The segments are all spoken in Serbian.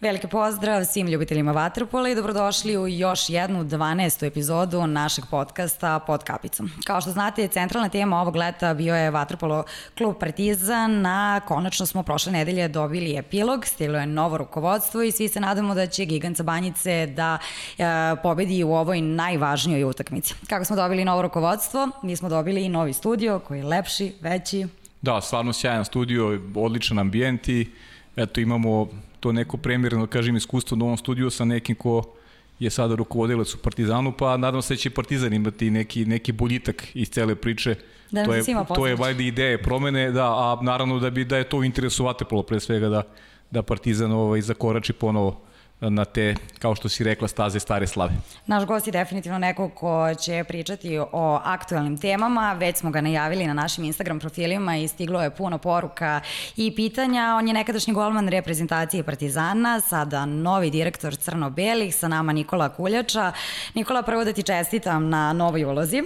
Veliki pozdrav svim ljubiteljima Vatrpola i dobrodošli u još jednu 12. epizodu našeg podcasta Pod kapicom. Kao što znate, centralna tema ovog leta bio je Vatrpolo klub Partizan, a konačno smo prošle nedelje dobili epilog, stiglo je novo rukovodstvo i svi se nadamo da će Giganca Banjice da e, pobedi u ovoj najvažnijoj utakmici. Kako smo dobili novo rukovodstvo, mi smo dobili i novi studio koji je lepši, veći. Da, stvarno sjajan studio, odličan ambijent i eto imamo to neko premjerno, kažem, iskustvo u novom studiju sa nekim ko je sada rukovodilac u Partizanu, pa nadam se da će Partizan imati neki, neki boljitak iz cele priče. Da to je, to je valjda ideje promene, da, a naravno da bi da je to u interesu Vatepolo pre svega da, da Partizan ovaj, zakorači ponovo na te, kao što si rekla, staze stare slave. Naš gost je definitivno neko ko će pričati o aktualnim temama, već smo ga najavili na našim Instagram profilima i stiglo je puno poruka i pitanja. On je nekadašnji golman reprezentacije Partizana, sada novi direktor Crno-Belih, sa nama Nikola Kuljača. Nikola, prvo da ti čestitam na novoj ulozi.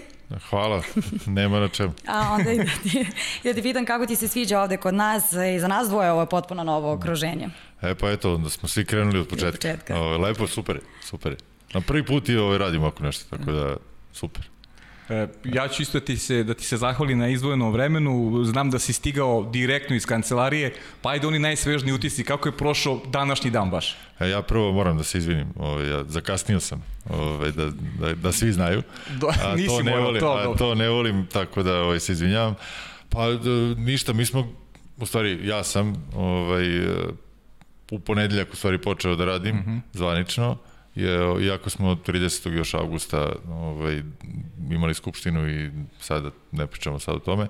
Hvala, nema na čemu. A onda i da ti, da ti pitam kako ti se sviđa ovde kod nas i za nas dvoje ovo je potpuno novo okruženje. E pa eto, onda smo svi krenuli od početka. Od početka. O, lepo, super, super. Na prvi put i ovaj, radimo ako nešto, tako da super. E, ja ću isto da ti se, da ti se zahvali na izvojenom vremenu. Znam da si stigao direktno iz kancelarije, pa ajde oni najsvežniji utisci. Kako je prošao današnji dan baš? E, ja prvo moram da se izvinim. Ovaj, ja zakasnio sam, ovaj, da, da, da svi znaju. Do, a nisi to ne volim, to, a to ne volim, tako da ovaj, se izvinjavam. Pa ništa, mi smo, u stvari ja sam ovaj, u ponedeljak u stvari počeo da radim mm -hmm. zvanično je, iako smo 30. još avgusta ovaj, imali skupštinu i sada ne pričamo sad o tome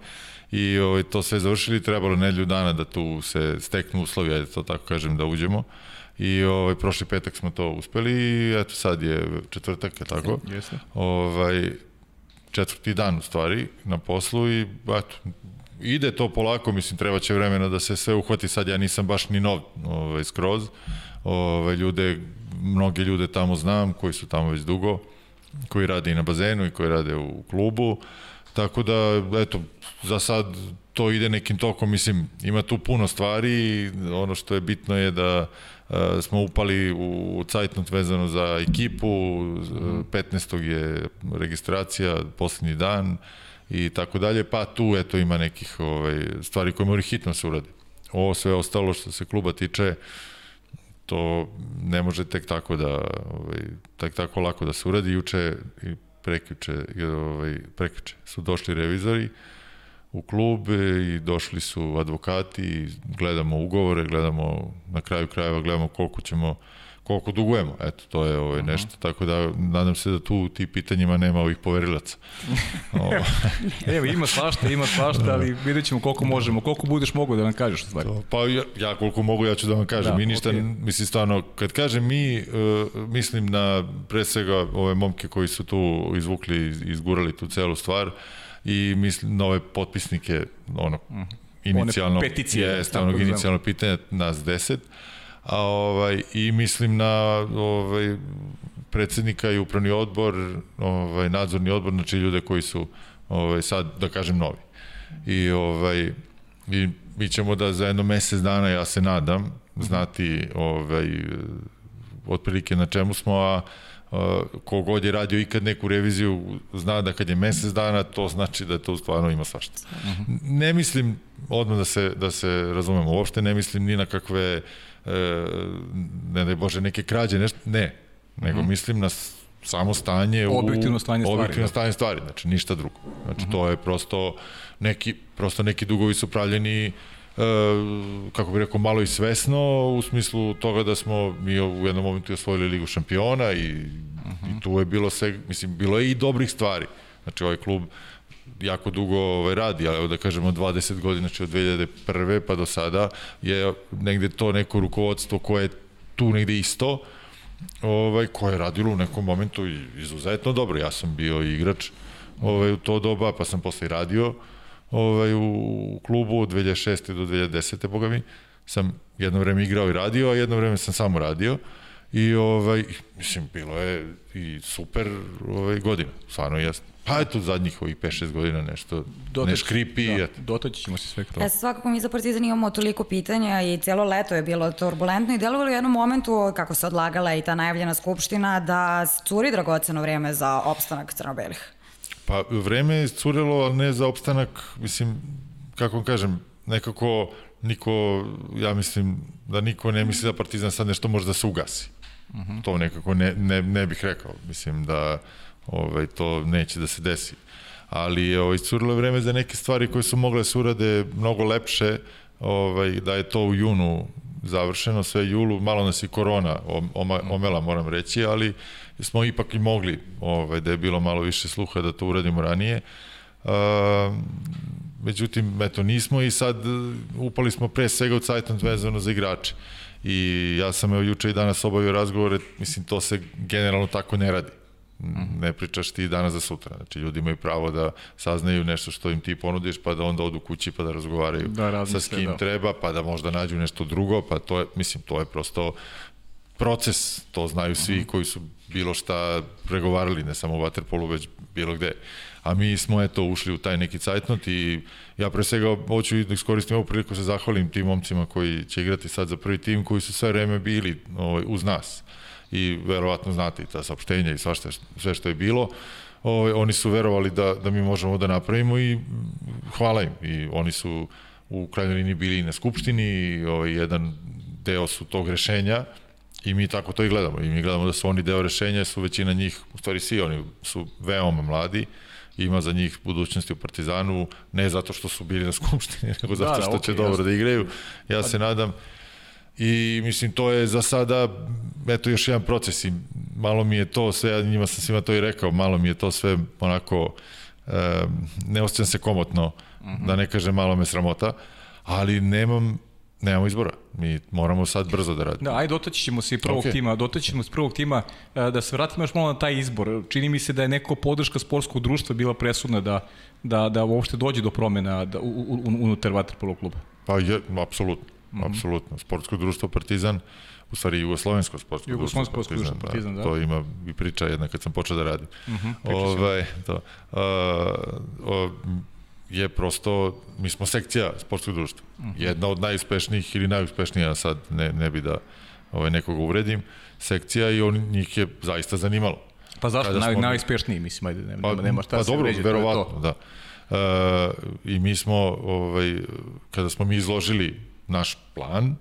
i ovaj, to sve završili, trebalo nedelju dana da tu se steknu uslovi, ajde to tako kažem, da uđemo i ovaj, prošli petak smo to uspeli i eto sad je četvrtak, je tako? Jeste. Ovaj, četvrti dan u stvari na poslu i eto, ide to polako, mislim, treba će vremena da se sve uhvati, sad ja nisam baš ni nov ovaj, skroz, ovaj, ljude mnoge ljude tamo znam, koji su tamo već dugo, koji rade i na bazenu i koji rade u klubu, tako da, eto, za sad to ide nekim tokom, mislim, ima tu puno stvari ono što je bitno je da uh, smo upali u cajtnot vezano za ekipu, 15. je registracija, poslednji dan i tako dalje, pa tu eto ima nekih ovaj, stvari koje moraju hitno se uradi. Ovo sve ostalo što se kluba tiče, to ne može tek tako da ovaj tek tako lako da se uradi juče i prekjuče ovaj prekjuče su došli revizori u klub i došli su advokati gledamo ugovore, gledamo na kraju krajeva gledamo koliko ćemo koliko dugujemo. Eto, to je ovaj, nešto, tako da nadam se da tu ti pitanjima nema ovih poverilaca. Evo, ima svašta, ima svašta, ali vidjet ćemo koliko možemo, koliko budeš mogu da nam kažeš stvari. Pa ja, ja koliko mogu, ja ću da vam kažem. Da, mi ništa, okay. mislim stvarno, kad kažem mi, uh, mislim na pre svega ove momke koji su tu izvukli, izgurali tu celu stvar i mislim na ove potpisnike, ono, uh mhm. -huh. inicijalno, One peticije, jeste, onog inicijalno pitanja, nas deset, a ovaj i mislim na ovaj predsednika i upravni odbor, ovaj nadzorni odbor, znači ljude koji su ovaj sad da kažem novi. I ovaj i mi ćemo da za jedno mesec dana ja se nadam znati ovaj otprilike na čemu smo a kogod je radio ikad neku reviziju zna da kad je mesec dana to znači da to stvarno ima svašta. Ne mislim odmah da se da se razumemo uopšte ne mislim ni na kakve uh, e, ne daj Bože, neke krađe, nešto, ne, nego mm. mislim na samo stanje u objektivno stanje stvari. Objektivno da. stanje stvari, znači ništa drugo. Znači to je prosto neki prosto neki dugovi su pravljeni e, kako bih rekao malo i svesno u smislu toga da smo mi u jednom momentu osvojili ligu šampiona i, mm -hmm. i tu je bilo sve mislim bilo je i dobrih stvari. Znači ovaj klub jako dugo ovaj, radi, ali da kažemo 20 godina, znači od 2001. pa do sada je negde to neko rukovodstvo koje je tu negde isto, ovaj, koje je radilo u nekom momentu izuzetno dobro. Ja sam bio igrač ovaj, u to doba, pa sam posle i radio ovaj, u klubu od 2006. do 2010. boga mi. Sam jedno vreme igrao i radio, a jedno vreme sam samo radio I ovaj, mislim, bilo je i super ovaj, godina, stvarno jeste. Pa eto, zadnjih ovih 5-6 godina nešto Doteć, ne škripi. Da, dotaći ćemo se sve kroz. E, svakako mi za Partizan imamo toliko pitanja i cijelo leto je bilo turbulentno i delovalo u jednom momentu, kako se odlagala i ta najavljena skupština, da curi dragoceno vreme za opstanak crnobelih. Pa vreme je curilo, ali ne za opstanak, mislim, kako vam kažem, nekako niko, ja mislim da niko ne misli da Partizan sad nešto može da se ugasi. Uh Mhm. -huh. To nekako ne, ne, ne bih rekao. Mislim da ovaj, to neće da se desi. Ali je ovaj, curilo vreme za neke stvari koje su mogle da se urade mnogo lepše, ovaj, da je to u junu završeno, sve julu, malo nas i korona oma, omela, moram reći, ali smo ipak i mogli, ovaj, da je bilo malo više sluha da to uradimo ranije. Uh, međutim, eto, nismo i sad uh, upali smo pre svega u Cajtant vezano za igrače. I ja sam evo juče i danas obavio razgovore, mislim, to se generalno tako ne radi. Ne pričaš ti danas za sutra. Znači, ljudi imaju pravo da saznaju nešto što im ti ponudiš, pa da onda odu kući pa da razgovaraju Da, sa s kim da. treba, pa da možda nađu nešto drugo, pa to je, mislim, to je prosto proces, to znaju svi koji su bilo šta pregovarali, ne samo u Waterpolu, već bilo gde. A mi smo eto ušli u taj neki cajtnot i ja pre svega hoću da iskoristim ovu priliku da se zahvalim tim momcima koji će igrati sad za prvi tim, koji su sve vreme bili ovaj, uz nas. I verovatno znate i ta saopštenja i svašta, sve što je bilo. Ovaj, oni su verovali da, da mi možemo da napravimo i hvala im. I oni su u krajnjoj liniji bili i na skupštini i ovaj, jedan deo su tog rešenja i mi tako to i gledamo. I mi gledamo da su oni deo rešenja, su većina njih, u stvari svi oni su veoma mladi, ima za njih budućnosti u Partizanu, ne zato što su bili na skupštini, nego zato da, što će okej, dobro jasno. da igraju. Ja se nadam I mislim, to je za sada, eto, još jedan proces i malo mi je to sve, ja njima sam svima to i rekao, malo mi je to sve onako, e, ne osjećam se komotno, uh -huh. da ne kažem malo me sramota, ali nemam, nemamo izbora. Mi moramo sad brzo da radimo. Da, ajde dotaći ćemo se i prvog okay. tima, dotaći ćemo se prvog tima, e, da se vratimo još malo na taj izbor. Čini mi se da je neko podrška sportskog društva bila presudna da, da, da uopšte dođe do promena da, u, u, unutar Vatrpolo kluba. Pa je, apsolutno, mm -hmm. apsolutno. Sportsko društvo Partizan, u stvari Jugoslovensko sportsko Jugoslovensko društvo sportsko društvo Partizan, da. To ima i priča jedna kad sam počeo da radim. Mm -hmm, ovaj, to, uh, o, je prosto, mi smo sekcija sportskog društva. -hmm. Jedna od najuspešnijih ili najuspešnija, sad ne, ne bi da ovaj, nekoga uvredim, sekcija i on, njih je zaista zanimalo. Pa zašto? Naj, smo- najuspešniji, mislim, ajde, nema, Pa, nema, šta pa da se dobro, je verovatno, da. E, I mi smo, ovaj, kada smo mi izložili naš plan,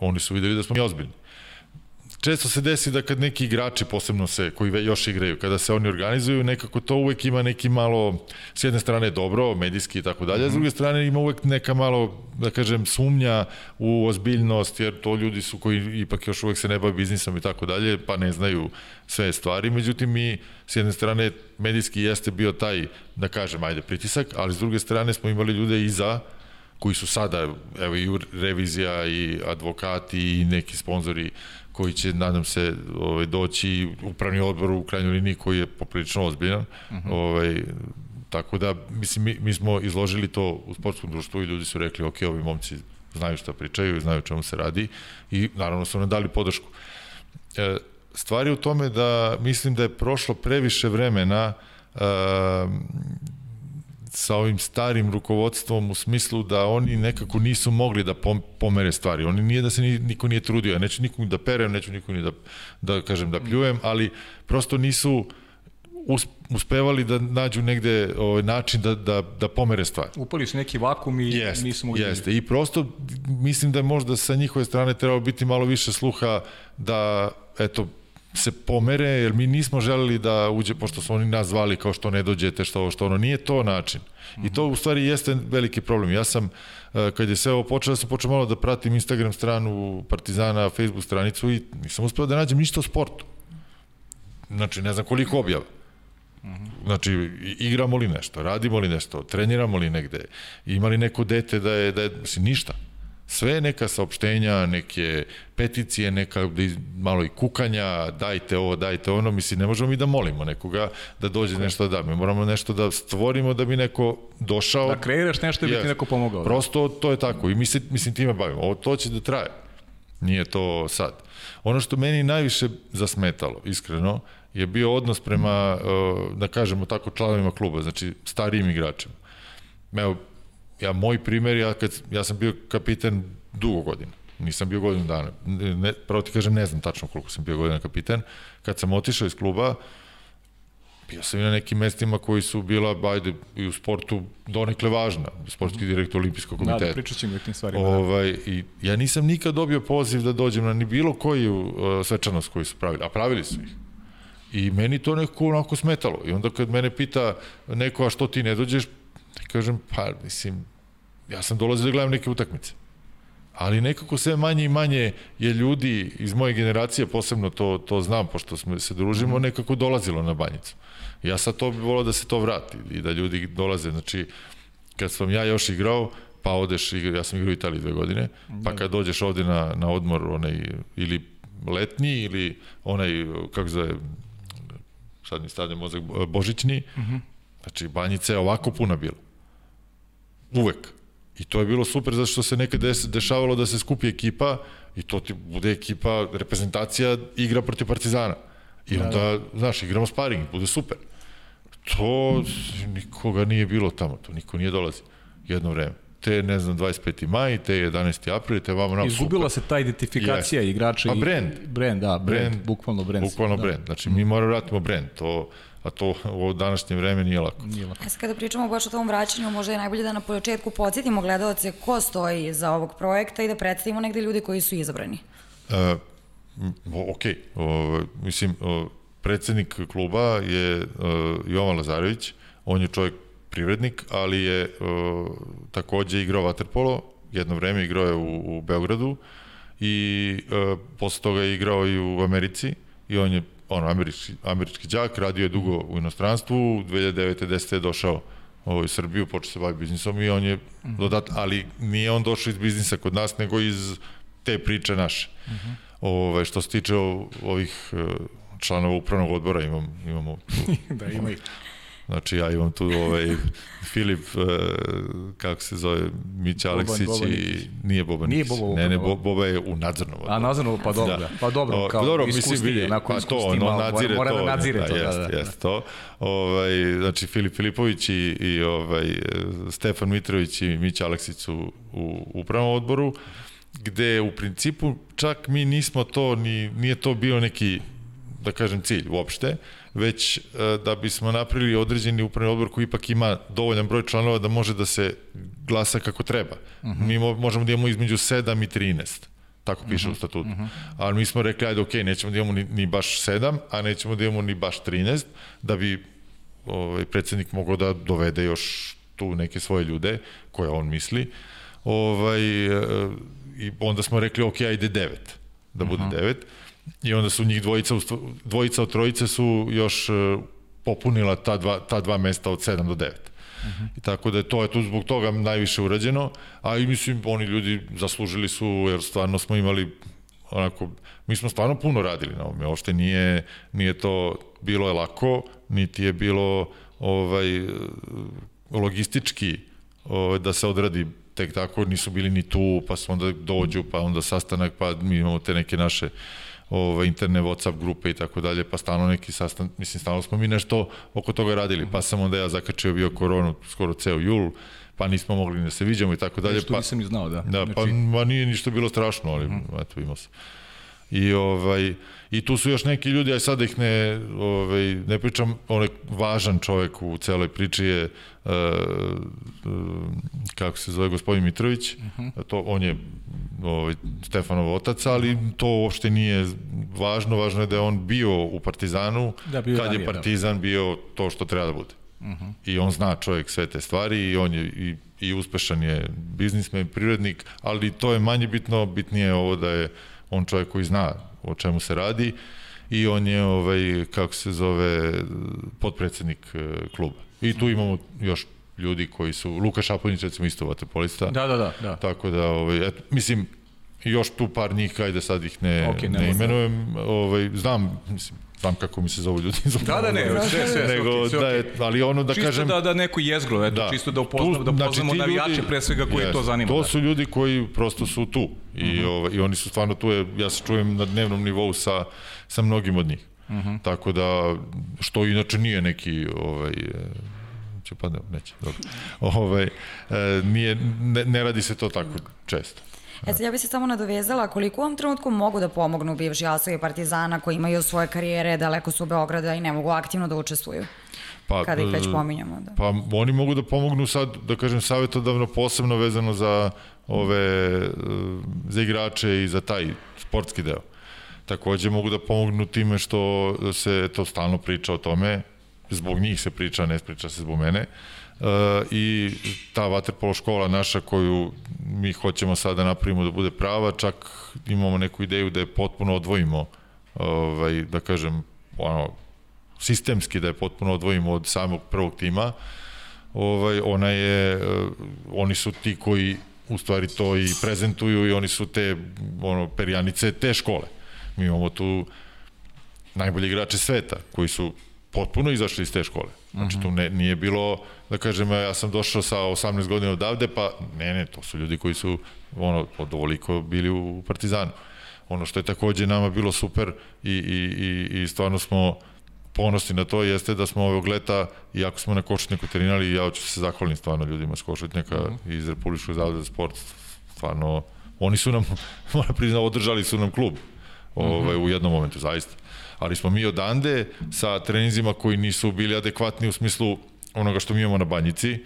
oni su videli da smo mi ozbiljni. Često se desi da kad neki igrači, posebno se, koji još igraju, kada se oni organizuju, nekako to uvek ima neki malo, s jedne strane dobro, medijski i tako dalje, s druge strane ima uvek neka malo, da kažem, sumnja u ozbiljnost, jer to ljudi su koji ipak još uvek se ne bave biznisom i tako dalje, pa ne znaju sve stvari. Međutim, mi s jedne strane medijski jeste bio taj, da kažem, ajde, pritisak, ali s druge strane smo imali ljude iza koji su sada, evo i revizija i advokati i neki sponzori koji će, nadam se, ovaj, doći upravni odbor u krajnjoj liniji koji je poprilično ozbiljan. Uh -huh. ovaj, tako da, mislim, mi, mi smo izložili to u sportskom društvu i ljudi su rekli, ok, ovi momci znaju šta pričaju, znaju čemu se radi i naravno su nam dali podršku. E, stvar je u tome da mislim da je prošlo previše vremena e, sa ovim starim rukovodstvom u smislu da oni nekako nisu mogli da pom pomere stvari. Oni nije da se ni, niko nije trudio. Ja neću nikog da perem, neću nikog ni da, da kažem da pljujem, ali prosto nisu us, uspevali da nađu negde ovaj, način da, da, da pomere stvari. Upali su neki vakum i Jeste, nisu mogli... da jeste. I prosto mislim da je možda sa njihove strane trebalo biti malo više sluha da, eto, se pomere, jer mi nismo želeli da uđe, pošto su oni nas zvali kao što ne dođete, što ovo, što ono, nije to način. I to u stvari jeste veliki problem. Ja sam, eh, kad je sve ovo počelo, ja sam počeo malo da pratim Instagram stranu Partizana, Facebook stranicu i nisam uspeo da nađem ništa o sportu. Znači, ne znam koliko objava. Znači, igramo li nešto, radimo li nešto, treniramo li negde, ima li neko dete da je, da je, mislim, ništa. Sve neka saopštenja, neke peticije, neka malo i kukanja, dajte ovo, dajte ono, mislim, ne možemo mi da molimo nekoga da dođe nešto da da. Mi moramo nešto da stvorimo da bi neko došao. Da kreiraš nešto i bi ti neko pomogao. da. Prosto to je tako i mi se, mislim, time bavimo. Ovo to će da traje. Nije to sad. Ono što meni najviše zasmetalo, iskreno, je bio odnos prema, uh, da kažemo tako, članovima kluba, znači starijim igračima. Evo, ja, moj primer, ja, kad, ja sam bio kapiten dugo godina. Nisam bio godinu dana. Ne, pravo ti kažem, ne znam tačno koliko sam bio godina kapiten. Kad sam otišao iz kluba, bio sam i na nekim mestima koji su bila, ajde, i u sportu donekle važna. Sportski direktor Olimpijskog komiteta. Da, da, pričat ćemo o tim stvarima. Da. Ovaj, i ja nisam nikad dobio poziv da dođem na ni bilo koju uh, svečanost koju su pravili, a pravili su ih. I meni to nekako onako smetalo. I onda kad mene pita neko, a što ti ne dođeš, kažem, pa, mislim, ja sam dolazio da gledam neke utakmice. Ali nekako sve manje i manje je ljudi iz moje generacije, posebno to, to znam, pošto smo se družimo, mhm. nekako dolazilo na banjicu. Ja sad to bih volao da se to vrati i da ljudi dolaze. Znači, kad sam ja još igrao, pa odeš, ja sam igrao u Italiji dve godine, pa da. kad dođeš ovde na, na odmor, onaj, ili letnji, ili onaj, kako zove, sad mi stavlja mozak, božićni, uh mhm. -huh. znači banjica je ovako puna bila. Uvek. I to je bilo super zato što se nekad dešavalo da se skupi ekipa i to ti bude ekipa, reprezentacija igra protiv Partizana. I da, onda, da, da. znaš, igramo sparing, bude super. To nikoga nije bilo tamo, to niko nije dolazi jedno vreme te, ne znam, 25. maj, te 11. april, te vamo nam Izgubila super. se ta identifikacija yes. igrača. Pa brand. Brand, da, brand, brand bukvalno brand. Bukvalno da. brand. Znači, mi moramo vratimo brand. To, a to u današnje vreme nije lako. Nije lako. Esa, kada pričamo baš o tom vraćanju, možda je najbolje da na početku podsjetimo gledalce ko stoji za ovog projekta i da predstavimo negde ljudi koji su izabrani. Uh, ok, o, mislim, o, predsednik kluba je o, Jovan Lazarević, on je čovjek privrednik, ali je o, takođe igrao vaterpolo, jedno vreme igrao je u, u Beogradu i o, posle toga je igrao i u Americi i on je ono, američki, američki džak, radio je dugo u inostranstvu, 2009. 10. je došao u Srbiju, počeo se baviti biznisom i on je mhm. dodat, ali nije on došao iz biznisa kod nas, nego iz te priče naše. Uh mhm. -huh. Ove, što se tiče ovih e, članova upravnog odbora, imam, imamo... da, ima ih. Znači ja imam tu ovaj Filip uh, kako se zove Mića Aleksić i nije Boban Nije Boba, ne ne Boba je u nadzornom odboru. A nadzornom pa dobro, da. pa dobro kao dobro, mislim vidi, pa to ono nadzire mora, mora da nadzire da, to, jest, da, da. Jest to. Ovaj znači Filip Filipović i, i ovaj Stefan Mitrović i Mića Aleksić su u upravnom odboru gde u principu čak mi nismo to ni nije to bio neki da kažem cilj uopšte već e, da bismo napravili određeni upravni odbor koji ipak ima dovoljan broj članova da može da se glasa kako treba. Uh mhm. -huh. Mi možemo da imamo između 7 i 13 tako piše uh -huh, u mhm, statutu. Uh mhm. -huh. Ali mi smo rekli, ajde, ok, nećemo da imamo ni, ni baš 7, a nećemo da imamo ni baš 13, da bi ovaj, predsednik mogao da dovede još tu neke svoje ljude, koje on misli. Ovaj, e, I onda smo rekli, ok, ajde 9, da bude uh -huh. 9. I onda su njih dvojica, dvojica od trojice su još e, popunila ta dva, ta dva mesta od 7 do 9. Uh -huh. I tako da je to je tu zbog toga najviše urađeno, a i mislim oni ljudi zaslužili su jer stvarno smo imali onako mi smo stvarno puno radili na ovome, uopšte nije nije to bilo je lako, niti je bilo ovaj logistički ovaj, da se odradi tek tako, nisu bili ni tu, pa su onda dođu, pa onda sastanak, pa mi imamo te neke naše ove, interne WhatsApp grupe i tako dalje, pa stalno neki sastan, mislim, stalno smo mi nešto oko toga radili, pa sam onda ja zakačio bio koronu skoro ceo jul, pa nismo mogli da se viđamo i tako dalje. Što pa, nisam ni znao, da. Da, pa znači... ma nije ništa bilo strašno, ali. -huh. eto, imao sam. I, ovaj, I tu su još neki ljudi, aj sad ih ne, ovaj, ne pričam, onaj važan čovek u celoj priči je, uh, uh, kako se zove, gospodin Mitrović, uh mhm. -huh. to, on je ovaj, Stefanov otac, ali to uopšte nije važno, važno je da je on bio u Partizanu, da, bio kad je da. Partizan bio to što treba da bude. Uh mhm. -huh. I on zna čovjek sve te stvari i on je i, i uspešan je biznismen, privrednik, ali to je manje bitno, bitnije je ovo da je on čovjek koji zna o čemu se radi i on je ovaj kako se zove potpredsednik e, kluba. I tu imamo još ljudi koji su Luka Šaponić recimo isto vaterpolista. Da, da, da, da. Tako da ovaj eto, mislim još tu par njih, ajde sad ih ne, Ok, okay, ne ne imenujem, ovaj, znam, mislim, znam kako mi se zovu ljudi. Da, da, ne, sve, sve, sve, Nego, okej, sve da okej. je, ali ono da čisto kažem... da, da neko jezgro, eto, Da. čisto da upoznamo, Tu, da znači, upoznamo ti navijače ljudi- pre svega Jeste. to zanima. To da. su ljudi koji prosto su tu i, Mhm. ovaj, i oni su stvarno tu, je, ja se čujem na dnevnom nivou sa, sa mnogim od njih. Mhm. Tako da, što inače nije neki, ovaj, će pa ne, neće, dobro. Ovaj, e, nije, ne, ne radi se to tako često. E sad, ja bih se samo nadovezala koliko u ovom trenutku mogu da pomognu bivši asovi Partizana koji imaju svoje karijere daleko su Beograda i ne mogu aktivno da učestvuju, Pa, kada ih već e, pominjamo. Da. Pa oni mogu da pomognu sad, da kažem, savjetodavno posebno vezano za ove, e, za igrače i za taj sportski deo. Takođe mogu da pomognu time što se to stalno priča o tome, zbog njih se priča, ne priča se zbog mene. E, I ta vaterpolo škola naša koju mi hoćemo sada da napravimo da bude prava, čak imamo neku ideju da je potpuno odvojimo, ovaj, da kažem, ono, sistemski da je potpuno odvojimo od samog prvog tima, ovaj, ona je, eh, oni su ti koji u stvari to i prezentuju i oni su te ono, perjanice te škole. Mi imamo tu najbolji igrače sveta koji su potpuno izašli iz te škole. Znači tu ne, nije bilo da kažem ja sam došao sa 18 godina odavde pa ne ne to su ljudi koji su ono od ovoliko bili u Partizanu. Ono što je takođe nama bilo super i, i, i, i stvarno smo ponosni na to jeste da smo ovog leta, iako smo na Košutnjaku trenirali, ja hoću se zahvalim stvarno ljudima s Košutnjaka uh -huh. iz Republičkog zavoda za sport, stvarno, oni su nam, moram priznati, održali su nam klub ovaj, u jednom momentu, zaista. Ali smo mi odande sa treninzima koji nisu bili adekvatni u smislu onoga što mi imamo na banjici,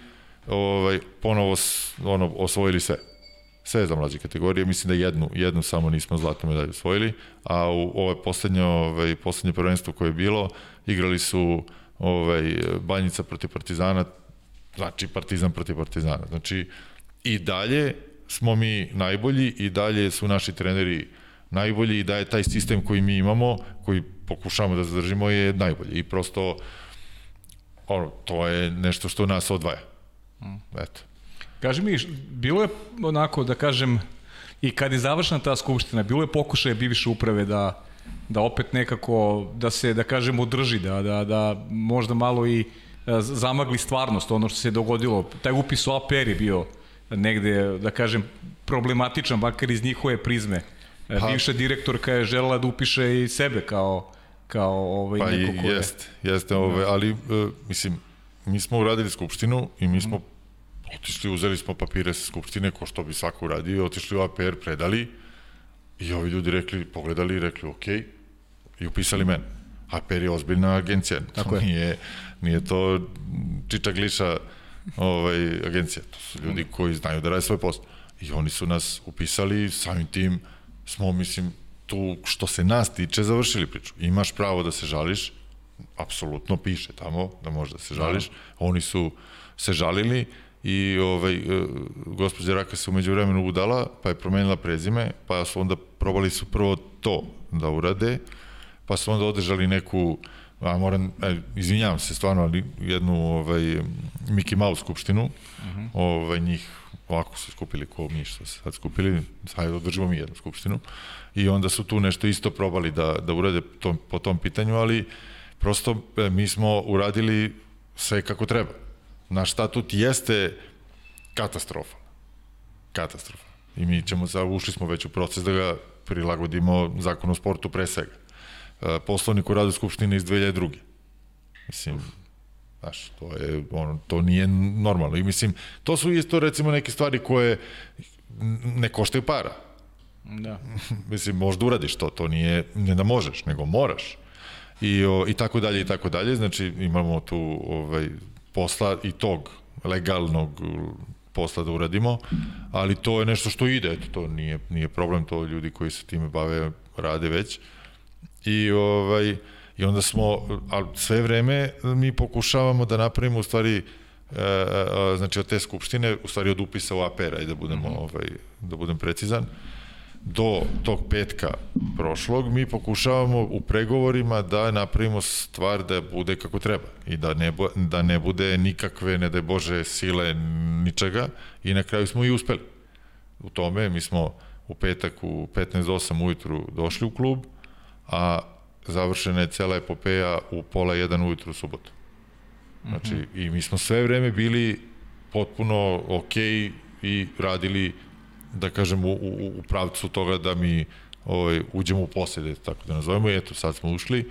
ovaj, ponovo ono, osvojili sve sve za mlađe kategorije, mislim da jednu, jednu samo nismo zlatnu medalju osvojili, a u ove poslednje, ovaj, poslednje prvenstvo koje je bilo, igrali su ovaj, Banjica protiv Partizana, znači Partizan protiv Partizana. Znači, i dalje smo mi najbolji i dalje su naši treneri najbolji i da je taj sistem koji mi imamo, koji pokušavamo da zadržimo je najbolji i prosto ono, to je nešto što nas odvaja. Eto. Kaži mi, bilo je onako, da kažem, i kad je završena ta skupština, bilo je pokušaje bivše uprave da, da opet nekako, da se, da kažem, održi, da, da, da možda malo i e, zamagli stvarnost, ono što se dogodilo. Taj upis u APR je bio negde, da kažem, problematičan, bakar iz njihove prizme. Pa, Pa- Bivša direktorka je želela da upiše i sebe kao, kao ovaj, Pa neko ko je... jeste, jeste, ove, ali, e, mislim, mi smo uradili skupštinu i mi smo otišli, uzeli smo papire sa skupštine, ko što bi svako uradio, otišli u APR, predali i ovi ljudi rekli, pogledali i rekli, ok, i upisali mene. APR je ozbiljna agencija, Tako je. nije, nije to čiča gliša ovaj, agencija, to su ljudi koji znaju da rade svoj posao. I oni su nas upisali, samim tim smo, mislim, tu što se nas tiče završili priču. Imaš pravo da se žališ, apsolutno piše tamo da možeš da se žališ. Oni su se žalili i ovaj, e, gospođa Raka se umeđu vremenu udala, pa je promenila prezime, pa su onda probali su prvo to da urade, pa su onda održali neku a moram, e, izvinjavam se stvarno, ali jednu ovaj, Mickey Mouse skupštinu, uh -huh. ovaj, njih ovako su skupili ko mi što se sad skupili, sad održimo mi jednu skupštinu i onda su tu nešto isto probali da, da urade to, po tom pitanju, ali prosto e, mi smo uradili sve kako treba. Naš statut jeste katastrofa. Katastrofa. I mi ćemo, ušli smo već u proces da ga prilagodimo zakonu o sportu pre svega. E, Poslovnik u radu Skupštine iz 2002. Mislim, znaš, to je, ono, to nije normalno. I mislim, to su isto recimo neke stvari koje ne koštaju para. Da. Mislim, možda uradiš to, to nije, ne da možeš, nego moraš. I, o, i tako dalje, i tako dalje. Znači, imamo tu ovaj, posla i tog legalnog posla da uradimo, ali to je nešto što ide, eto, to nije, nije problem, to ljudi koji se time bave rade već. I, ovaj, I onda smo, ali sve vreme mi pokušavamo da napravimo u stvari e, e, znači od te skupštine, u stvari od upisa u APR, da budemo, ovaj, da budem precizan, do tog petka prošlog mi pokušavamo u pregovorima da napravimo stvar da bude kako treba i da ne, da ne bude nikakve, ne daj Bože, sile ničega i na kraju smo i uspeli. U tome mi smo u petak u 15.8 ujutru došli u klub, a završena je cela epopeja u pola jedan ujutru u subotu. Znači, mm -hmm. i mi smo sve vreme bili potpuno okej i radili, da kažem, u, u, u pravcu toga da mi ovaj, uđemo u posjede, tako da nazovemo, i eto, sad smo ušli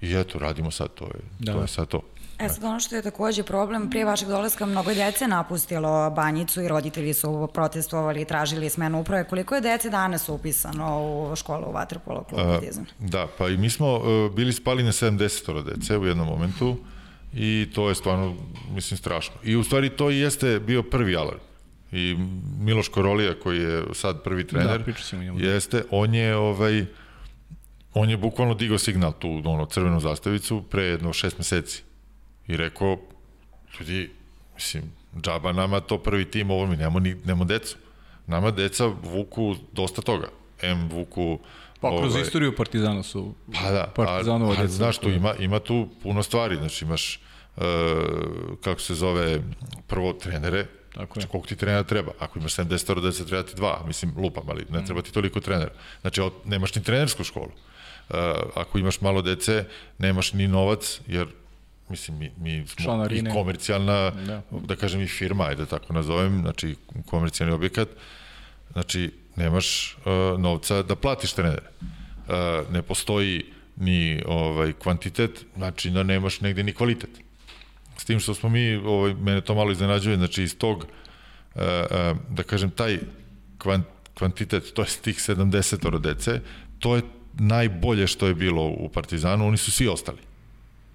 i eto, radimo sad, to je, da. to je sad to. E sad ono što je takođe problem, prije vašeg dolaska mnogo dece napustilo banjicu i roditelji su protestovali i tražili smenu uprave. Koliko je dece danas upisano u školu u Vatrpolo klubu Partizan? Da, pa i mi smo uh, bili spali na 70 dece u jednom momentu i to je stvarno, mislim, strašno. I u stvari to i jeste bio prvi alarm. I Miloš Korolija, koji je sad prvi trener, da, jeste, on je ovaj, on je bukvalno digao signal tu, ono, crvenu zastavicu pre jedno šest meseci i rekao, ljudi, mislim, džaba nama to prvi tim, ovo mi nemamo, ni, nemamo decu. Nama deca vuku dosta toga. M vuku... Pa kroz ovaj, istoriju Partizana su pa da, Partizanova a, a, Znaš, tu ima, ima tu puno stvari, znači imaš uh, kako se zove prvo trenere, Tako je. Znači, koliko ti trenera treba? Ako imaš 70 deca, treba ti dva. Mislim, lupam, ali ne mm. treba ti toliko trenera. Znači, nemaš ni trenersku školu. Uh, ako imaš malo dece, nemaš ni novac, jer mislim, mi, mi smo Članarine. i komercijalna, da. da kažem i firma, ajde da tako nazovem, znači komercijalni objekat, znači nemaš uh, novca da platiš trenere. Uh, ne postoji ni ovaj kvantitet, znači da nemaš negde ni kvalitet. S tim što smo mi, ovaj, mene to malo iznenađuje, znači iz tog, uh, uh, da kažem, taj kvant, kvantitet, to je tih 70 dece, to je najbolje što je bilo u Partizanu, oni su svi ostali.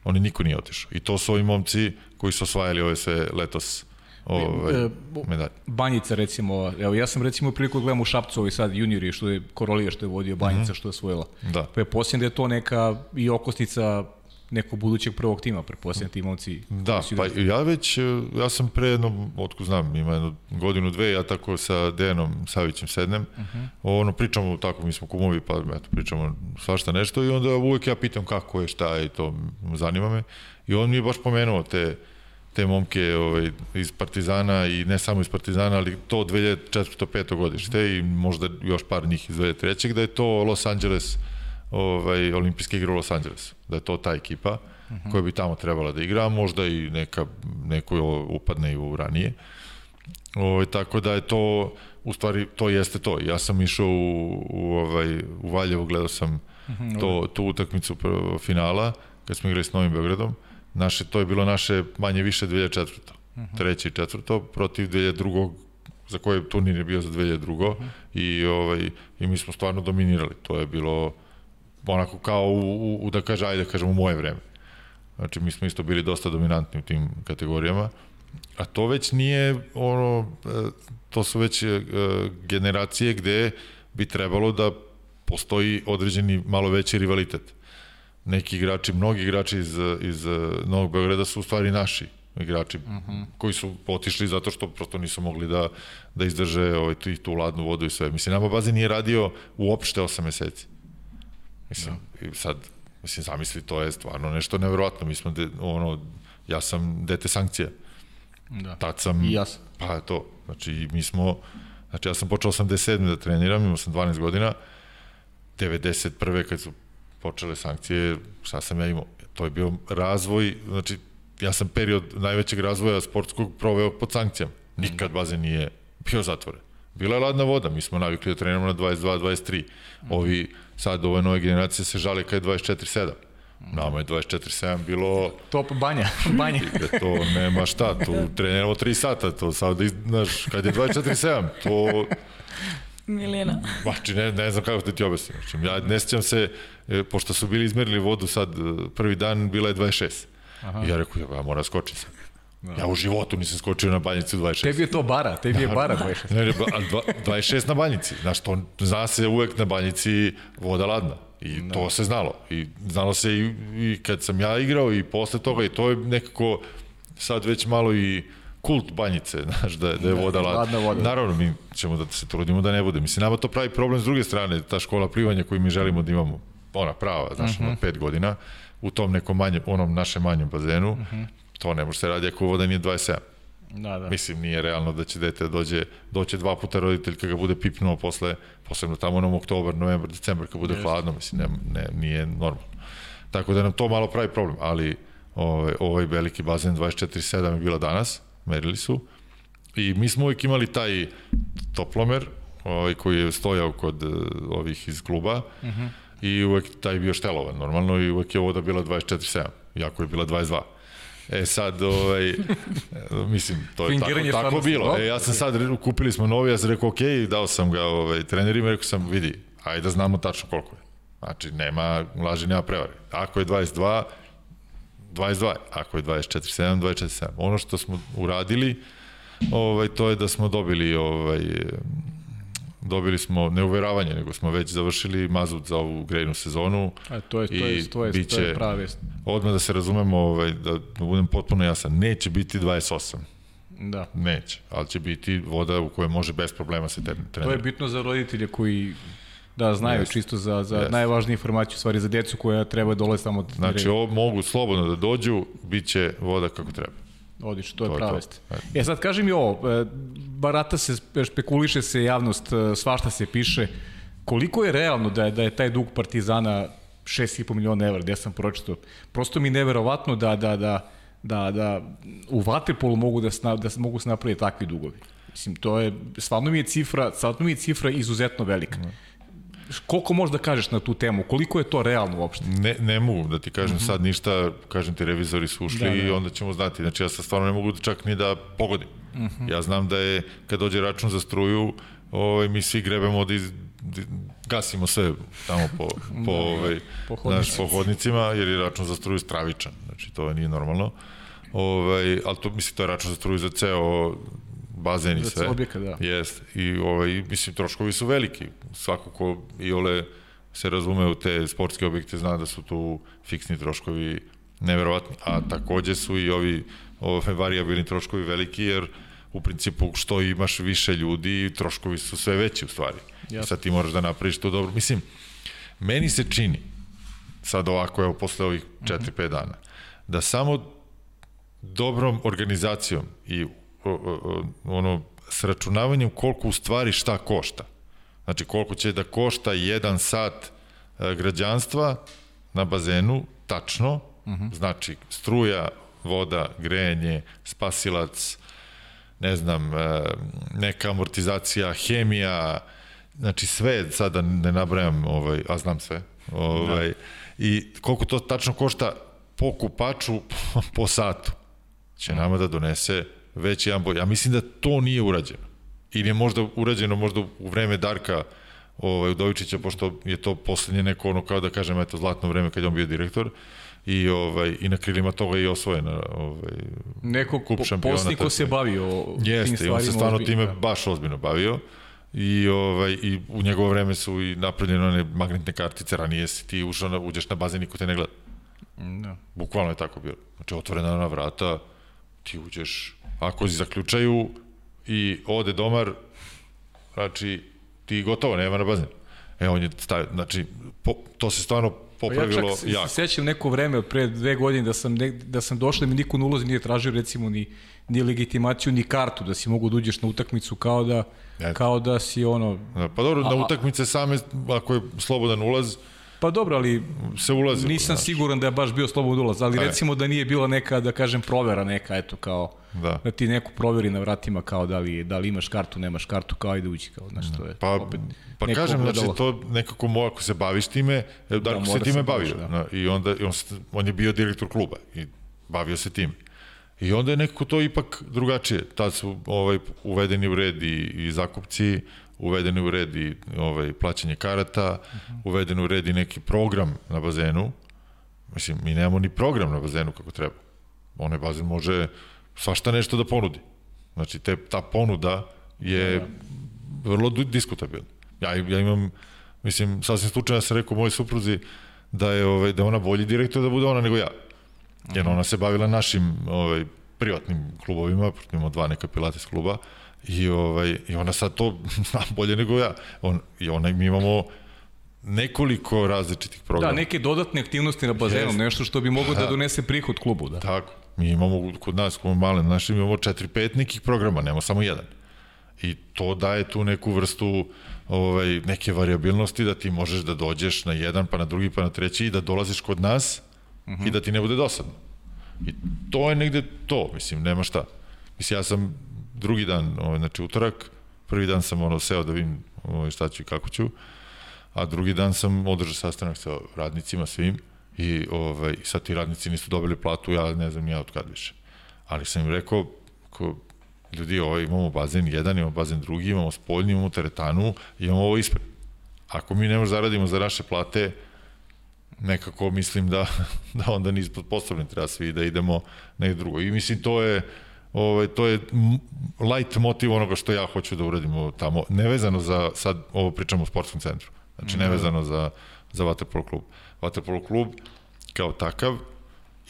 Oni niko nije otišao. I to su ovi momci koji su osvajali ove sve letos ovaj, e, medalje. Banjica recimo, evo ja sam recimo priliku da gledam u Šapcu ovaj sad juniori što je Korolija što je vodio Banjica mm -hmm. što je osvojila. Da. Pa je posljedno da je to neka i okosnica nekog budućeg prvog tima, preposljedno ti momci. Da, pa ja već, ja sam pre jednom, otko znam, ima jednu godinu, dve, ja tako sa Dejanom Savićem sednem, uh mhm. -huh. ono, pričamo tako, mi smo kumovi, pa eto, pričamo svašta nešto i onda uvek ja pitam kako je, šta je to zanima me. I on mi je baš pomenuo te, te momke ovaj, iz Partizana i ne samo iz Partizana, ali to 2004. 5. godište i možda još par njih iz 2003. da je to Los Angeles ovaj, olimpijske igre u Los Angeles, da je to ta ekipa uh -huh. koja bi tamo trebala da igra, možda i neka, neko upadne i u ranije. Ovaj, tako da je to, u stvari, to jeste to. Ja sam išao u, u, ovaj, u Valjevo, gledao sam uh -huh, to, tu utakmicu finala, kad smo igrali s Novim Beogradom. Naše, to je bilo naše manje više 2004. Uh -huh. Treće i četvrto protiv 2002 za koje turnir je bio za 2002. Uh -huh. i, ovaj, i mi smo stvarno dominirali. To je bilo onako kao u, u, u da kaže, ajde da kažem u moje vreme. Znači, mi smo isto bili dosta dominantni u tim kategorijama, a to već nije ono, e, to su već e, generacije gde bi trebalo da postoji određeni malo veći rivalitet. Neki igrači, mnogi igrači iz, iz Novog Beograda su u stvari naši igrači uh mhm. -huh. koji su otišli zato što prosto nisu mogli da, da izdrže ovaj, tu, tu ladnu vodu i sve. Mislim, nama bazen nije radio uopšte 8 meseci. Mislim, da. i sad, mislim, zamisli, to je stvarno nešto nevjerojatno. Mi smo, de, ono, ja sam dete sankcija. Da. Tad sam... I ja sam. Pa to, znači, mi smo, znači, ja sam počeo 87. da treniram, imao sam 12 godina, 91. kad su počele sankcije, šta sam ja imao? To je bio razvoj, znači, ja sam period najvećeg razvoja sportskog proveo pod sankcijama. Nikad bazen nije bio zatvoren. Bila je ladna voda, mi smo navikli da treniramo na 22, 23. Ovi sad ove nove generacije se žale kad je 24-7. Nama je 24-7 bilo... Top banja, banja. to nema šta, tu treniramo 3 sata, to sad, da znaš, kad je 24-7, to... Milina. Znači, ne, ne znam kako da ti objasnim. Znači, ja ne sjećam se, e, pošto su bili izmerili vodu sad, e, prvi dan bila je 26. Aha. I ja rekao, ja, ja moram skočiti sad. Da. Ja u životu nisam skočio na banjici u 26. Tebi je to bara, tebi je da. bara 26. Ne, ne, 26 na banjici. Znaš, to zna se uvek na banjici voda ladna. I da. to se znalo. I znalo se i, i kad sam ja igrao i posle toga i to je nekako sad već malo i kult banjice, znaš, da, da je da, voda ladna. ladna voda. Naravno, mi ćemo da se trudimo da ne bude. Mislim, nama to pravi problem s druge strane, ta škola plivanja koju mi želimo da imamo, ona prava, znaš, uh -huh. ono, pet godina, u tom nekom manjem, onom našem manjem bazenu, uh mhm. To ne može se radi ako voda nije 27. Da, da. Mislim, nije realno da će dete dođe, doće dva puta roditelj kad ga bude pipnuo posle, posebno tamo onom oktobar, novembar, decembar kad bude Jeste. hladno, mislim, ne, ne, nije normalno. Tako da nam to malo pravi problem, ali ovaj, ovaj veliki bazen 24-7 je bila danas, merili su, i mi smo uvijek imali taj toplomer, ovaj, koji je stojao kod uh, ovih iz kluba, uh -huh. i uvek taj bio štelovan, normalno, i uvek je voda bila 24-7, jako je bila 22. E sad, ovaj, mislim, to je tako, tako bilo. dobro. E, ja sam sad, kupili smo novi, ja sam rekao, ok, dao sam ga ovaj, trenerima, rekao sam, vidi, ajde da znamo tačno koliko je. Znači, nema laži, nema prevare. Ako je 22, 22, ako je 24, 7, 24, 7. Ono što smo uradili, ovaj, to je da smo dobili ovaj, dobili smo neuveravanje, nego smo već završili mazut za ovu grejnu sezonu. A, to je, to je, to je, to biće- je prava vest. Odmah da se razumemo, ovaj, da, budem potpuno jasan, neće biti 28, Da. neće, ali će biti voda u kojoj može bez problema se To je trenirati. bitno za roditelje koji da znaju Jeste. čisto za, za Jeste. najvažnije informacije, u stvari za decu koja treba dolaze tamo da Znači, ovo mogu slobodno da dođu, bit će voda kako treba. Odlično, to to je prava to. vest. E sad kaži mi ovo, e, barata se, špekuliše se javnost, e, svašta se piše, koliko je realno da je, da je taj dug Partizana 6,5 miliona evra, gde sam pročitao. Prosto mi je neverovatno da, da, da, da, da u Vaterpolu mogu da, sna, da mogu se napraviti takvi dugovi. Mislim, to je, stvarno mi je cifra, stvarno mi je cifra izuzetno velika. Koliko možeš da kažeš na tu temu? Koliko je to realno uopšte? Ne, ne mogu da ti kažem sad ništa, kažem ti revizori su ušli Da, da. i onda ćemo znati. Znači ja sad stvarno ne mogu čak ni da pogodim. Ja znam da je kad dođe račun za struju, ovaj, mi svi grebemo da, iz, da gasimo sve tamo po, po, ovaj, po hodnicima. po hodnicima, jer je račun za struju stravičan. Znači to nije normalno. Ovaj, ali to, mislim, to je račun za struju za ceo bazen i sve. ceo objekat, da. Jest. I ovaj, mislim, troškovi su veliki. Svako ko i ole se razume u te sportske objekte zna da su tu fiksni troškovi neverovatni. A takođe su i ovi ove variabilni troškovi veliki jer u principu što imaš više ljudi, troškovi su sve veći u stvari. Jasno. sad ti moraš da napraviš to dobro. Mislim, meni se čini, sad ovako, evo, posle ovih 4-5 dana, da samo dobrom organizacijom i o, o, ono sračunavanjem koliko u stvari šta košta. Znači koliko će da košta jedan sat e, građanstva na bazenu, tačno, uh -huh. znači struja, voda, grejanje, spasilac, ne znam, neka amortizacija, hemija, znači sve, sada ne nabrajam, ovaj, a znam sve, ovaj, da. i koliko to tačno košta po kupaču po satu će nama da donese već jedan bolj. Ja mislim da to nije urađeno. Ili je možda urađeno možda u vreme Darka ovaj, Udovičića, pošto je to poslednje neko ono, kao da kažem, eto, zlatno vreme kad je on bio direktor, i ovaj i na krilima toga je i osvojena ovaj Neko kup po, šampiona, ko se bavio Jeste, i on se stvarno ozbiljno, time da. baš ozbiljno bavio. I, ovaj, I u njegovo vreme su i napravljene one magnetne kartice, ranije si ti ušao na, uđeš na bazen, niko te ne gleda. Da. Bukvalno je tako bilo. Znači, otvorena ona vrata, ti uđeš, ako zaključaju i ode domar, znači, ti gotovo, nema na bazen. E, on je stavio, znači, po, to se stvarno Pa ja popravilo čak se, jako. se sećam neko vreme od pre dve godine da sam, ne, da sam došao da mi niko na ulazi nije tražio recimo ni, ni legitimaciju ni kartu da si mogu da uđeš na utakmicu kao da, Jeste. kao da si ono Da, Pa dobro, na utakmice same, ako je slobodan ulaz, Pa dobro, ali se ulazi. nisam siguran da je baš bio slobodan ulaz, ali je. recimo da nije bila neka, da kažem, provera neka, eto, kao, Da. da ti neko proveri na vratima kao da li, da li imaš kartu, nemaš kartu, kao da uđi, kao, znaš, to je Pa, opet pa kažem, znači, ogledalo. to nekako mo, ako se baviš time, evo, Darko Da, se mora time se bavio. baviš, da. Da. I onda, i on, se- on je bio direktor kluba i bavio se tim. I onda je nekako to ipak drugačije. Tad su ovaj, uvedeni u red i, i zakupci, uvedeni u red i ovaj, plaćanje karata, uvedeni u red i neki program na bazenu. Mislim, mi nemamo ni program na bazenu kako treba. Onaj bazen može svašta nešto da ponudi. Znači, te, ta ponuda je Da, vrlo du- diskutabilna. Ja, ja imam, mislim, sasvim slučajno sam rekao mojoj supruzi da je, ovaj, da ona bolji direktor da bude ona nego ja. Jer ona se bavila našim ovaj, privatnim klubovima, imamo dva neka pilates kluba, i, ovaj, i ona sad to zna bolje nego ja. On, I ona, mi imamo nekoliko različitih programa. Da, neke dodatne aktivnosti na bazenu, Jeste. nešto što bi moglo da donese prihod klubu, da. Tako, mi imamo kod nas, kod malem našim, imamo četiri, pet nekih programa, nemamo samo jedan. I to daje tu neku vrstu ovaj, neke variabilnosti da ti možeš da dođeš na jedan, pa na drugi, pa na treći i da dolaziš kod nas uh -huh. i da ti ne bude dosadno. I to je negde to, mislim, nema šta. Mislim, ja sam drugi dan, ovaj, znači utorak, prvi dan sam ono seo da vidim ovaj, šta ću i kako ću, a drugi dan sam održao sastanak sa radnicima svim i ovaj, sad ti radnici nisu dobili platu, ja ne znam ja od kad više. Ali sam im rekao, ko, ljudi, ovaj, imamo bazen jedan, imamo bazen drugi, imamo spoljni, imamo teretanu, imamo ovo ispred. Ako mi ne možemo zaradimo za naše plate, nekako mislim da, da onda nismo sposobni, treba svi da idemo nekde drugo. I mislim, to je, ovaj, to je light motiv onoga što ja hoću da uradimo tamo, nevezano za, sad ovo pričamo o sportskom centru, znači mhm. nevezano za, za Waterpolo klub. Waterpolo klub kao takav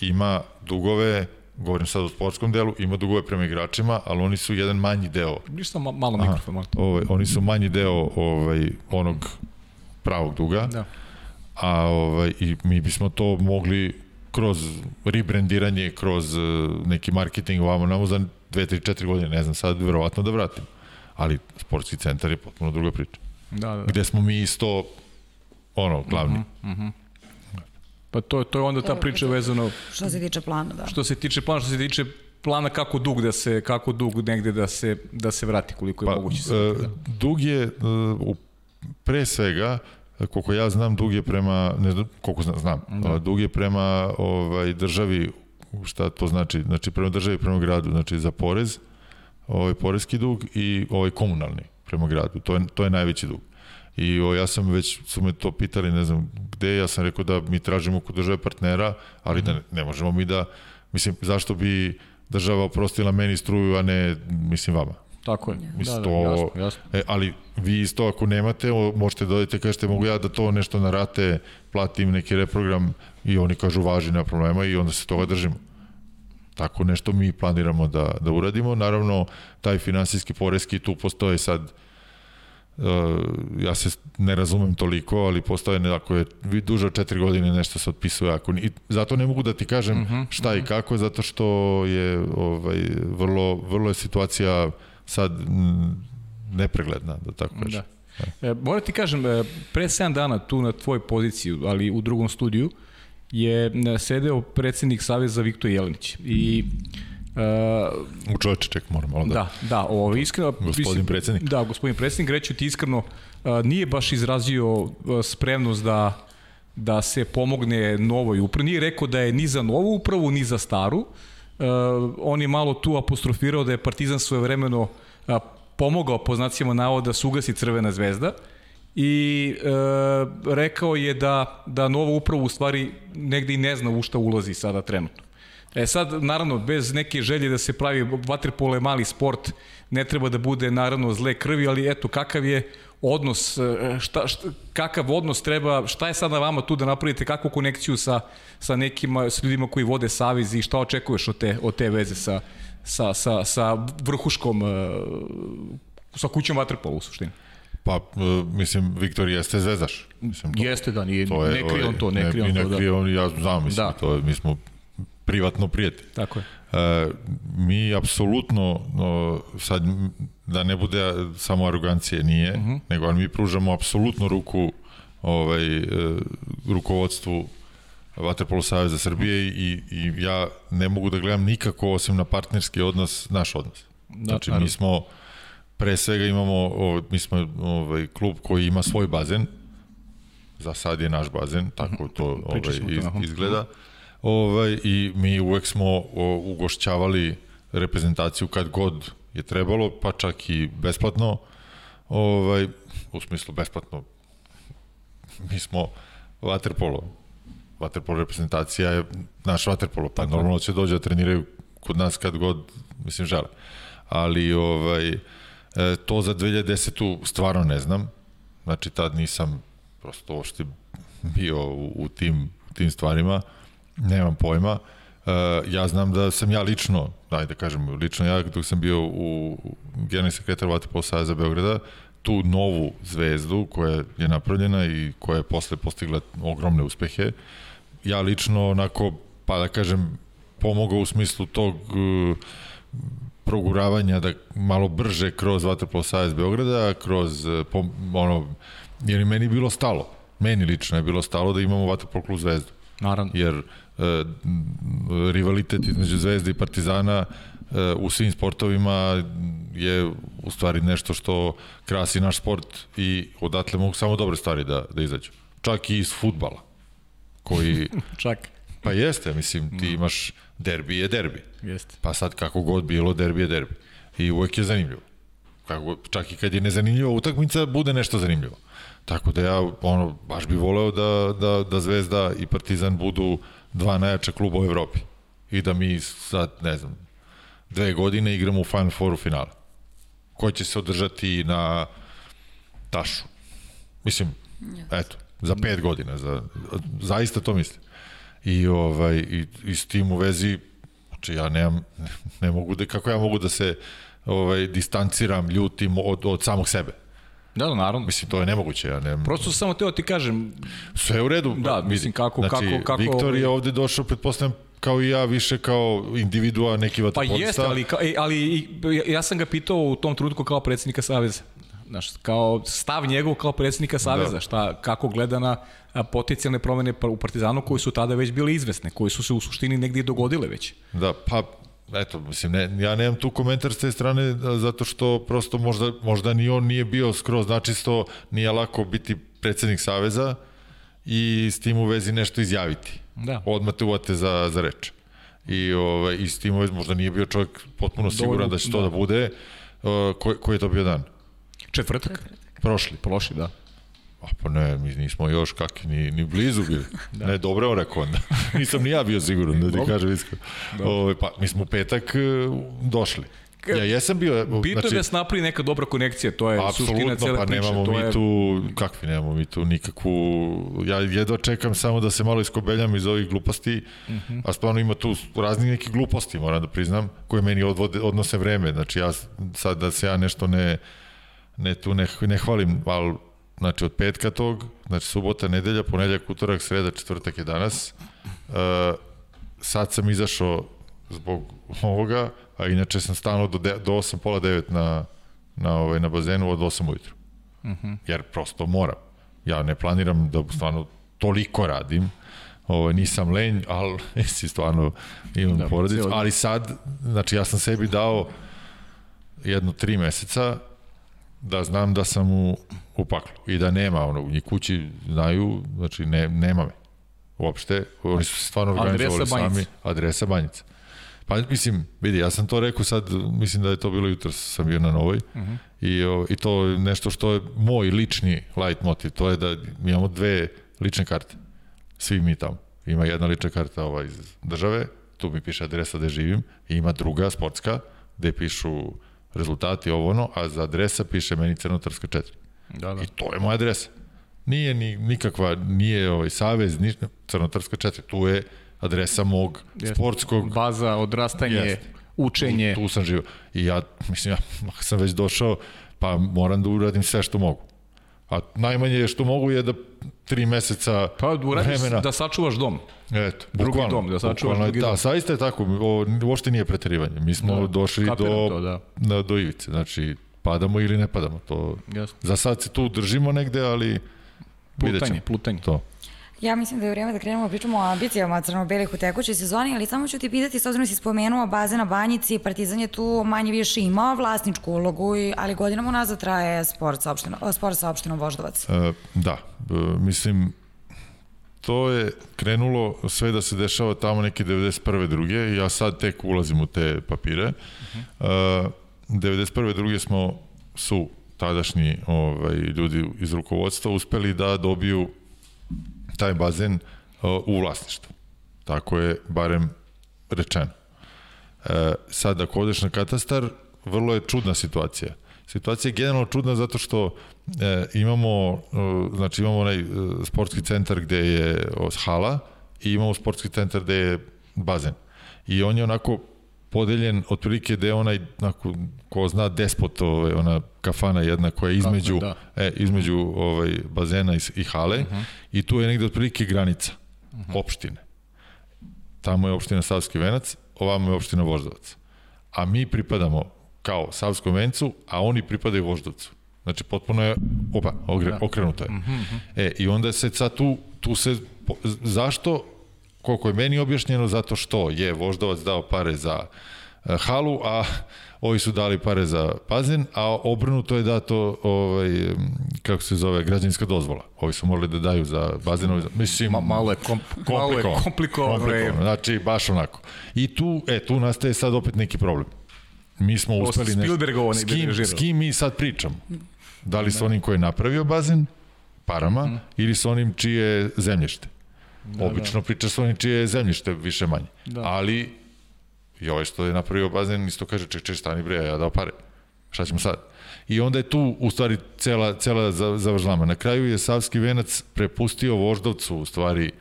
ima dugove govorim sad o sportskom delu, ima dugove prema igračima, ali oni su jedan manji deo. Ništa ma, malo mikrofon. Malo. Ovaj, oni su manji deo ovaj, onog pravog duga. Da. A ovaj, i mi bismo to mogli kroz rebrandiranje, kroz uh, neki marketing ovamo namo za 2, 3, 4 godine, ne znam sad, verovatno da vratimo. Ali sportski centar je potpuno druga priča. Da, da, da. Gde smo mi isto ono, glavni. Uh -huh, uh -huh. Pa to, to je onda ta priča vezano... Što se tiče plana, da. Što se tiče plana, što se tiče plana kako dug da se kako dug negde da se da se vrati koliko je pa, moguće se. Uh, dug je uh, pre svega koliko ja znam dug je prema ne znam koliko znam, znam da. dug je prema ovaj državi šta to znači znači prema državi prema gradu znači za porez ovaj poreski dug i ovaj komunalni prema gradu to je to je najveći dug I o, ja sam već, su me to pitali, ne znam gde, ja sam rekao da mi tražimo kod države partnera, ali da ne, ne možemo mi da, mislim, zašto bi država oprostila meni struju, a ne, mislim, vama. Tako je. Mislim, da, da, to, jasno, jasno. E, ali vi isto ako nemate, možete dodati, kažete, mogu ja da to nešto na rate platim neki reprogram i oni kažu važi, nema problema i onda se toga držimo. Tako nešto mi planiramo da, da uradimo. Naravno, taj finansijski poreski tu postoje sad Uh, ja se ne razumem toliko, ali postoje ako je duže od četiri godine nešto se otpisuje ako i zato ne mogu da ti kažem uh mhm, -huh, šta uh -huh. i mhm. kako zato što je ovaj vrlo vrlo je situacija sad nepregledna da tako kažem. Da. E, moram ti kažem, e, pre 7 dana tu na tvoj poziciji, ali u drugom studiju, je e, sedeo predsednik Saveza Viktor Jelenić. I Uh, u čoveče, ček, moram malo da... Da, da, ovo, iskreno... Gospodin predsednik. Da, gospodin predsednik, reću ti iskreno, uh, nije baš izrazio uh, spremnost da da se pomogne novoj upravi. Nije rekao da je ni za novu upravu, ni za staru. Uh, on je malo tu apostrofirao da je Partizan svoje vremeno pomogao po znacima navoda da se ugasi Crvena zvezda i e, rekao je da, da nova uprava u stvari negde i ne zna u šta ulazi sada trenutno. E sad, naravno, bez neke želje da se pravi vaterpolo mali sport, ne treba da bude naravno zle krvi, ali eto, kakav je odnos, e, šta, šta, kakav odnos treba, šta je sad na vama tu da napravite, kakvu konekciju sa, sa nekima, sa ljudima koji vode savez i šta očekuješ od te, od te veze sa, sa, sa, sa vrhuškom, e, sa kućom vaterpola u suštini? Pa, e, mislim, Viktor jeste zvezdaš. Mislim, to, jeste, da, nije, to je, ne krije on to, ne krije on to. Ne krije on, ja znam, mislim, da. to je, mi smo privatno prijatelj. Tako je. E, mi apsolutno, no, sad da ne bude samo arogancije, nije, uh mhm. -huh. nego mi pružamo apsolutno ruku ovaj, e, rukovodstvu Vaterpolo Saveza Srbije i, i ja ne mogu da gledam nikako osim na partnerski odnos, naš odnos. Da, znači, mi smo, pre svega imamo, ovaj, mi smo ovaj, klub koji ima svoj bazen, za sad je naš bazen, tako to ovaj, iz, izgleda. Uh -huh Ovaj, I mi uvek smo ugošćavali reprezentaciju kad god je trebalo, pa čak i besplatno. Ovaj, u smislu besplatno. Mi smo vaterpolo. Vaterpolo reprezentacija je naš vaterpolo, pa Tako. normalno će dođe da treniraju kod nas kad god, mislim, žele. Ali ovaj, e, to za 2010. stvarno ne znam. Znači, tad nisam prosto uopšte bio u, u, tim, u tim stvarima. Nemam pojma. Uh, ja znam da sam ja lično, daj da kažem, lično ja dok sam bio u generalni sekretar Vatipol Saveza Beograda, tu novu zvezdu koja je napravljena i koja je posle postigla ogromne uspehe, ja lično onako, pa da kažem, pomogao u smislu tog uh, proguravanja da malo brže kroz Vatrpolo Savez Beograda, kroz uh, pom, ono, jer je meni bilo stalo, meni lično je bilo stalo da imamo Vatrpolo klub Zvezdu. Naravno. Jer rivalitet između Zvezde i Partizana uh, u svim sportovima je u stvari nešto što krasi naš sport i odatle mogu samo dobre stvari da, da izađu. Čak i iz futbala koji Čak. Pa jeste, mislim, ti imaš derbi je derbi. Jeste. Pa sad kako god bilo, derbi je derbi. I uvek je zanimljivo. Kako, čak i kad je nezanimljiva utakmica, bude nešto zanimljivo. Tako da ja ono, baš bi voleo da, da, da Zvezda i Partizan budu dva najjača kluba u Evropi. I da mi sad, ne znam, dve godine igramo u Final Fouru finale. Koji će se održati na Tašu. Mislim, eto, za pet godina. Za, zaista to mislim. I, ovaj, i, i s tim u vezi, znači ja nemam, ne mogu da, kako ja mogu da se ovaj, distanciram, ljutim od, od samog sebe. Da, da, naravno. Mislim, to je nemoguće, ja ne... Prosto sam samo teo da ti kažem, Sve je u redu. Da, mislim, kako- znači, kako- kako Viktor je ovaj- ovde došao, pretpostavljam, kao i ja, više kao individua, neki pa vaterpolista. jeste, ali, ka, e, ali i- ja- sam ga pitao u tom trenutku kao predsjednika Saveza. Znaš, kao stav njegov kao predsjednika Saveza, Da. šta, kako gleda na potencijalne promene pa- u Partizanu koji su tada već bile izvesne, koji su se u suštini negdje dogodile već. Da, pa eto, mislim, ne, ja nemam tu komentar s te strane zato što prosto možda, možda ni on nije bio skroz načisto, nije lako biti predsednik Saveza i s tim u vezi nešto izjaviti. Da. Odmah te uvate za, za reč. I, ovaj, I s tim u vezi možda nije bio čovjek potpuno siguran da će to da, da. bude. Uh, koji, koji je to bio dan? Četvrtak? Prošli. Prošli, da. A pa ne, mi nismo još kakvi, ni, ni blizu bili. da. Ne, dobro je on rekao onda. Nisam ni ja bio siguran, da ti Dobro. kažem iskreno. Ove, pa, mi smo u petak e, došli. Ja jesam bio... Bitno znači, je da se napravi neka dobra konekcija, to je suština cele pa priče. nemamo to mi je, tu, kakvi nemamo mi tu nikakvu, ja jedva čekam samo da se malo iskobeljam iz ovih gluposti, uh Mhm. -huh. a stvarno ima tu raznih nekih gluposti, moram da priznam, koje meni odvode, odnose vreme, znači ja sad da se ja nešto ne, ne tu ne, ne hvalim, ali znači od petka tog, znači subota, nedelja, ponedljak, utorak, sreda, četvrtak je danas, uh, sad sam izašao zbog ovoga, a inače sam stalno do, de, do 8, pola 9 na, na, ovaj, na bazenu od 8 ujutru. Uh -huh. Jer prosto moram. Ja ne planiram da stvarno toliko radim, ovaj, nisam lenj, ali si stvarno imam da, porodicu, ali sad, znači ja sam sebi dao jedno tri meseca da znam da sam u, u paklu i da nema ono, i kući znaju, znači ne, nema me uopšte, oni su se stvarno Adresa organizovali Banjica. sami, adresa Banjica. Pa mislim, vidi, ja sam to rekao sad, mislim da je to bilo jutro sam bio na novoj uh -huh. i, o, i to je nešto što je moj lični light motiv, to je da imamo dve lične karte, svi mi tamo. Ima jedna lična karta ova iz države, tu mi piše adresa gde živim, i ima druga sportska, gde pišu rezultati ovo ono, a za adresa piše meni Crnotarska 4. Da, da. I to je moja adresa. Nije ni nikakva, nije ovaj savez, ni Crnotarska 4. Tu je adresa mog Jeste. sportskog Baza, odrastanje, Jeste. učenje. Tu, tu sam živio. I ja, mislim, ja sam već došao, pa moram da uradim sve što mogu. A najmanje što mogu je da tri meseca Pa uradiš vremena, da sačuvaš dom. Eto, drugi bukvalno, dom, da sačuvaš drugi da, dom. saista je tako, o, uopšte nije preterivanje. Mi smo Da, da, došli do, to, da. na, do ivice, znači padamo ili ne padamo. To, Jasno. za sad se tu držimo negde, ali Plutanje, plutanje. To. Ja mislim da je vrijeme da krenemo da pričamo o ambicijama crno-belih u tekućoj sezoni, ali samo ću ti pitati, s obzirom da si spomenuo baze na Banjici, Partizan je tu manje više imao vlasničku ulogu, ali godinama unazad traje sport sa, opštinom, sport sa opštinom Voždovac. E, da, e, mislim, to je krenulo sve da se dešava tamo neke 91. druge, ja sad tek ulazim u te papire. Uh -huh. e, 91. druge smo, su tadašnji ovaj, ljudi iz rukovodstva uspeli da dobiju taj bazen uh, u vlasništvu. Tako je barem rečeno. E, sad, ako odeš na katastar, vrlo je čudna situacija. Situacija je generalno čudna zato što e, imamo, e, znači imamo onaj e, sportski centar gde je o, hala i imamo sportski centar gde je bazen. I on je onako podeljen otprilike da je onaj onako, ko zna despot ovaj, ona kafana jedna koja je između da. e, između ovaj bazena i, i hale uh -huh. i tu je negde otprilike granica uh -huh. opštine tamo je opština Savski venac, ovamo je opština Voždovac. A mi pripadamo kao Savskom vencu, a oni pripadaju Voždovcu. Znači, potpuno je, opa, ogre, okrenuto je. Mm -hmm. E, i onda se sad tu, tu se, zašto, koliko je meni objašnjeno, zato što je Voždovac dao pare za uh, halu, a ovi su dali pare za bazen, a obrnuto je dato, ovaj, kako se zove, građanska dozvola. Ovi su morali da daju za ovi, mislim, Ma, malo je, komp, malo je komplikovano. komplikovano. Znači, baš onako. I tu, e, tu nastaje sad opet neki problem. Mi smo uspeli nešto. S kim, s kim mi sad pričamo? Da li sa onim koji je napravio bazen, parama, mm. ili sa onim čije zemljište? Da, Obično da. priča sa onim čije je zemljište, više manje. Da. Ali I ovaj što je napravio bazen isto kaže, ček, ček, stani bre, ja dao pare. Šta ćemo sad? I onda je tu u stvari cela, cela zavržlama. Na kraju je Savski venac prepustio Voždovcu u stvari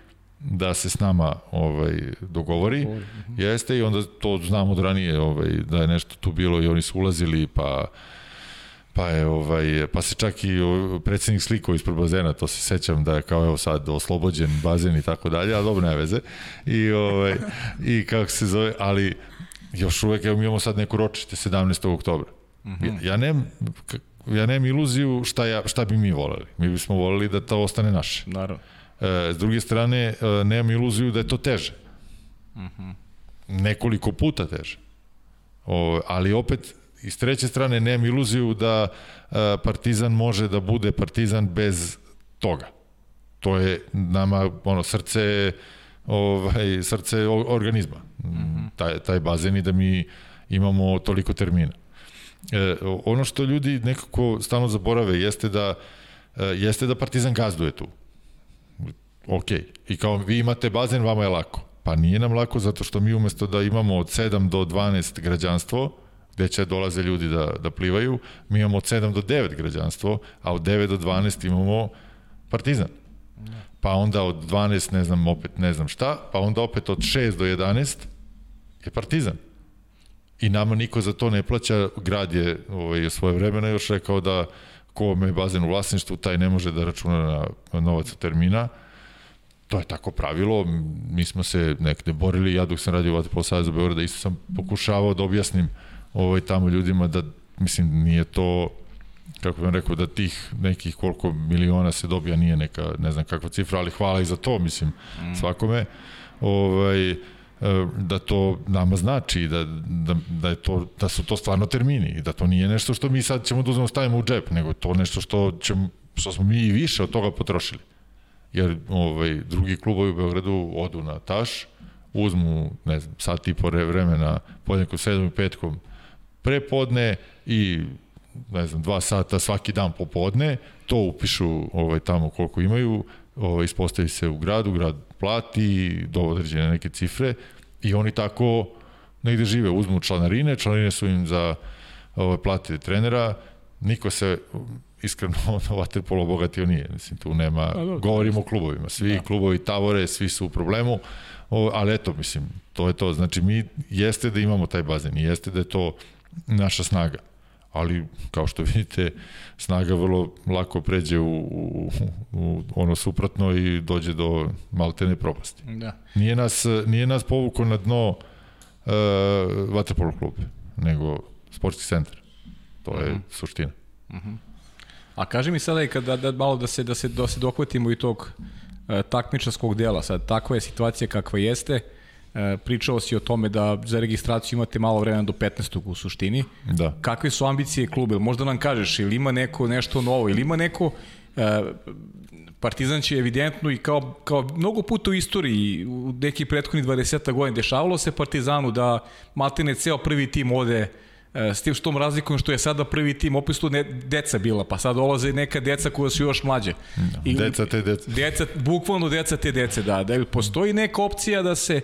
da se s nama ovaj dogovori. Dogovori. Mhm. Jeste i onda to znamo od ranije ovaj da je nešto tu bilo i oni su ulazili pa Pa je ovaj pa se čak i predsednik slikao ispred bazena, to se sećam da je kao evo sad oslobođen bazen i tako dalje, a dobro ne veze. I ovaj i kako se zove, ali još uvek evo mi imamo sad neku ročište 17. oktobra. Mm -hmm. ja, ja nemam ja nemam iluziju šta, ja, šta bi mi voleli. Mi bismo voleli da to ostane naše. Naravno. E, s druge strane, e, nemam iluziju da je to teže. Mm -hmm. Nekoliko puta teže. O, ali opet, i s treće strane, nemam iluziju da e, Partizan može da bude Partizan bez toga. To je nama ono srce ovaj srce organizma. Mm -hmm. Taj taj bazen i da mi imamo toliko termina. E, ono što ljudi nekako stalno zaborave jeste da e, jeste da Partizan gazduje tu. Ok. I kao vi imate bazen, vama je lako. Pa nije nam lako zato što mi umesto da imamo od 7 do 12 građanstvo, gde će dolaze ljudi da, da plivaju, mi imamo od 7 do 9 građanstvo, a od 9 do 12 imamo Partizan. Pa onda od 12 ne znam opet ne znam šta, pa onda opet od 6 do 11 je Partizan. I nama niko za to ne plaća, grad je ovaj, svoje vremena još rekao da ko me bazen u vlasništvu, taj ne može da računa na novac termina. To je tako pravilo, mi smo se nekde borili, ja dok sam radio u Vatapol Savjezu Beograda, isto sam pokušavao da objasnim ovaj, tamo ljudima da, mislim, nije to, kako bih rekao, da tih nekih koliko miliona se dobija nije neka, ne znam kakva cifra, ali hvala i za to, mislim, mm. svakome. Ovaj, E, da to nama znači da, da, da, je to, da su to stvarno termini i da to nije nešto što mi sad ćemo da uzmemo stavimo u džep, nego to nešto što, ćemo, što smo mi i više od toga potrošili. Jer ovaj, drugi klubovi u Beogradu odu na taš, uzmu, ne znam, sat i po vremena, podnekom sedom i petkom prepodne i ne znam, dva sata svaki dan popodne, to upišu ovaj, tamo koliko imaju, ovaj, ispostavi se u gradu, grad plati do određene neke cifre i oni tako negde žive, uzmu članarine, članarine su im za ovaj, plate trenera, niko se iskreno na vaterpolo obogatio nije, mislim, tu nema, A, da, govorimo o klubovima, svi da. klubovi tavore, svi su u problemu, o, ali eto, mislim, to je to, znači mi jeste da imamo taj bazen, jeste da je to naša snaga, ali kao što vidite snaga vrlo lako pređe u, u, u ono suprotno i dođe do maltene propasti. Da. Nije nas, nije nas povuko na dno uh, Vaterpolo klub, nego sportski centar. To je uh mhm. -huh. suština. Uh mhm. -huh. A kaži mi sada i kada da, malo da se da se da se dohvatimo i tog uh, takmičarskog dela. Sad takva je situacija kakva jeste. Uh, E, pričao si o tome da za registraciju imate malo vremena do 15. u suštini. Da. Kakve su ambicije kluba? Možda nam kažeš, ili ima neko nešto novo, ili ima neko... E, Partizan će evidentno i kao, kao mnogo puta u istoriji, u neki prethodni 20 godina, dešavalo se Partizanu da maltene ceo prvi tim ode e, s tim što razlikom što je sada prvi tim, opet su ne, deca bila, pa sad dolaze neka deca koja su još mlađe. Da, I, deca te deca. Deca, bukvalno deca te dece, da. Da postoji neka opcija da se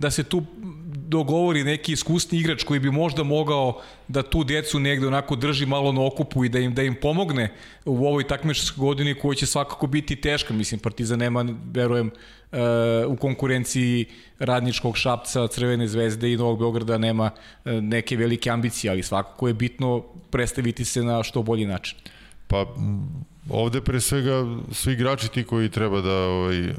da se tu dogovori neki iskusni igrač koji bi možda mogao da tu decu negde onako drži malo na okupu i da im da im pomogne u ovoj takmičarskoj godini koja će svakako biti teška. Mislim, Partizan nema, verujem, e, u konkurenciji Radničkog Šapca, Crvene zvezde i Novog Beograda nema e, neke velike ambicije, ali svakako je bitno predstaviti se na što bolji način. Pa ovde pre svega svi igrači ti koji treba da ovaj,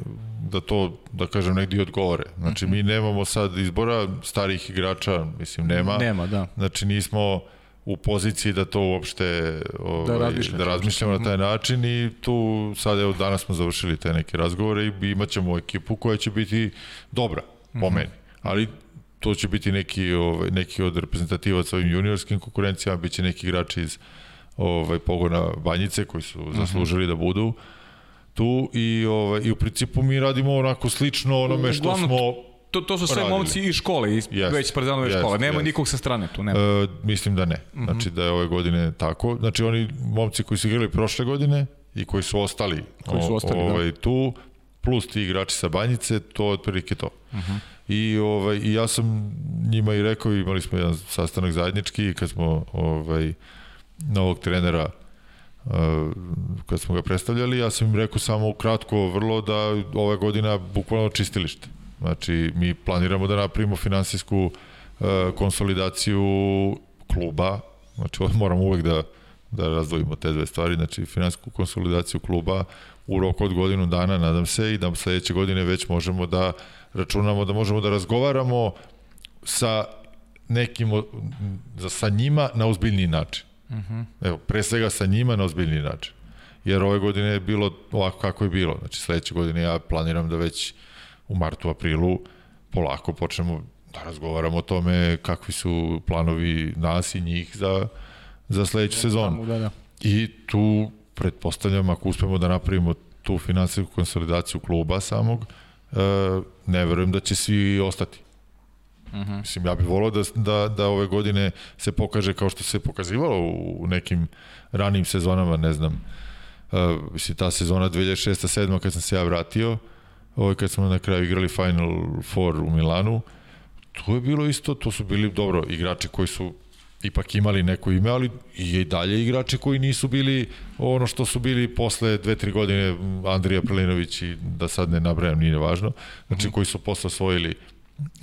da to, da kažem, negdje odgovore. Znači, mi nemamo sad izbora starih igrača, mislim, nema. Nema, da. Znači, nismo u poziciji da to uopšte ovaj, da, razmišljamo. da razmišljamo na taj način i tu sad evo danas smo završili te neke razgovore i imat ćemo ekipu koja će biti dobra po meni. Ali to će biti neki, ovaj, neki od reprezentativaca ovim juniorskim konkurencijama, bit će neki igrači iz ovaj, pogona Banjice koji su zaslužili da budu tu i, ovaj, i u principu mi radimo onako slično onome što Uglavnom, smo To, to su sve radili. momci iz škole, iz Jest, već Partizanove jest, škole. Nema jest. nikog sa strane tu, nema. E, mislim da ne. Znači da je ove godine tako. Znači oni momci koji su igrali prošle godine i koji su ostali, Koji su ostali, da. ovaj, tu, plus ti igrači sa Banjice, to je otprilike to. Uh -huh. I, ovaj, I ja sam njima i rekao, imali smo jedan sastanak zajednički kad smo ovaj, novog trenera uh, kad smo ga predstavljali, ja sam im rekao samo ukratko vrlo da ova godina bukvalno čistilište. Znači, mi planiramo da napravimo finansijsku uh, konsolidaciju kluba, znači moramo uvek da, da razdvojimo te dve stvari, znači finansijsku konsolidaciju kluba u roku od godinu dana, nadam se, i da sledeće godine već možemo da računamo, da možemo da razgovaramo sa nekim, sa njima na ozbiljniji način. Uh -huh. Evo, pre svega sa njima na ozbiljniji način. Jer ove godine je bilo ovako kako je bilo. Znači, sledeće godine ja planiram da već u martu, aprilu polako počnemo da razgovaramo o tome kakvi su planovi nas i njih za, za sledeću sezonu. Da, da. I tu pretpostavljam ako uspemo da napravimo tu finansijsku konsolidaciju kluba samog, e, ne verujem da će svi ostati. Uh -huh. Mislim, ja bih volao da, da, da ove godine se pokaže kao što se pokazivalo u, nekim ranim sezonama, ne znam, uh, mislim, ta sezona 2006-2007 kad sam se ja vratio, ovaj, kad smo na kraju igrali Final Four u Milanu, to je bilo isto, to su bili dobro igrači koji su ipak imali neko ime, ali i dalje igrači koji nisu bili ono što su bili posle dve, tri godine Andrija Prelinović i da sad ne nabrajam, nije važno, znači mm. koji su posle osvojili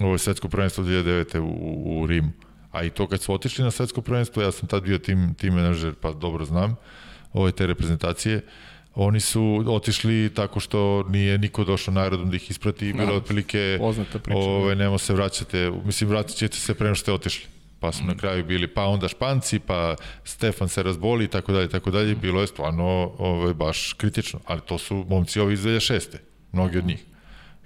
ovo svetsko prvenstvo 2009. u, u Rimu. A i to kad su otišli na svetsko prvenstvo, ja sam tad bio tim, tim menadžer, pa dobro znam ove te reprezentacije, oni su otišli tako što nije niko došao narodom da ih isprati i bilo Da. otprilike Poznata priča, da. ove, nemo se vraćate, mislim vratit ćete se prema što ste otišli. Pa su mm. na kraju bili pa onda Španci, pa Stefan se razboli i tako dalje, tako dalje. Bilo je stvarno ovaj, baš kritično. Ali to su momci ovi iz 2006. Mnogi od njih.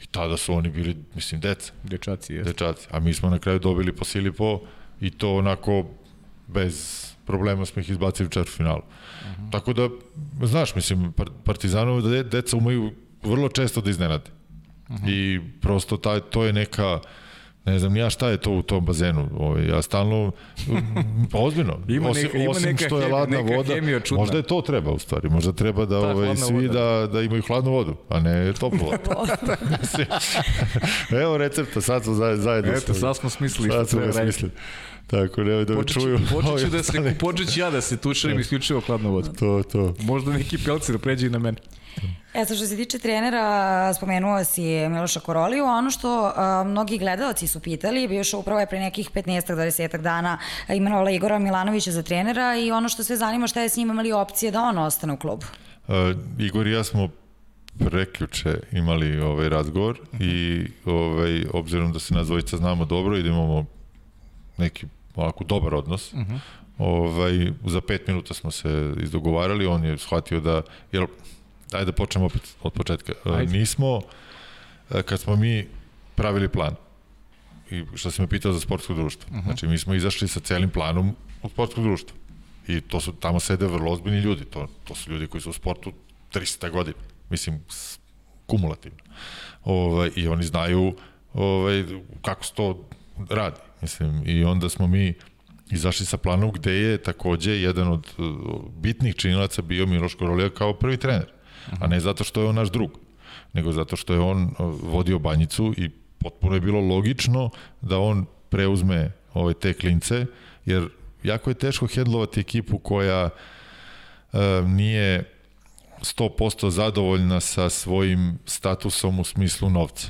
I tada su oni bili, mislim, deca Dečaci, jeste. dečaci. A mi smo na kraju dobili po sili po i to onako bez problema smo ih izbacili u četvrtfinalu. Uh -huh. Tako da, znaš, mislim, par- Partizanovi de, deca umeju vrlo često da iznenade. Uh -huh. I prosto taj, to je neka, ne znam ja šta je to u tom bazenu. Ovaj, ja stalno, ozbiljno, Ima osim, neka- ima osim neka što je ladna neka voda, čudna. možda je to treba u stvari, možda treba da, Da, ovaj, svi voda. da, da imaju hladnu vodu, a ne toplu vodu. Evo recepta, sad smo zajedno. Eto, sad smo smislili Sad smo treba ga smislili. Tako, nemoj da me Počet ću, čuju. počet ću ovi da se, ostali. počet ću ja da se tučerim isključivo hladno vodu. To, to. Možda neki pelcer pređe i na mene. E, sad što se tiče trenera, spomenuo si Miloša Koroliju, ono što a, mnogi gledalci su pitali, bivša upravo je pre nekih 15-20 dana imenovala Igora Milanovića za trenera i ono što sve zanima šta je s njim imali opcije da on ostane u klubu. Uh, Igor i ja smo preključe imali ovaj razgovor i ovaj, obzirom da se nas dvojica znamo dobro i da imamo neki ovako dobar odnos, uh -huh. ovaj, za pet minuta smo se izdogovarali, on je shvatio da, jer, ajde da počnemo opet od početka, Uh, Ajde. nismo, uh, kad smo mi pravili plan, i što si me pitao za sportsko društvo, uh -huh. znači mi smo izašli sa celim planom u sportsko društvo. I to su, tamo sede vrlo ozbiljni ljudi, to, to su ljudi koji su u sportu 300 godina, mislim, kumulativno. Ovaj, I oni znaju ovaj, kako se to radi. Mislim, I onda smo mi izašli sa planom gde je takođe jedan od uh, bitnih činilaca bio Miloš Korolija kao prvi trener. A ne zato što je on naš drug, nego zato što je on vodio banjicu i potpuno je bilo logično da on preuzme ove te klince, jer jako je teško hendlovati ekipu koja uh, nije 100% zadovoljna sa svojim statusom u smislu novca.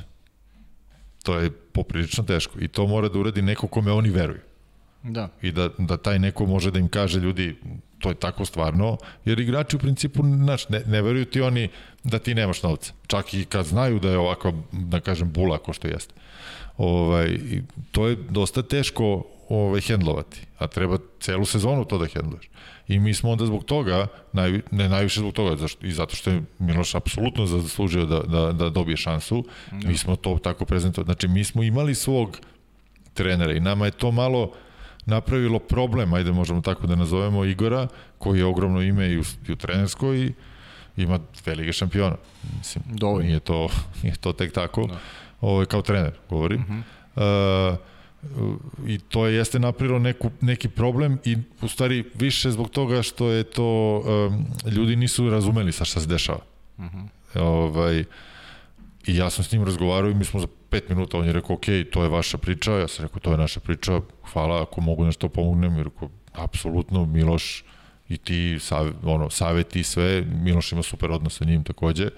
To je poprilično teško i to mora da uradi neko kome oni veruju. Da. I da, da taj neko može da im kaže ljudi, to je tako stvarno, jer igrači u principu, znaš, ne, ne veruju ti oni da ti nemaš novca. Čak i kad znaju da je ovako, da kažem, bula ko što jeste. Ovaj, to je dosta teško ovaj, hendlovati, a treba celu sezonu to da hendluješ. I mi smo onda zbog toga, naj, ne najviše zbog toga, zašto, i zato što je Miloš apsolutno zaslužio da, da, da dobije šansu, ja. mi smo to tako prezentovali. Znači, mi smo imali svog trenera i nama je to malo napravilo problem, ajde možemo tako da nazovemo Igora, koji je ogromno ime i u, i u trenerskoj i ima dve lige šampiona. Mislim, Dovoljno. Nije to, nije to tek tako. Da. Ovo je kao trener, govorim. Uh -huh. uh, i to je jeste napravilo neku, neki problem i u stvari više zbog toga što je to um, ljudi nisu razumeli sa šta se dešava. Uh -huh. ovaj, I ja sam s njim razgovarao i mi smo pet minuta, on je rekao, ok, to je vaša priča, ja sam rekao, to je naša priča, hvala ako mogu nešto pomognem, i rekao, apsolutno, Miloš i ti, sav, ono, saveti i sve, Miloš ima super odnos sa njim takođe,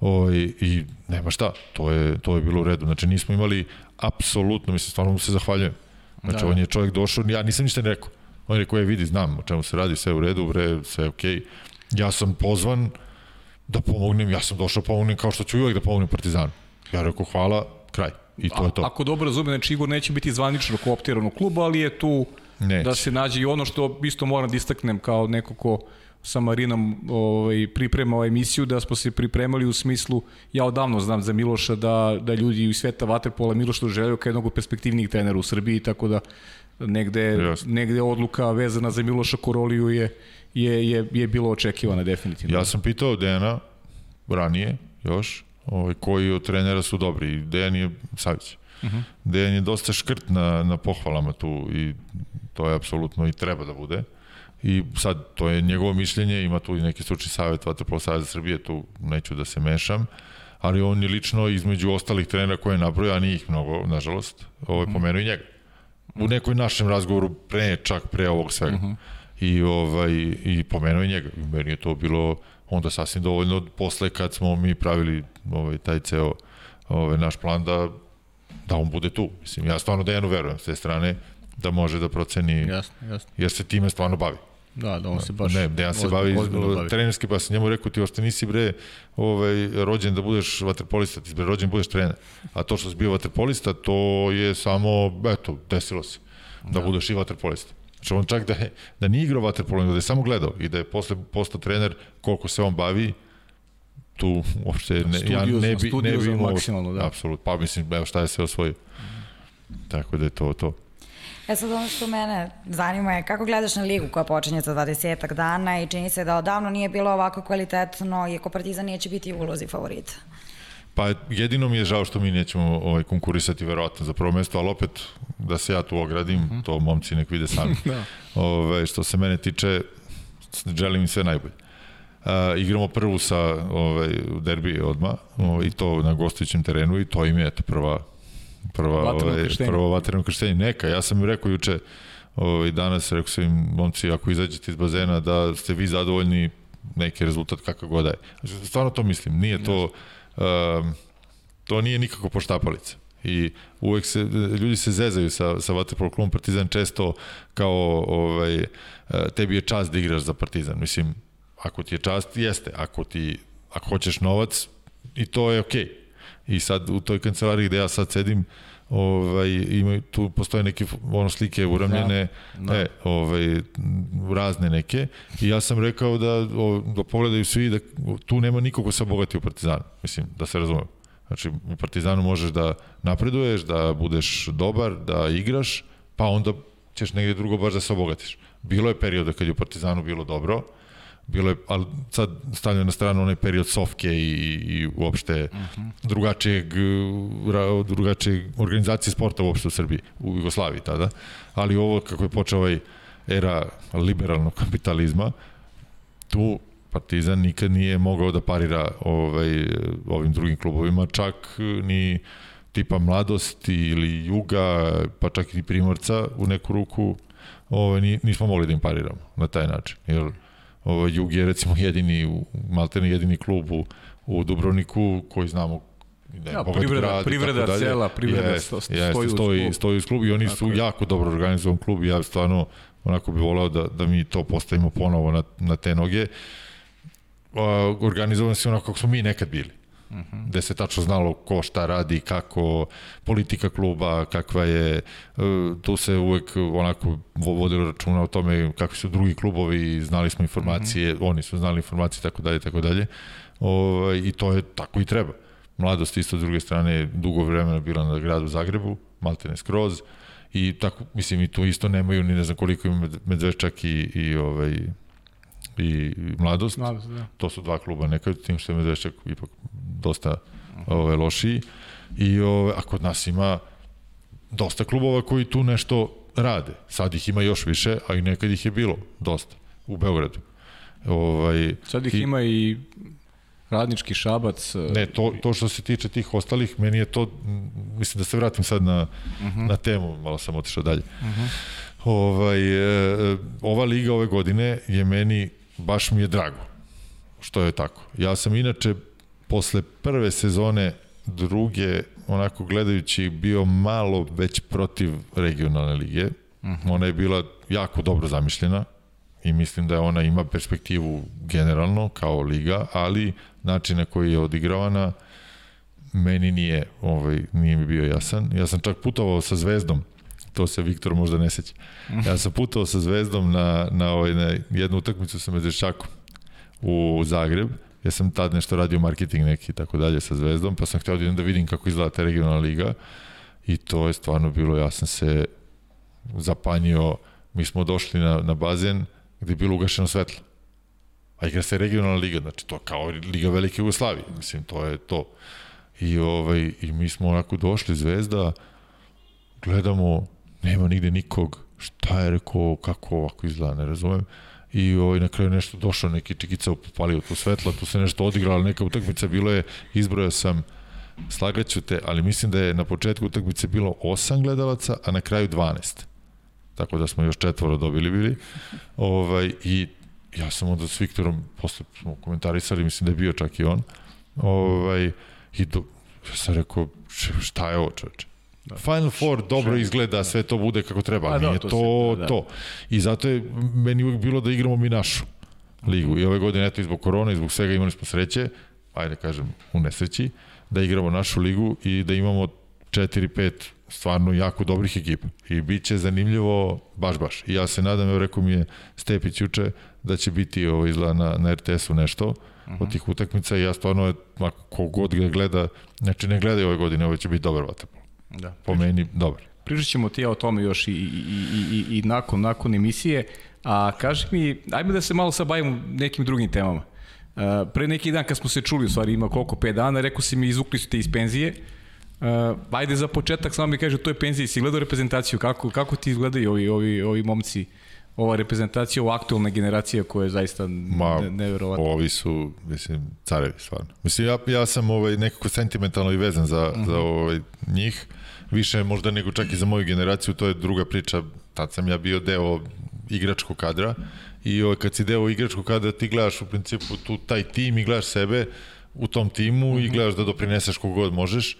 o, i, i nema šta, to je, to je bilo u redu, znači nismo imali apsolutno, mislim, stvarno mu se zahvaljujem, znači da. on je čovjek došao, ja nisam ništa ne rekao, on je rekao, je vidi, znam o čemu se radi, sve u redu, bre, sve okej, okay. ja sam pozvan da pomognem, ja sam došao da pomognem kao što ću uvek da pomognem Partizanu. Ja rekao, hvala, kraj. I to A, je to. Ako dobro razumem, znači Igor neće biti zvanično kooptiran u klubu, ali je tu neće. da se nađe i ono što isto moram da istaknem kao neko ko sa Marinom ovaj, priprema ovaj emisiju, da smo se pripremali u smislu, ja odavno znam za Miloša da, da ljudi iz sveta Waterpola Miloša doželjaju kao jednog perspektivnijih trenera u Srbiji, tako da negde, Jasne. negde odluka vezana za Miloša Koroliju je, je, je, je bilo očekivana definitivno. Ja sam pitao Dejana ranije, još, ovaj, koji od trenera su dobri. Dejan je Savić. Uh -huh. Dejan je dosta škrt na, na pohvalama tu i to je apsolutno i treba da bude. I sad, to je njegovo mišljenje, ima tu i neki stručni savjet Vatrpolo Savjeza Srbije, tu neću da se mešam, ali on je lično između ostalih trenera koje je nabrojao, a nije ih mnogo, nažalost, ovaj, -huh. pomenuo i njega. U nekoj našem razgovoru pre, čak pre ovog svega. Uh -huh. I, ovaj, i pomenuo i njega. Meni je to bilo onda sasvim dovoljno posle kad smo mi pravili ovaj, taj ceo ovaj, naš plan da, da on bude tu. Mislim, ja stvarno Dejanu verujem s te strane da može da proceni, jasno, jasno. jer se time stvarno bavi. Da, da on se baš... Ne, Dejan se bavi, bavi. trenerski, pa sam njemu rekao, ti ošte nisi bre ovaj, rođen da budeš vaterpolista, ti bre rođen da budeš trener. A to što si bio vaterpolista, to je samo, eto, desilo se, da, da. budeš i vaterpolista. Znači on čak da, je, da nije igrao vaterpolo, nego da je samo gledao i da je posle postao trener koliko se on bavi, tu uopšte ne, ja ne bi, ne bi imao, maksimalno, da. Apsolutno, pa mislim, evo šta je sve osvojio. Mm. Tako da je to to. E sad ono što mene zanima je kako gledaš na ligu koja počinje za 20 dana i čini se da odavno nije bilo ovako kvalitetno i ako Partizan neće biti u ulozi favorita. Pa jedino mi je žao što mi nećemo ovaj, konkurisati verovatno za prvo mesto, ali opet da se ja tu ogradim, mm -hmm. to momci nek vide sami. da. Ove, ovaj, što se mene tiče, želim im sve najbolje. Uh, igramo prvu sa ovaj, derbi odma ovaj, i to na gostujućem terenu i to im je eto, prva prva, vatreno ovaj, prvo vatreno krštenje. Neka, ja sam im rekao juče ovaj, danas, rekao sam im, momci, ako izađete iz bazena da ste vi zadovoljni neki rezultat kakav god da je. Stvarno to mislim, nije to um, to nije nikako poštapalica. I uvek se, ljudi se zezaju sa, sa Vatrpolo klubom Partizan često kao ovaj, e, tebi je čast da igraš za Partizan. Mislim, ako ti je čast, jeste. Ako, ti, ako hoćeš novac, i to je okej. Okay. I sad u toj kancelariji gde ja sad sedim, ovaj ima tu postoje neke ono slike uramljene da, da. E, ovaj razne neke. I ja sam rekao da o, da pogledaju svi da tu nema nikog ko se bogati u Partizanu mislim da se razume znači u Partizanu možeš da napreduješ da budeš dobar da igraš pa onda ćeš negde drugo baš da se obogatiš. Bilo je perioda kad je u Partizanu bilo dobro bilo je, ali sad stavljam na stranu onaj period Sofke i, i uopšte uh -huh. drugačijeg, drugačijeg organizacije sporta uopšte u Srbiji, u Jugoslaviji tada, ali ovo kako je počeo ovaj era liberalnog kapitalizma, tu Partizan nikad nije mogao da parira ovaj, ovim drugim klubovima, čak ni tipa Mladost ili Juga, pa čak i Primorca u neku ruku ovaj, nismo mogli da im pariramo na taj način. Jer Ovo, Jug je recimo jedini, maltene jedini klub u, u Dubrovniku koji znamo da je Ja, bogat privreda- grad privreda dalje. cela, privreda Jest, sto- jest, stoji stoji, klub. stoji uz klub i oni su jako dobro organizovan klub i ja stvarno onako bih volao da, da mi to postavimo ponovo na, na te noge. Uh, organizovan se onako kako smo mi nekad bili. Uh -huh. gde se tačno znalo ko šta radi, kako politika kluba, kakva je, uh, tu se uvek onako vo- vodilo računa o tome kakvi su drugi klubovi, znali smo informacije, uh -huh. oni su znali informacije, tako dalje, tako dalje. Ovaj, I to je tako i treba. Mladost isto s druge strane dugo vremena bila na gradu Zagrebu, maltene skroz, i tako, mislim, i tu isto nemaju ni ne znam koliko ima Med- Medveščak i, i, ovaj, i mladost. Mladost, da. To su dva kluba nekad, tim što je Medveščak ipak dosta ovaj, lošiji. I ovaj, a kod nas ima dosta klubova koji tu nešto rade. Sad ih ima još više, a i nekad ih je bilo dosta u Beogradu. Ovaj, Sad ih i- ima i radnički šabac. e, Ne, to, to što se tiče tih ostalih, meni je to, mislim da se vratim sad na, uh -huh. na temu, malo sam otišao dalje. Uh -huh. ovaj, e, ova liga ove godine je meni, baš mi je drago što je tako. Ja sam inače posle prve sezone druge, onako gledajući, bio malo već protiv regionalne lige. Uh -huh. Ona je bila jako dobro zamišljena i mislim da ona ima perspektivu generalno kao liga, ali način na koji je odigravana meni nije, ovaj, nije mi bio jasan. Ja sam čak putovao sa Zvezdom, to se Viktor možda ne seća. Ja sam putovao sa Zvezdom na, na, ovaj, na jednu utakmicu sa Medveščakom u Zagreb. Ja sam tad nešto radio marketing neki i tako dalje sa Zvezdom, pa sam hteo da idem da vidim kako izgleda ta regionalna liga i to je stvarno bilo, ja sam se zapanjio, mi smo došli na, na bazen gde je bilo ugašeno svetlo. A igra se regionalna liga, znači to kao Liga Velike Jugoslavije, mislim, to je to. I, ovaj, I mi smo onako došli, Zvezda, gledamo, nema nigde nikog, šta je rekao, kako ovako izgleda, ne razumem. I ovaj, na kraju nešto došao, neki čikica upalio tu svetla, tu se nešto odigrala, neka utakmica, bilo je, izbrojao sam, slagaću te, ali mislim da je na početku utakmice bilo 8 gledalaca, a na kraju 12. Tako da smo još četvoro dobili bili. Ovaj, I ja sam onda s Viktorom, posle smo komentarisali, mislim da je bio čak i on, ovaj, i do, ja sam rekao, "Š- šta je ovo čoveče? Da. Final Four dobro izgleda, sve to bude kako treba, ali da, nije to to, da, da. to. I zato je meni uvijek bilo da igramo mi našu ligu. I ove godine, eto, i zbog korona i zbog svega imali smo sreće, ajde da kažem, u nesreći, da igramo našu ligu i da imamo 4-5 stvarno jako dobrih ekipa. I bit će zanimljivo baš baš. I ja se nadam, evo rekao mi je Stepić juče, da će biti ovo izgleda na, na RTS-u nešto uh -huh. od tih utakmica i ja stvarno, kogod ga gleda, znači ne gledaju ove godine, ovo će biti dobar vaterpol. Da. Po meni, dobar. Pričat ćemo ti ja o tome još i, i, i, i, i nakon, nakon emisije. A kaži mi, ajmo da se malo sad bavimo nekim drugim temama. Uh, pre neki dan kad smo se čuli, u stvari ima koliko, 5 dana, rekao si mi izvukli su te iz penzije. Uh, ajde za početak samo mi kaže to je penzija, si gledao reprezentaciju, kako, kako ti izgledaju ovi, ovi, ovi momci, ova reprezentacija, ova aktualna generacija koja je zaista Ma, ne, neverovatna. Ovi su, mislim, carevi, stvarno. Mislim, ja, ja sam ovaj, nekako sentimentalno i vezan za, uh -huh. za ovaj, njih. Više možda nego čak i za moju generaciju, to je druga priča. Tad sam ja bio deo igračkog kadra i ovaj, kad si deo igračkog kadra ti gledaš u principu tu taj tim i gledaš sebe u tom timu uh -huh. i gledaš da doprineseš kogod možeš.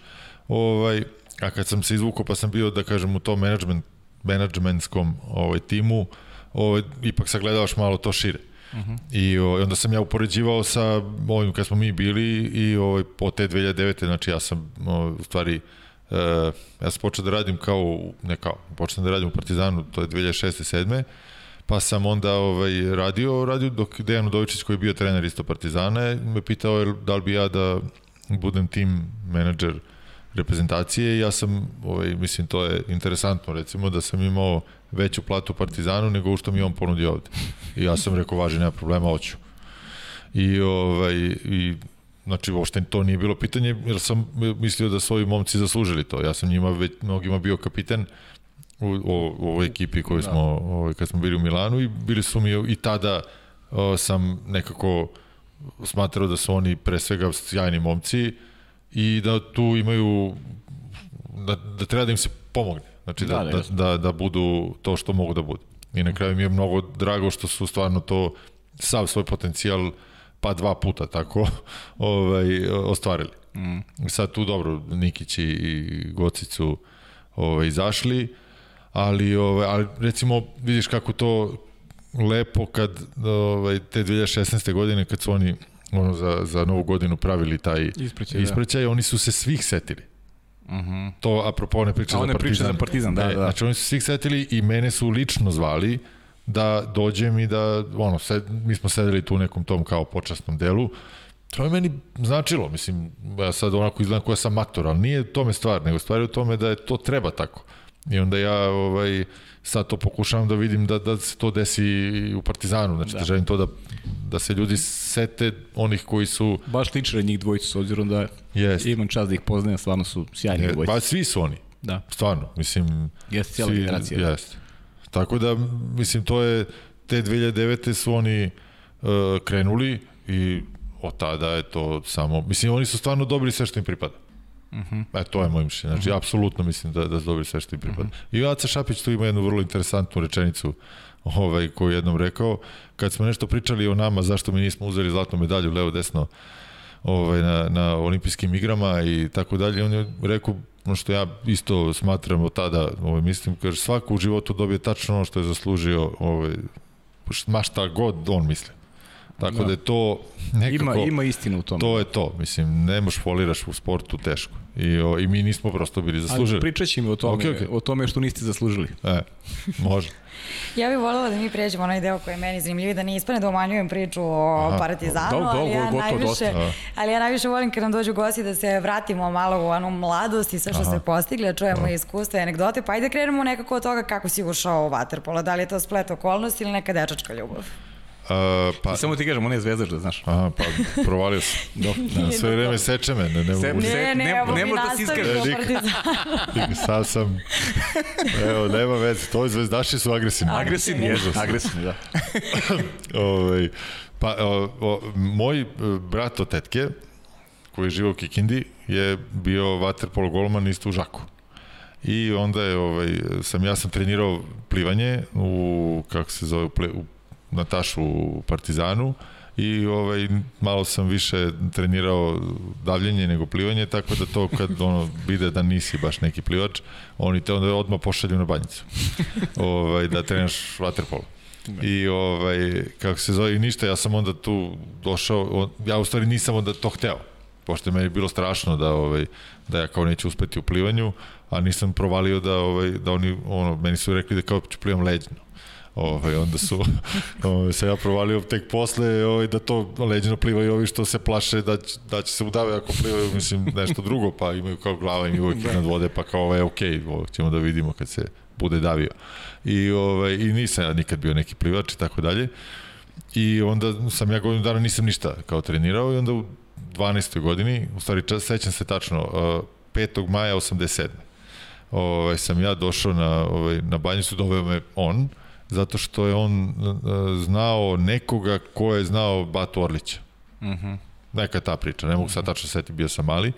Ovaj, a kad sam se izvukao pa sam bio, da kažem, u tom management, managementskom ovaj, timu, ovaj, ipak sagledavaš malo to šire. Uh -huh. I ovaj, onda sam ja upoređivao sa ovim kad smo mi bili i ovaj, po te 2009. Znači ja sam ovaj, u stvari uh, ja sam počeo da radim kao, ne kao, počeo da radim u Partizanu, to je 2006. 7. Pa sam onda ovaj, radio, radio dok Dejan Udovičić koji je bio trener isto Partizana me pitao jel, da li bi ja da budem tim menadžer reprezentacije ja sam, ovaj, mislim, to je interesantno, recimo, da sam imao veću platu Partizanu nego što mi je on ponudio ovde. I ja sam rekao, važi, nema problema, hoću. I, ovaj, i znači, uopšte to nije bilo pitanje, jer sam mislio da su ovi momci zaslužili to. Ja sam njima već, mnogima bio kapiten u, u, u ovoj ekipi koju smo, ovaj, kad smo bili u Milanu i bili su mi i tada o, sam nekako smatrao da su oni pre svega sjajni momci i da tu imaju da, da treba da im se pomogne. Znači da, da, da, da, da budu to što mogu da budu. I na kraju mi je mnogo drago što su stvarno to sav svoj potencijal pa dva puta tako ovaj, ostvarili. Mm. Sad tu dobro, Nikić i, i Gocicu ovaj, izašli, ali, ovaj, ali recimo vidiš kako to lepo kad ovaj, te 2016. godine kad su oni ono, za, za novu godinu pravili taj Ispraćaj, ispraćaj oni su se svih setili. -huh. To apropo one priče A za one priče Partizan. za Partizan, da, E, da. Znači oni su svih setili i mene su lično zvali da dođem i da, ono, sed, mi smo sedeli tu u nekom tom kao počasnom delu, to je meni značilo, mislim, ja sad onako izgledam koja sam aktor, ali nije tome stvar, nego stvar je u tome da je to treba tako. I onda ja ovaj, sad to pokušavam da vidim da, da se to desi u Partizanu, znači da, da želim to da, da se ljudi sete onih koji su Baš lične njih dvojicu, s obzirom da Jest. imam čast da ih poznajem, stvarno su sjajni Je, dvojice. pa svi su oni, Da, stvarno, mislim... jeste cijela svi- generacija. Jeste. Tako da, mislim, to je, te 2009. su oni uh, krenuli i od tada je to samo, mislim, oni su stvarno dobili sve što im pripada. Uh -huh. E, to je moj mišljenje. Znači, uh -huh. apsolutno mislim da, da su dobili sve što im pripada. Uh -huh. I Aca Šapić tu ima jednu vrlo interesantnu rečenicu ovaj, koju je jednom rekao. Kad smo nešto pričali o nama, zašto mi nismo uzeli zlatnu medalju levo desno ovaj, na, na olimpijskim igrama i tako dalje, on je rekao ono što ja isto smatram od tada, ovaj, mislim, kaže svako u životu dobije tačno ono što je zaslužio, ovaj, ma šta god on misli. Tako da, Da. je to nekako... Ima, ima istina u tome. To je to, mislim, ne moš foliraš u sportu teško. I, o, I mi nismo prosto bili zaslužili. Ali pričat ćemo o tome, Okej, okej. o tome što niste zaslužili. E, može. Ja bih voljela da mi pređemo onaj deo koji je meni zanimljiv, da ne ispane da umanjujem priču o Aha. Partizanu, Do- do- ali, ja najviše, dosta. ali ja najviše volim kad nam dođu gosti da se vratimo malo u onu mladost i sve što Aha. ste postigli, da čujemo iskustva i anegdote, pa ajde krenemo nekako od toga kako si ušao u Waterpolo, da li je to splet okolnosti ili neka dečačka ljubav? Uh, pa, I samo ti kažem, on je zvezdaš, da znaš. aha, pa provalio sam. Do. Da, sve vreme seče me, ne, ne mogu. Se- Ne, ne, ne- ne da se nastavimo iskaže. o Partizanu. Sad sam, evo, nema veze, to zvezdaši su agresivni. Agresivni je, agresivni, da. ovaj, pa, o, o, moj e, brat od tetke, koji živa u Kikindi, je bio waterpolo golman isto u Žaku. I onda je, ovaj, sam, ja sam trenirao plivanje u, kako se zove, u, ple, u Natašu u Partizanu i ovaj, malo sam više trenirao davljenje nego plivanje, tako da to kad ono, vide da nisi baš neki plivač, oni te onda odmah pošalju na banjicu ovaj, da trenaš waterpolo. I ovaj, kako se zove, ništa, ja sam onda tu došao, ja u stvari nisam onda to hteo, pošto je meni bilo strašno da ovaj da ja kao neću uspeti u plivanju, a nisam provalio da ovaj da oni ono meni su rekli da kao ću plivam leđno. Ovaj onda su ovaj se ja provalio tek posle ovaj da to leđno plivaju ovi što se plaše da će, da će se udave ako plivaju mislim nešto drugo pa imaju kao glava im uvek iznad vode pa kao ovaj okej, ovo ćemo da vidimo kad se bude davio. I ovaj i nisam ja nikad bio neki plivač i tako dalje. I onda sam ja godinu dana nisam ništa kao trenirao i onda u 12. godini, u stvari čas, sećam se tačno, uh, 5. maja 87. Ovaj, sam ja došao na, ovaj, na banjicu, doveo me on, zato što je on uh, znao nekoga ko je znao Batu Orlića. Mhm. Neka ta priča, ne mogu sad tačno setiti, bio sam mali.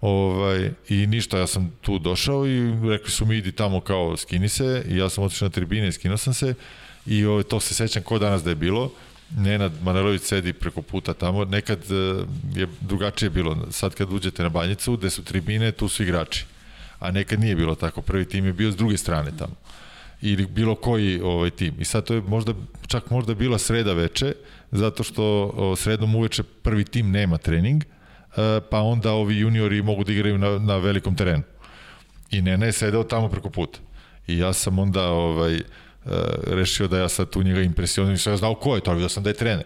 Ovaj, I ništa, ja sam tu došao i rekli su mi idi tamo kao skini se i ja sam otišao na tribine i skinuo sam se i ovaj, to se sećam ko danas da je bilo. Nenad Manojlović sedi preko puta tamo, nekad eh, je drugačije bilo, sad kad uđete na banjicu, gde su tribine, tu su igrači. A nekad nije bilo tako, prvi tim je bio s druge strane tamo ili bilo koji ovaj tim. I sad to je možda, čak možda bila sreda veče, zato što o, sredom uveče prvi tim nema trening, e, pa onda ovi juniori mogu da igraju na, na velikom terenu. I Nena je sedeo tamo preko puta. I ja sam onda ovaj, e, rešio da ja sad tu njega impresioniram, nisam ja znao ko je to, vidio sam da je trener.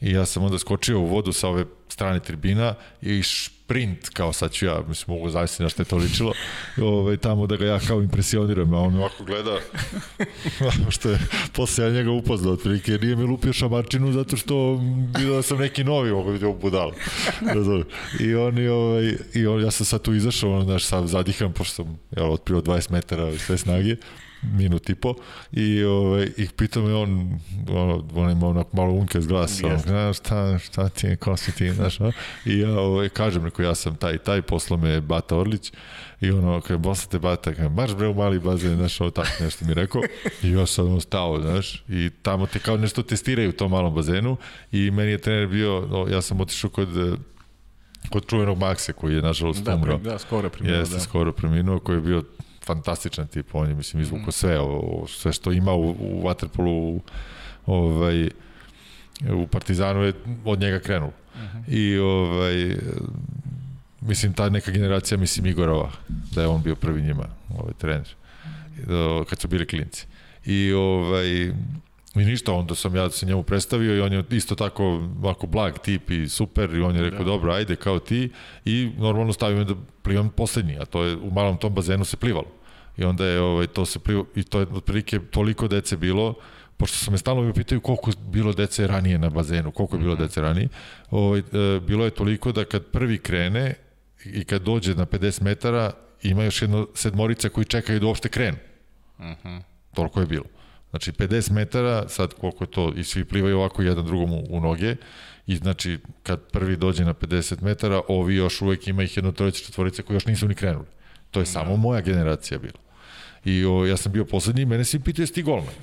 I ja sam onda skočio u vodu sa ove strane tribina i šprint, kao sad ću ja, mislim, mogu zavisiti na što je to ličilo, ovaj, tamo da ga ja kao impresioniram, a on me ovako gleda, što je, posle ja njega upoznao, otprilike, nije mi lupio šamarčinu zato što vidio da sam neki novi, mogu vidio budal. Razumeš? I on, i, ovaj, i on, ja sam sad tu izašao, ono, znaš, sam zadihan, pošto sam, jel, otprio 20 metara sve snage, minut i po i ovaj, ih pitao me on, ono, on ima onak malo unke s glasa, ono, šta, šta ti je, ko si ti, znaš, no? i ja ovaj, kažem, neko, ja sam taj, taj, poslo me Bata Orlić, i ono, kaže, posle te Bata, kaže, marš bre u mali bazen, znaš, ovo tako nešto mi rekao, i ja sam ono stao, znaš, i tamo te kao nešto testiraju u tom malom bazenu, i meni je trener bio, no, ja sam otišao kod, kod čuvenog Makse, koji je, nažalost, Da, umro. da, skoro preminuo, Jeste, da. skoro preminuo, koji je bio fantastičan tip, on je, mislim, izvukao sve, ovo, sve što ima u, u Waterpolu, u, ovaj, u Partizanu je od njega krenulo. I, ovaj, mislim, ta neka generacija, mislim, Igorova, da je on bio prvi njima, ovaj, trener, kad su bili klinci. I, ovaj, I ništa, onda sam ja se njemu predstavio i on je isto tako ovako blag tip i super i on je rekao, da. dobro, ajde kao ti i normalno stavio me da plivam poslednji, a to je u malom tom bazenu se plivalo. I onda je ovaj, to se plivo, i to je otprilike toliko dece bilo, pošto su me stalno mi pitaju koliko je bilo dece ranije na bazenu, koliko je bilo dece ranije, ovaj, e, bilo je toliko da kad prvi krene i kad dođe na 50 metara, ima još jedno sedmorica koji čekaju da uopšte krenu. Toliko je bilo. Znači 50 metara, sad koliko je to, i svi plivaju ovako jedan drugom u, u noge, i znači kad prvi dođe na 50 metara, ovi još uvek ima ih jedno trojice četvorice koji još nisu ni krenuli. To je samo moja generacija bila. I o, ja sam bio poslednji i mene svi pitaju jesi ti golman.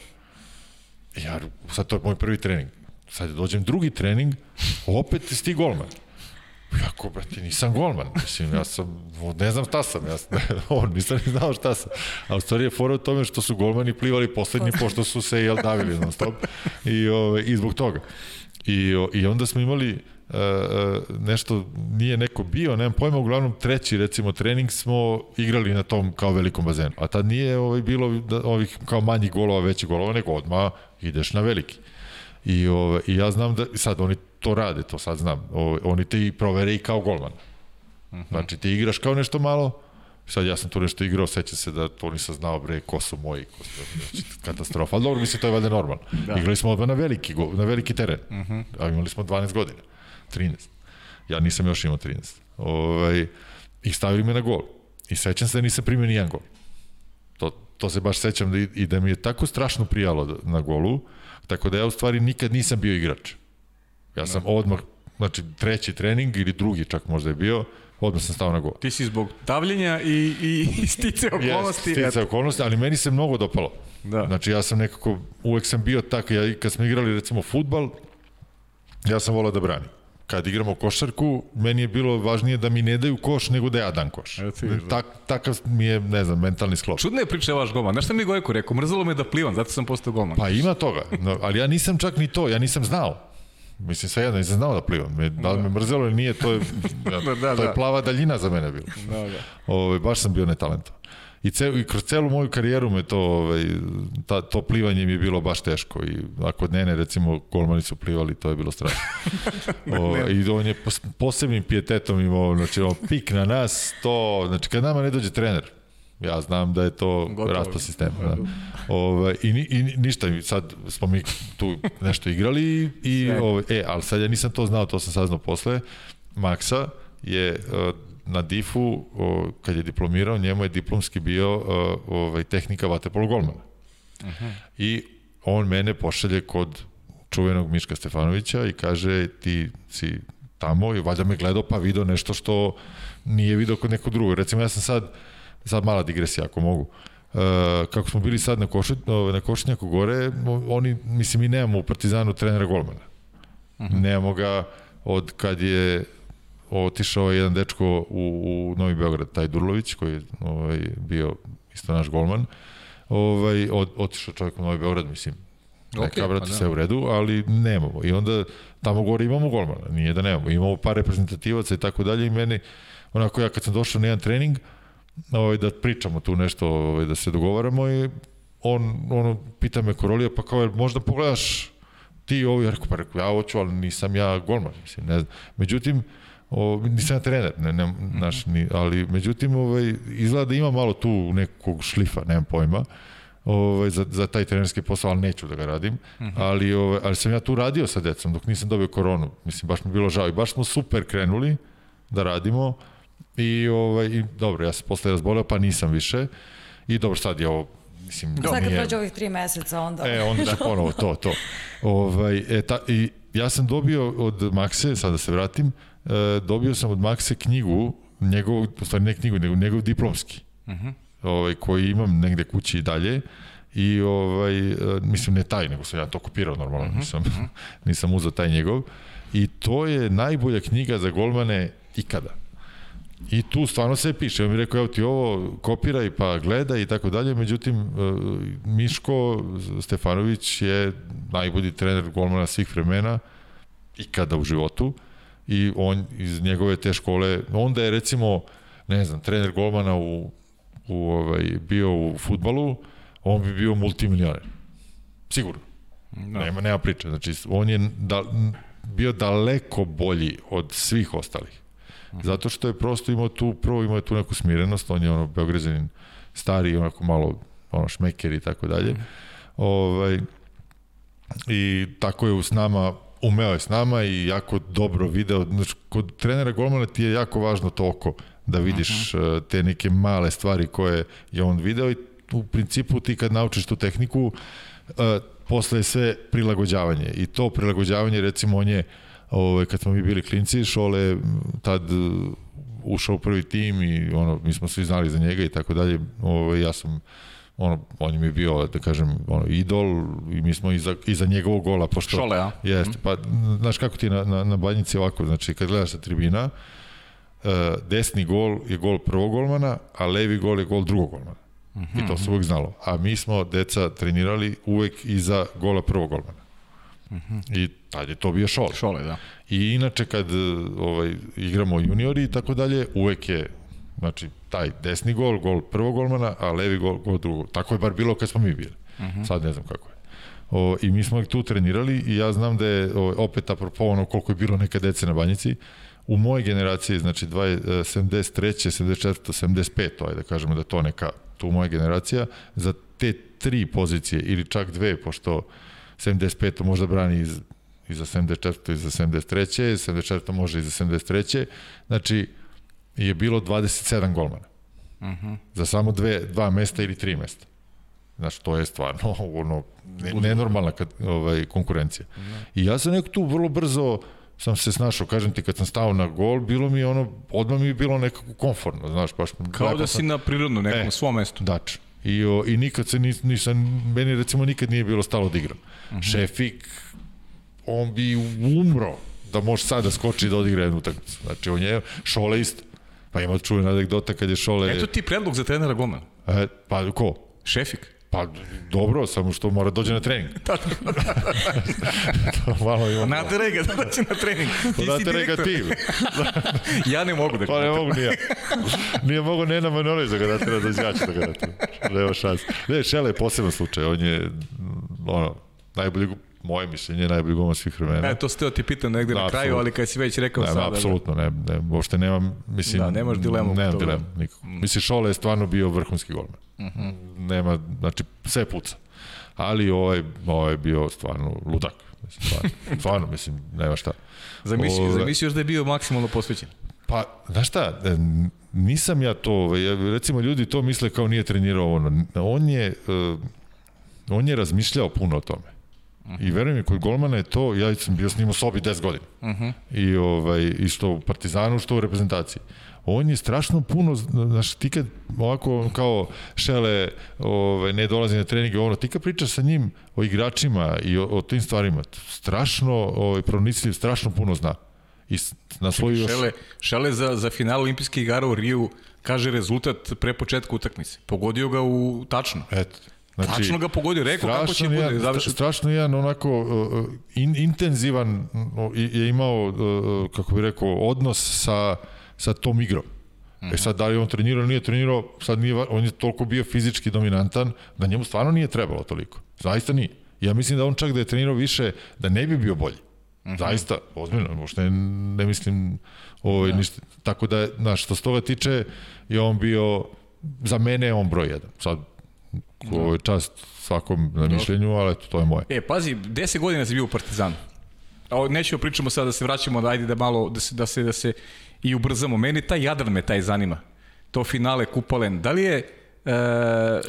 Ja, sad to je moj prvi trening. Sad dođem drugi trening, opet jesi ti golman. Jako, brate, nisam golman. Mislim, ja sam, ne znam šta sam, ja sam, on, nisam ni znao šta sam. A u stvari je fora u tome što su golmani plivali poslednji, pošto su se, jel, davili non stop. I, ove, i zbog toga. I, o, I onda smo imali uh, uh, nešto, nije neko bio, nemam pojma, uglavnom treći, recimo, trening smo igrali na tom kao velikom bazenu. A tad nije ovaj, bilo da, ovih kao manjih golova, većih golova, nego odmah ideš na veliki. I, ove, I ja znam da, sad oni to rade, to sad znam, ove, oni te i provere i kao golman. Znači ti igraš kao nešto malo, sad ja sam tu nešto igrao, sećam se da to nisam znao bre ko su moji, ko su, znači, katastrofa. Ali dobro, mislim, to je valjda normalno. Da. Igrali smo odmah na veliki, go- na veliki teren, uh -huh. a imali smo 12 godina, 13. Ja nisam još imao 13. Ovaj, I stavili me na gol. I sećam se da nisam primio ni jedan gol. To, to se baš sećam da, i, i da mi je tako strašno prijalo da- na golu, tako da ja u stvari nikad nisam bio igrač. Ja sam odmah, znači treći trening ili drugi čak možda je bio, odmah sam stao na gol. Ti si zbog davljenja i, i, i stice okolnosti. Yes, stice okolnosti, ali meni se mnogo dopalo. Da. Znači ja sam nekako, uvek sam bio tak, ja, i kad smo igrali recimo futbal, ja sam volao da branim. Kad igramo košarku, meni je bilo važnije da mi ne daju koš nego da ja dam koš. Da. Tak, takav mi je, ne znam, mentalni sklop. Čudna je priča vaš golman. Znaš šta mi Gojko rekao? Mrzalo me da plivam, zato sam postao golman. Pa ima toga, no, ali ja nisam čak ni to, ja nisam znao. Mislim, sve jedno, nisam znao da plivam. Me, da li me mrzelo ili nije, to je, ja, Da, da, to je da. plava daljina za mene bilo. Da, da. Ove, baš sam bio netalentovan. I, cel, I kroz celu moju karijeru me to, ovaj, ta, to plivanje mi je bilo baš teško. I ako Nene, recimo, golmani su plivali, to je bilo strašno. o, I on je pos, posebnim pijetetom imao, znači, ono, pik na nas, to, znači, kad nama ne dođe trener, ja znam da je to Gotovo. raspad sistema. Da. Ove, i, ni- I ništa, i sad smo mi tu nešto igrali i, i ove, e, ali sad ja nisam to znao, to sam saznao posle. Maksa je e, na difu, kad je diplomirao, njemu je diplomski bio o, ovaj, tehnika vaterpolo golmana. I on mene pošalje kod čuvenog Miška Stefanovića i kaže ti si tamo i valjda me gledao pa video nešto što nije video kod nekog drugog. Recimo ja sam sad, sad mala digresija ako mogu, Uh, kako smo bili sad na, košu, na Košnjaku gore, oni, mislim, mi nemamo u Partizanu trenera golmana. Uh -huh. Nemamo ga od kad je otišao jedan dečko u, u Novi Beograd, taj Durlović, koji je ovaj, bio isto naš golman, ovaj, od, otišao čovjek u Novi Beograd, mislim, neka, okay, brate, pa da. sve u redu, ali nemamo. I onda tamo gore imamo golmana, nije da nemamo. Imamo par reprezentativaca i tako dalje i meni, onako ja kad sam došao na jedan trening, ovaj, da pričamo tu nešto, ovaj, da se dogovaramo i on ono, pita me Korolija, pa kao, možda pogledaš ti ovo, ja rekao, pa rekao, ja hoću, ali nisam ja golman, mislim, ne znam. Međutim, o, nisam ja trener, ne, ne, naš, ni, ali međutim, ovaj, izgleda da ima malo tu nekog šlifa, nemam pojma, ovaj, za, za taj trenerski posao, ali neću da ga radim, ali, ovaj, ali sam ja tu radio sa decom dok nisam dobio koronu, mislim, baš mi bilo žao i baš smo super krenuli da radimo i, ovaj, i dobro, ja sam posle razboleo, pa nisam više i dobro, sad je ovo mislim, Sad kad nije- prođe ovih tri meseca, onda... E, onda će ponovo to, to. Ovaj, e, ta, I ja sam dobio od Makse, sada da se vratim, e, dobio sam od Makse knjigu, njegov, u stvari ne knjigu, nego njegov diplomski, uh -huh. ovaj, koji imam negde kući i dalje. I ovaj, e, mislim ne taj, nego sam ja to kopirao normalno, uh -huh. nisam, nisam uzao taj njegov. I to je najbolja knjiga za golmane ikada. I tu stvarno sve piše. On mi rekao, evo ti ovo, kopiraj pa gledaj i tako dalje. Međutim, e, Miško Stefanović je najbolji trener golmana svih vremena ikada u životu i on iz njegove te škole, onda je recimo, ne znam, trener golmana u, u ovaj, bio u futbalu, on bi bio multimilioner. Sigurno. Da. Nema, nema priče. Znači, on je da, bio daleko bolji od svih ostalih. Zato što je prosto imao tu, prvo imao je tu neku smirenost, on je ono beograđanin stari, onako malo ono šmeker i tako dalje. Ovaj, I tako je s nama, umeo je s nama i jako dobro video. Znači, kod trenera golmana ti je jako važno to oko, da vidiš uh -huh. te neke male stvari koje je on video i u principu ti kad naučiš tu tehniku, uh, posle je sve prilagođavanje i to prilagođavanje recimo on je ovaj, kad smo mi bili klinci, Šole tad uh, ušao u prvi tim i ono, mi smo svi znali za njega i tako dalje. Ovaj, ja sam ono, on mi je bio, da kažem, ono, idol i mi smo iza, iza njegovog gola, pošto... Šole, a? Jeste, pa, znaš kako ti na, na, na banjici ovako, znači, kad gledaš sa tribina, uh, desni gol je gol prvog golmana, a levi gol je gol drugog golmana. Uh -huh. I to se uvek znalo. A mi smo, deca, trenirali uvek iza gola prvog golmana. Uh -huh. I tad je to bio šole. Šole, da. I inače kad ovaj, igramo juniori i tako dalje, uvek je znači taj desni gol, gol prvog golmana, a levi gol, gol drugog. Tako je bar bilo kad smo mi bili. Uh -huh. Sad ne znam kako je. O, I mi smo ih tu trenirali i ja znam da je o, opet apropo ono koliko je bilo neka dece na banjici, u mojoj generaciji, znači 73. 74. 75. Ajde da kažemo da je to neka tu moja generacija, za te tri pozicije ili čak dve, pošto 75. možda brani iz, i za 74. i za 73. 74. može i za 73. Znači, je bilo 27 golmana. Uh -huh. Za samo dve, dva mesta ili tri mesta. Znači, to je stvarno ono, ne, nenormalna kad, ovaj, konkurencija. Uh -huh. I ja sam neko tu vrlo brzo sam se snašao, kažem ti, kad sam stao na gol, bilo mi ono, odmah mi je bilo nekako komfortno, znaš, baš... Kao da si sam... na prirodno nekom e, svom mestu. Dač. I, o, I nikad se nis, nisam, meni recimo nikad nije bilo stalo da igram. Uh -huh. Šefik, on bi umro da može sad da skoči da odigra jednu utakmicu. Znači, on je šole isto. Pa ima čuvena anegdota kad je šole... Eto ti predlog za trenera golmana. E, pa ko? Šefik. Pa dobro, samo što mora dođe na trening. to malo ima. Natere ga da dođe na trening. Ti Natere ga ti. ja ne mogu da Pa ne mogu nije. Nije mogu Nena Manolić da ga natera da ja ću da ga natera. Nema šans. Ne, Šele je poseban slučaj. On je ono, najbolji moje mišljenje najbolji golman svih vremena. E, to ste ti pitam negde na kraju, ali kad si već rekao ne, sada. Apsolutno, ne, ne, uopšte nemam, mislim... Da, nemaš dilemu. Nemam dilemu, nikako. Mm. Mislim, Šole je stvarno bio vrhunski golman. Mm -hmm. Nema, znači, sve puca. Ali ovaj, ovaj je bio stvarno ludak. Mislim, stvarno, stvarno, mislim, nema šta. Zamisli, zamisli još da je bio maksimalno posvećen. Pa, znaš šta, nisam ja to, recimo ljudi to misle kao nije trenirao ono. On je, on je razmišljao puno o tome. Uh -huh. I verujem mi, kod golmana je to, ja sam bio s njim u sobi 10 godina. Uh -huh. I, ovaj, I što u Partizanu, što u reprezentaciji. On je strašno puno, znaš, ti kad ovako kao šele ovaj, ne dolazi na treninge, ono, ti kad pričaš sa njim o igračima i o, o tim stvarima, strašno ovaj, pronicljiv, strašno puno zna. I na svoju još... Šele, šele za, za final olimpijskih igara u Riju kaže rezultat pre početka utakmice. Pogodio ga u tačno. Eto. Znači, Tačno ga pogodio, rekao kako će bude završiti. Strašno jedan onako uh, in, intenzivan uh, je imao, uh, kako bih rekao, odnos sa, sa tom igrom. Mm -hmm. E sad, da li on trenirao nije trenirao, sad nije, on je toliko bio fizički dominantan da njemu stvarno nije trebalo toliko. Zaista nije. Ja mislim da on čak da je trenirao više, da ne bi bio bolji. Mm -hmm. Zaista, ozbiljno, možda ne, ne mislim ovaj, ja. ništa. Tako da, znaš, što se toga tiče, je on bio, za mene je on broj jedan. Sad, ko je čast svakom na mišljenju, ali eto, to je moje. E, pazi, 10 godina si bio u Partizanu. Nećemo pričamo sada da se vraćamo, da ajde da malo, da se, da se, da se i ubrzamo. Meni taj Jadran me taj zanima. To finale Kupalen. Da li je Uh,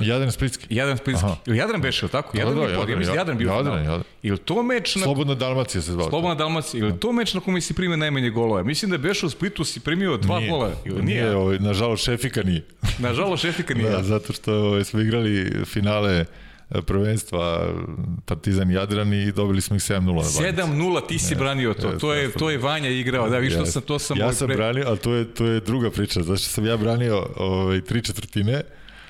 Jadran Splitski. Jadran Splitski. Aha. Ili Jadran beše, ili tako? Da, Jadran da, je ja Jadran, mislim Jadran bio Jadran. Jadran. Ili to meč na... Slobodna Dalmacija se zvao. Slobodna Dalmacija, ili to meč na kome si primio najmanje golova? Mislim da beše u Splitu si primio dva Nije. gola. Ili Nije, nije? ovaj, nažalost šefika nije. Nažalost, Šefika nije. Da, zato što ovaj, smo igrali finale e, prvenstva Partizan Jadran i dobili smo ih 7-0 na Banjici. 7-0 ti si branio to. Jeste, To je to je Vanja igrao. Da, Jeste. sam to sam ja ovaj sam pre- branio, ali to je, to je druga priča, zato što sam ja branio ovaj, tri četvrtine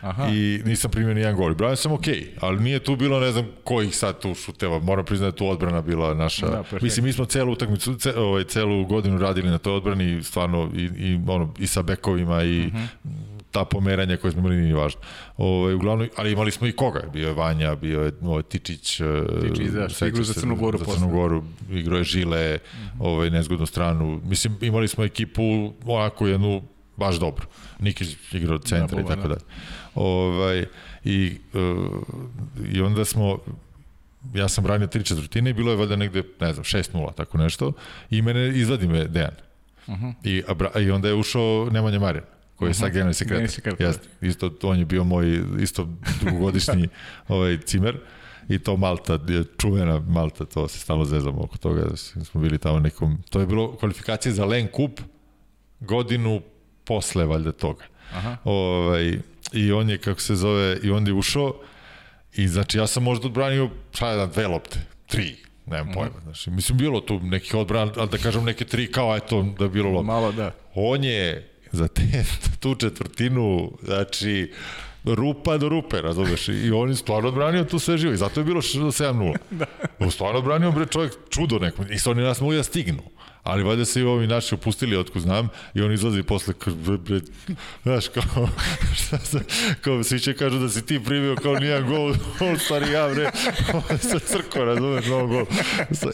Aha. i nisam primio ni jedan gol. Branio sam okej, ali nije tu bilo, ne znam, kojih sad tu šuteva. Moram priznati da tu odbrana bila naša. Da. Mislim, mi smo celu utakmicu, ce, ovaj, celu godinu radili na toj odbrani, stvarno, i, i, ono, i sa bekovima i Mhm. ta pomeranja koje smo imali nije važno. Ovaj, uglavnom, ali imali smo i koga. Bio je Vanja, bio je ovaj, Tičić, eh, Tičić, da, igrao za Crnu Goru Za. Crnu Goru, igrao je Žile, ovaj, nezgodnu stranu. Mislim, imali smo ekipu onako jednu baš dobro. Nikić igrao centra i tako da. dalje. Ovaj, i, uh, I onda smo ja sam branio tri četvrtine i bilo je valjda negde, ne znam, 6-0, tako nešto, i mene izvadi me Dejan. Uh Mhm. -huh. I, a, bra- I onda je ušao Nemanja Marjan, koji je sad generalni Generalni sekretar. sekretar. Jeste, isto, on je bio moj isto dugogodišnji ovaj, cimer i to Malta, je čuvena Malta, to se stalno zezamo oko toga, da smo bili tamo nekom, to je bilo kvalifikacije za Len Kup godinu posle valjda toga. Aha. Ovaj, I on je, kako se zove, i onda je ušao i znači ja sam možda odbranio, šta je da, dve lopte, tri, nemam Mhm. pojma. Znači, mislim, bilo tu nekih odbrana, ali da kažem neke tri kao, eto, da je bilo lopte. Malo, da. On je za te, tu četvrtinu, znači, rupa do rupe, razumeš? I on je stvarno odbranio tu sve živo i zato je bilo 7-0. da. Stvarno odbranio, bre, čovjek čudo neko. I oni nas mogli da stignu. Ali valjda se i ovi naši opustili, otko znam, i on izlazi posle, bre, bre, znaš, kao, šta se, kao, svi će kažu da si ti primio kao nijedan gol, on stvari ja, bre, on se crko, razumeš, novo gol.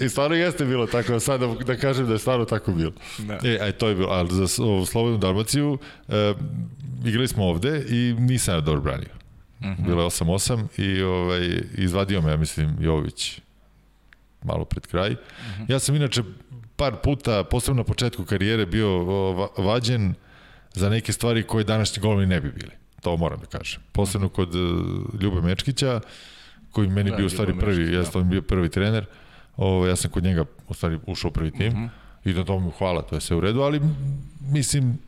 I stvarno jeste bilo tako, sad da, da kažem da je stvarno tako bilo. Da. E, aj, to je bilo, ali za ovu Slobodnu Dalmaciju, e, igrali smo ovde i nisam ja dobro branio. Uh -huh. Bilo je 8-8 i ovaj, izvadio me, ja mislim, Jović malo pred kraj. Uh -huh. Ja sam inače par puta, posebno na početku karijere, bio vađen za neke stvari koje današnji golovi ne bi bili. To moram da kažem. Posebno kod uh, Ljube Mečkića, koji meni Da, bio u stvari Ljubo prvi, Mečkić, ja da. sam bio prvi trener. Ovo, ja sam kod njega u stvari ušao u prvi tim Mhm. i na tomu hvala, to je sve u redu, ali mislim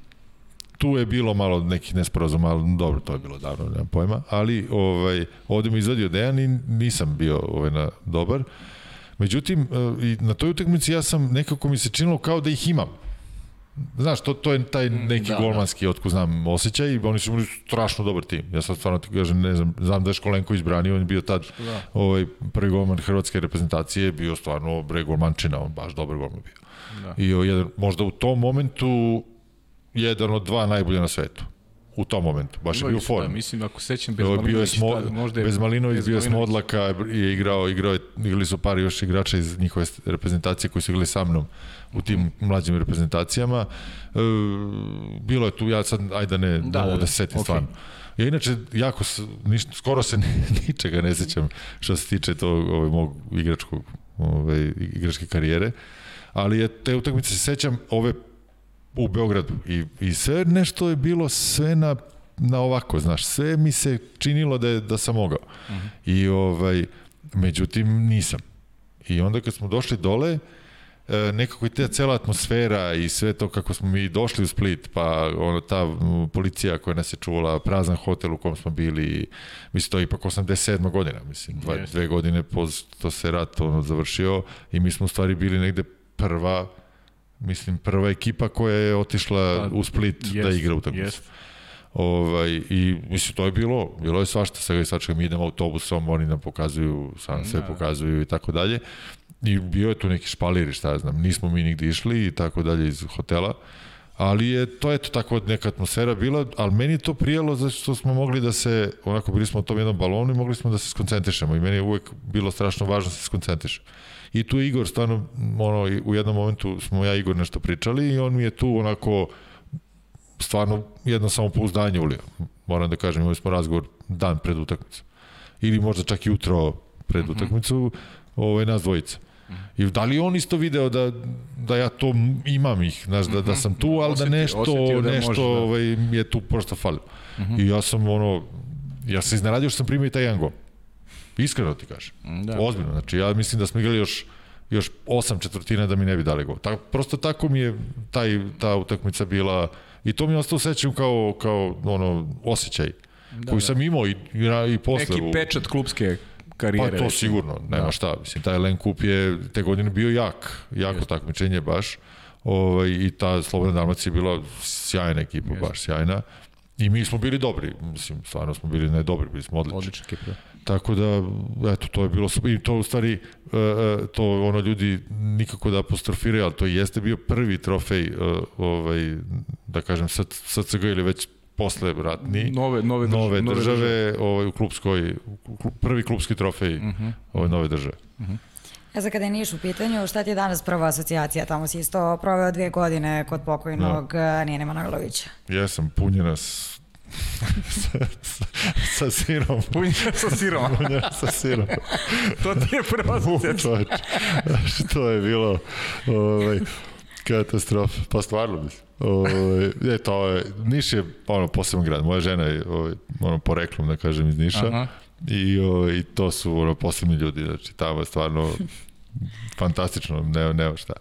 tu je bilo malo nekih nesporazuma, ali dobro, to je bilo davno, nemam pojma, ali ovaj, ovde mi izvadio Dejan i nisam bio ovaj, na, dobar. Međutim, eh, i na toj utakmici ja sam, nekako mi se činilo kao da ih imam. Znaš, to, to je taj neki da, da, golmanski, otko znam, osjećaj i oni su imali strašno dobar tim. Ja sad stvarno ti kažem, ne znam, znam da je Školenko branio, on je bio tad Da. ovaj, prvi golman hrvatske reprezentacije, bio stvarno bre golmančina, on baš dobar golman bio. Da. I o, jedan, možda u tom momentu jedan od dva najbolja na svetu. U tom momentu, baš je bio u Da, formi. mislim, ako sećam bez Evo, bio je Malinović, Smo, tada, možda je bez Malinović, bio je Malinović. Smodlaka, je igrao, igrao je, igrali su par još igrača iz njihove reprezentacije koji su igrali sa mnom u tim mlađim reprezentacijama. E, bilo je tu, ja sad, ajde da ne, da, da, da, da. da se setim Okej. stvarno. Ja inače, jako, niš, skoro se ni- ničega ne sećam što se tiče tog ovaj, mog igračkog, ovaj, igračke karijere, ali je, te utakmice se sećam ove u Beogradu i, i sve nešto je bilo sve na, na ovako, znaš, sve mi se činilo da, je, da sam mogao. Uh -huh. I ovaj, međutim nisam. I onda kad smo došli dole, e, nekako i ta cela atmosfera i sve to kako smo mi došli u Split, pa ono, ta policija koja nas je čuvala, prazan hotel u kom smo bili, mislim, to je ipak 87. godina, mislim, dva, dve godine posto se rat ono, završio i mi smo u stvari bili negde prva mislim, prva ekipa koja je otišla Pa, u Split da jest, igra utakmicu. jest. Ovaj, I mislim, to je bilo, bilo je svašta, svega i svačega, mi idemo autobusom, oni nam pokazuju, sam sve Da. pokazuju i tako dalje. I bio je tu neki špalir, šta ja znam, nismo mi nigde išli i tako dalje iz hotela, ali je to eto tako neka atmosfera bila, ali meni je to prijelo zato što smo mogli da se, onako bili smo u tom jednom balonu i mogli smo da se skoncentrišemo i meni je uvek bilo strašno važno da se skoncentrišem. I tu je Igor stvarno, ono, u jednom momentu smo ja Igor nešto pričali i on mi je tu onako stvarno jedno samopouzdanje ulio. Moram da kažem, imali smo razgovor dan pred utakmicu. Ili možda čak jutro pred utakmicu, ovaj, nas dvojica. I da li on isto video da, da ja to imam ih, znaš, da, da sam tu, ali da nešto, osetio da nešto može, da. ovaj, je tu prosto falilo. I ja sam ono, ja sam iznenadio što sam primio i taj jedan gol. Iskreno ti kažem. Da. Ozbiljno. Znači, ja mislim da smo igrali još još osam četvrtina da mi ne bi dali gol. Ta, prosto tako mi je taj, ta utakmica bila i to mi je ostao sećam kao, kao ono, osjećaj da, koji da. sam imao i, i, i posle. Neki pečat klubske karijere. Pa to sigurno, nema da. šta. Mislim, taj Len Kup je te godine bio jak, jako Just. takmičenje baš. Ovaj, I ta Slobodna Dalmacija je bila sjajna ekipa, Just. baš sjajna. I mi smo bili dobri, mislim, stvarno smo bili ne dobri, bili smo odlični. Odlična ekipa. Da. Tako da, eto, to je bilo. I to u stvari, e, e, to ono ljudi nikako da apostrofiraju, ali to jeste bio prvi trofej, e, ovaj, da kažem, SCG ili već posle ratni nove nove države, nove države, države ovaj u klubskoj prvi klubski trofej uh mhm. -huh. ove nove države. Uh -huh. E za kada je Niš u pitanju, šta ti je danas prva asocijacija? Tamo si isto proveo dve godine kod pokojnog no. Nijene Manojlovića. Jesam punjena s sa, sa, sa sirom. Punjena sa sirom. Punjena sa sirom. to ti je prva asocijacija. Što je bilo ovaj, katastrofa. Pa stvarno mislim. Ovaj, je, to je, Niš je ono, poseban grad. Moja žena je ovaj, ono, poreklom, da kažem, iz Niša. Aha. I, ovaj, i to su ono, posebni ljudi. Znači, tamo je stvarno fantastično, ne, nema šta.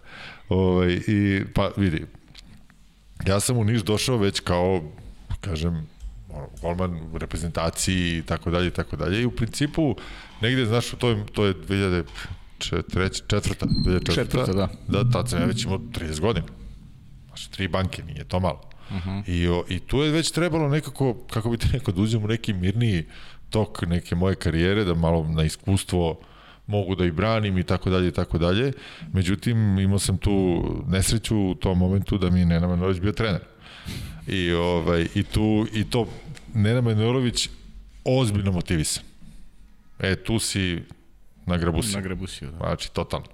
Ovaj, I, pa vidi, ja sam u Niš došao već kao, kažem, golman u reprezentaciji i tako dalje i tako dalje. I u principu, negde, znaš, to je, to je 2000 četvrta, četvrta, 2004. Četvrta, da. Da, tad sam ja već imao 30 godina. Znači, tri banke, nije to malo. Uh mhm. -huh. I, o, I tu je već trebalo nekako, kako bi te neko, da u neki mirniji tok neke moje karijere, da malo na iskustvo mogu da i branim i tako dalje i tako dalje. Međutim, imao sam tu nesreću u tom momentu da mi je Nena Manojlović bio trener. I, ovaj, i, tu, i to Nena Manojlović ozbiljno motivisan. E, tu si na Grabusiju. Na Grabusiju, da. Znači, totalno.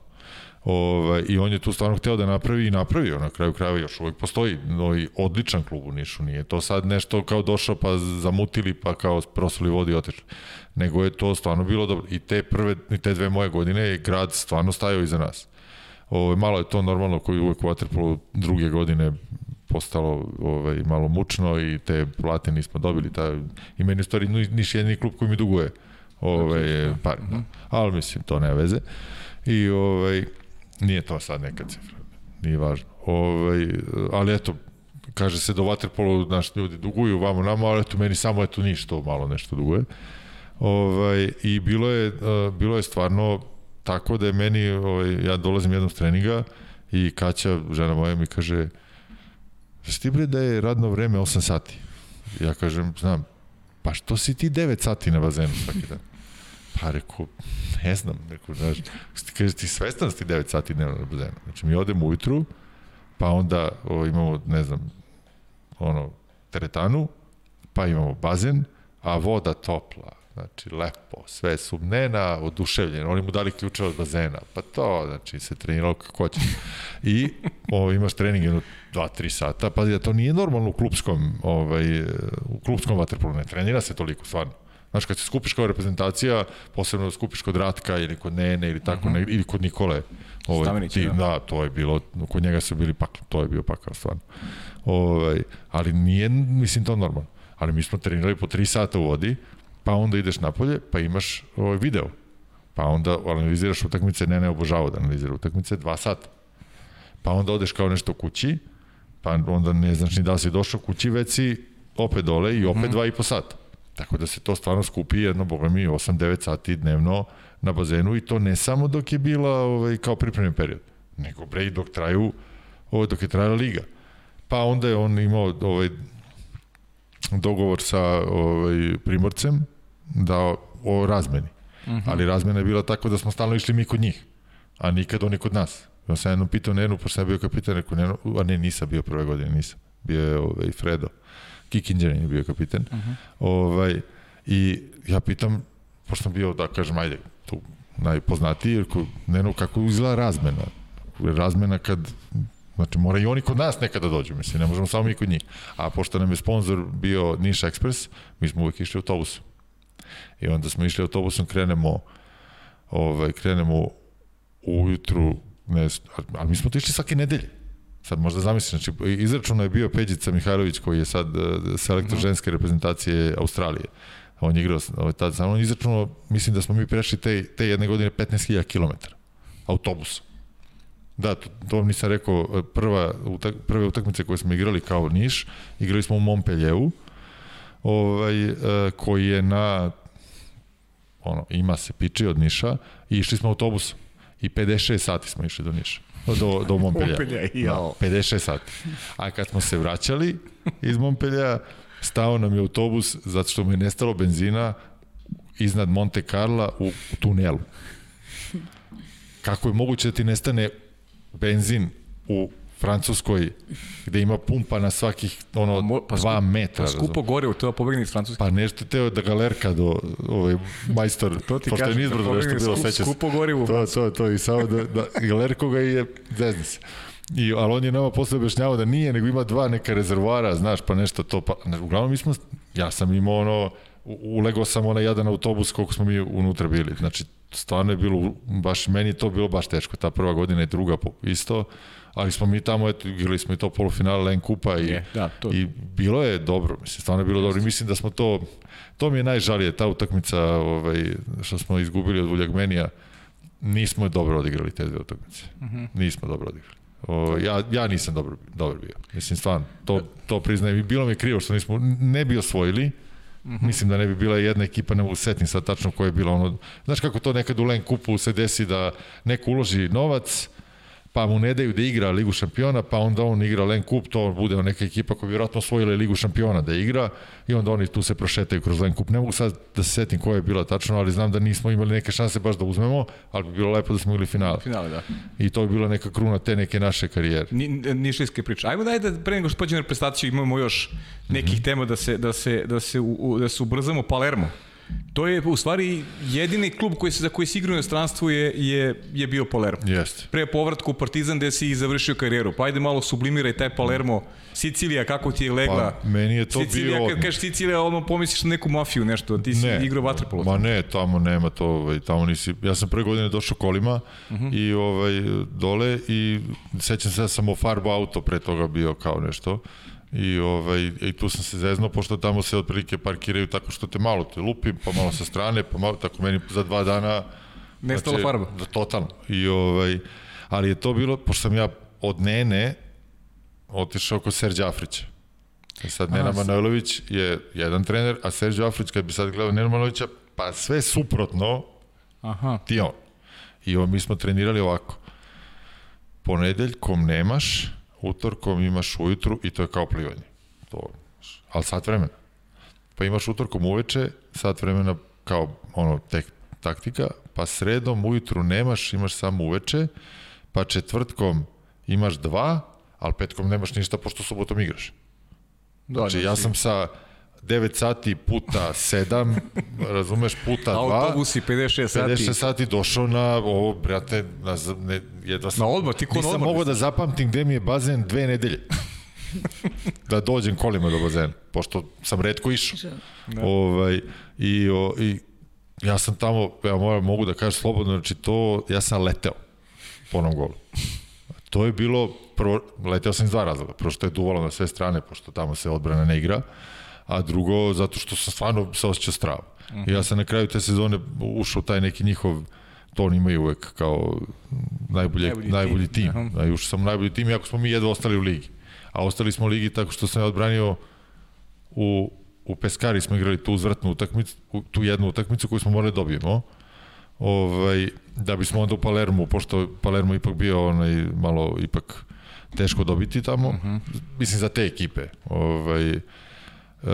Ovaj, I on je tu stvarno hteo da napravi i napravio na kraju krajeva još uvek postoji novi odličan klub u Nišu, nije to sad nešto kao došao pa zamutili pa kao prosuli vodi i otišli, nego je to stvarno bilo dobro i te prve, i te dve moje godine je grad stvarno stajao iza nas. Ovaj, malo je to normalno koji uvek u Waterpolu druge godine postalo ovaj, malo mučno i te plate nismo dobili. Ta, I meni u stvari Niš jedini klub koji mi duguje ovaj, da. par. Da. Ali mislim, to ne veze. I ovaj, Nije to sad neka cifra, nije važno. Ovaj, ali eto, kaže se da Waterpolo naši ljudi duguju vamo nama, ali eto meni samo eto ništa malo nešto duguje. Ovaj, I bilo je, bilo je stvarno tako da je meni, ovaj, ja dolazim jednom s treninga i Kaća, žena moja, mi kaže Znaš ti da je radno vreme 8 sati? Ja kažem, znam, pa što si ti 9 sati na bazenu svaki dan? Pa rekao, ne znam, rekao, znaš, ti kaže, ti svestan da ti 9 sati dnevno na bazenu. Znači, mi odemo ujutru, pa onda o, imamo, ne znam, ono, teretanu, pa imamo bazen, a voda topla, znači lepo, sve su nena oduševljene, oni mu dali ključe od bazena, pa to, znači se treniralo kako hoće. I o, imaš trening jedno 2-3 sata, pa da to nije normalno u klubskom, ovaj, u klubskom vaterpolu, ne trenira se toliko, stvarno. Znaš, kad se skupiš kao reprezentacija, posebno da skupiš kod Ratka ili kod Nene ili tako, uh mhm. -huh. ne, ili kod Nikole. Ovaj, ti, da. da. to je bilo, kod njega su bili pakli, to je bio pakao stvarno. Ovaj, ali nije, mislim, to normalno. Ali mi smo trenirali po 3 sata u vodi, pa onda ideš napolje, pa imaš ovaj video. Pa onda analiziraš utakmice, ne, ne obožavao da analizira utakmice, 2 sata. Pa onda odeš kao nešto kući, pa onda ne znaš ni da si došao kući, već si opet dole i opet mm -hmm. dva i po sata. Tako da se to stvarno skupi jedno, boga mi, 8-9 sati dnevno na bazenu i to ne samo dok je bila ovaj, kao pripremni period, nego bre i dok traju, ovaj, dok je trajala liga. Pa onda je on imao ovaj, dogovor sa ovaj, primorcem da o razmeni. Mhm. -huh. Ali razmena je bila tako da smo stalno išli mi kod njih, a nikad oni kod nas. Ja sam jednom pitao Nenu, pošto sam bio kapitan, rekao Nenu, a ne, nisam bio prve godine, nisam. Bio je ovaj, Fredo. Uh, Kikinđer je bio kapitan. Uh -huh. ovaj, I ja pitam, pošto sam bio, da kažem, ajde, tu najpoznatiji, jer ne kako izgleda razmena. Razmena kad Znači, mora i oni kod nas nekada dođu, mislim, ne možemo samo mi kod njih. A pošto nam je sponsor bio Niš Express, mi smo uvek išli autobusom. I onda smo išli autobusom, krenemo, ovaj, krenemo ujutru, ne, ali mi smo to išli svake nedelje. Sad možda zamisliš, znači izračuno je bio Peđica Mihajlović koji je sad uh, selektor mm. ženske reprezentacije Australije. On je igrao ovaj, tad sa mnom, izračuno, mislim da smo mi prešli te, te jedne godine 15.000 km autobusom. Da, to, to vam nisam rekao, prva, utak, prve utakmice koje smo igrali kao Niš, igrali smo u Montpellieru, ovaj, e, koji je na, ono, ima se piči od Niša, i išli smo autobusom. I 56 sati smo išli do Niša do, do jao. Da, 56 sati. A kad smo se vraćali iz Montpellier, stao nam je autobus zato što mu je nestalo benzina iznad Monte Carla u tunelu. Kako je moguće da ti nestane benzin u Francuskoj gde ima pumpa na svakih ono Mo- pa dva skup- metra. Pa skupo gore, u to pobegne iz Francuske. Pa nešto teo da galerka do ovaj majstor, To ti pošto je kažem, nizbrdo kad nešto bilo, skup- seća se. skupo gorivo. To, to, to, i samo da, da galerko ga je, zezne se. I, ali on je nama posle objašnjavao da nije, nego ima dva neka rezervoara, znaš, pa nešto to, pa, uglavnom mi smo, ja sam imao ono, u- ulegao sam onaj jadan autobus koliko smo mi unutra bili, znači stvarno je bilo, baš, meni je to bilo baš teško, ta prva godina i druga isto, ali smo mi tamo, eto, igrali smo i to polufinale Len Kupa i, Je, da, to- i bilo je dobro, mislim, stvarno je bilo dobro i mislim da smo to, to mi je najžalije, ta utakmica ovaj, što smo izgubili od Vuljagmenija, nismo je dobro odigrali te dve utakmice. Uh -huh. Nismo dobro odigrali. O, ja, ja nisam dobro, dobro bio. Mislim, stvarno, to, to priznajem. I bilo mi je krivo što nismo, ne bi osvojili, uh -huh. Mislim da ne bi bila jedna ekipa, ne mogu setim sad tačno koja je bila ono, znaš kako to nekad u Len kupu se desi da neko uloži novac, pa mu ne daju da igra Ligu šampiona, pa onda on igra Len Kup, to bude neka ekipa koja vjerojatno osvojila Ligu šampiona da igra i onda oni tu se prošetaju kroz Len Kup. Ne mogu sad da se setim koja je bila tačno, ali znam da nismo imali neke šanse baš da uzmemo, ali bi bilo lepo da smo imali finale. Finale, da. I to bi bila neka kruna te neke naše karijere. Ni, nišlijske priče. Ajmo daj da pre nego što pođemo na prestaciju imamo još nekih mm -hmm. tema da se, da se, da se, u, da se ubrzamo. Palermo. To je u stvari jedini klub koji se, za koji si igrao u inostranstvu je, je, je bio Palermo. Jeste. Pre povratku u Partizan gde si i završio karijeru. Pa ajde malo sublimiraj taj Palermo. Sicilija, kako ti je legla? Pa, meni je to Sicilija, bio kad kažeš Sicilija, ono pomisliš na neku mafiju, nešto. Ti si ne, igrao vaterpolo. Ma ne, tamo nema to, ovaj, tamo nisi, ja sam pre godine došao kolima uh -huh. i ovaj, dole i sećam se da sam u farbu auto pre toga bio kao nešto i ovaj i tu sam se zeznuo pošto tamo se otprilike parkiraju tako što te malo te lupim, pa malo sa strane, pa malo tako meni za dva dana Nestala znači, farba. Da, totalno. I ovaj ali je to bilo pošto sam ja od Nene otišao kod Serđa Afrića. I sad Nena Manojlović je jedan trener, a Serđo Afrić kad bi sad gledao Nena Manojlovića, pa sve suprotno Aha. ti on. I on, mi smo trenirali ovako. Ponedeljkom nemaš, utorkom imaš ujutru i to je kao plivanje. To, ali sat vremena. Pa imaš utorkom uveče, sat vremena kao ono tek taktika, pa sredom ujutru nemaš, imaš samo uveče, pa četvrtkom imaš dva, ali petkom nemaš ništa pošto subotom igraš. Da, Znači, ja sam sa 9 sati puta 7, razumeš, puta 2. Autobusi 56 sati. 56 sati došao na ovo, brate, na, ne, jedva sam, Na odmor, ti ko na nisam odmor. mogao da zapamtim gde mi je bazen dve nedelje. da dođem kolima do bazena, pošto sam redko išao. Da. Ovaj, i, o, I ja sam tamo, ja moram, mogu da kažem slobodno, znači to, ja sam leteo po onom golu. To je bilo, prvo, leteo sam iz dva razloga. Prvo što je duvalo na sve strane, pošto tamo se odbrana ne igra, a drugo, zato što sam stvarno se osjećao strava. Uh -huh. I ja sam na kraju te sezone ušao taj neki njihov to oni imaju uvek kao najbolje, najbolji, najbolji tim. tim. Da, ušao sam najbolji tim, iako smo mi jedva ostali u ligi. A ostali smo u ligi tako što sam ja odbranio u, u Peskari smo igrali tu uzvratnu utakmicu, tu jednu utakmicu koju smo morali da dobijemo ovaj, da bismo onda u Palermu, pošto Palermo ipak bio onaj malo ipak teško dobiti tamo, uh -huh. mislim za te ekipe. Ovaj, e,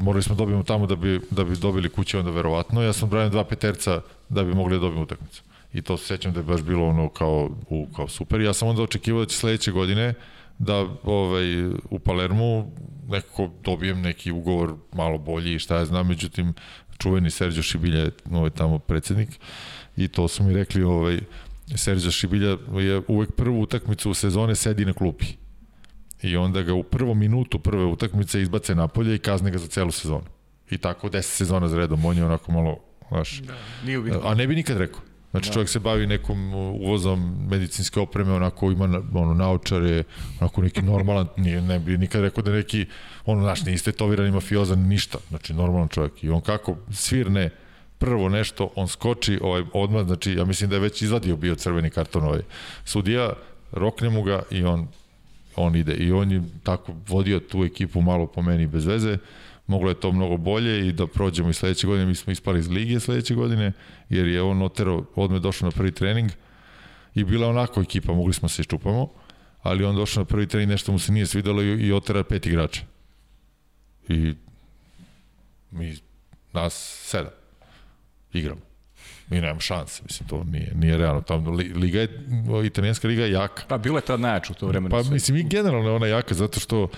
morali smo da dobijemo tamo da bi, da bi dobili kuće onda verovatno. Ja sam branio dva peterca da bi mogli da dobijemo utakmicu. I to se sećam da je baš bilo ono kao, u, kao super. Ja sam onda očekivao da će sledeće godine da ovaj, u Palermu nekako dobijem neki ugovor malo bolji i šta ja znam, međutim čuveni Serđo Šibilja je ovaj, tamo predsednik i to su mi rekli ovaj, Serđo Šibilja je uvek prvu utakmicu u sezone sedi na klupi i onda ga u prvom minutu prve utakmice izbace napolje i kazne ga za celu sezonu. I tako 10 sezona za redom, on je onako malo, znaš, da, nije a ne bi nikad rekao. Znači, da. čovjek se bavi nekom uvozom medicinske opreme, onako ima ono, naočare, onako neki normalan, nije, ne bi nikad rekao da neki, ono, znaš, nije istetoviran, mafiozan, ništa. Znači, normalan čovjek. I on kako svirne prvo nešto, on skoči ovaj, odmah, znači, ja mislim da je već izvadio bio crveni karton ovaj sudija, rokne mu ga i on on ide. I on je tako vodio tu ekipu malo po meni bez veze. Moglo je to mnogo bolje i da prođemo i sledeće godine. Mi smo ispali iz lige sledeće godine, jer je on otero, odme došao na prvi trening i bila onako ekipa, mogli smo se iščupamo, ali on došao na prvi trening, nešto mu se nije svidalo i, i otera pet igrača. I mi, nas sedam igramo. Mi nemamo šanse, mislim, to nije, nije realno. Tamo, liga je, italijanska liga je jaka. Pa, bilo je tad najjače u to vreme. Pa, mislim, i generalno je ona jaka, zato što, uh,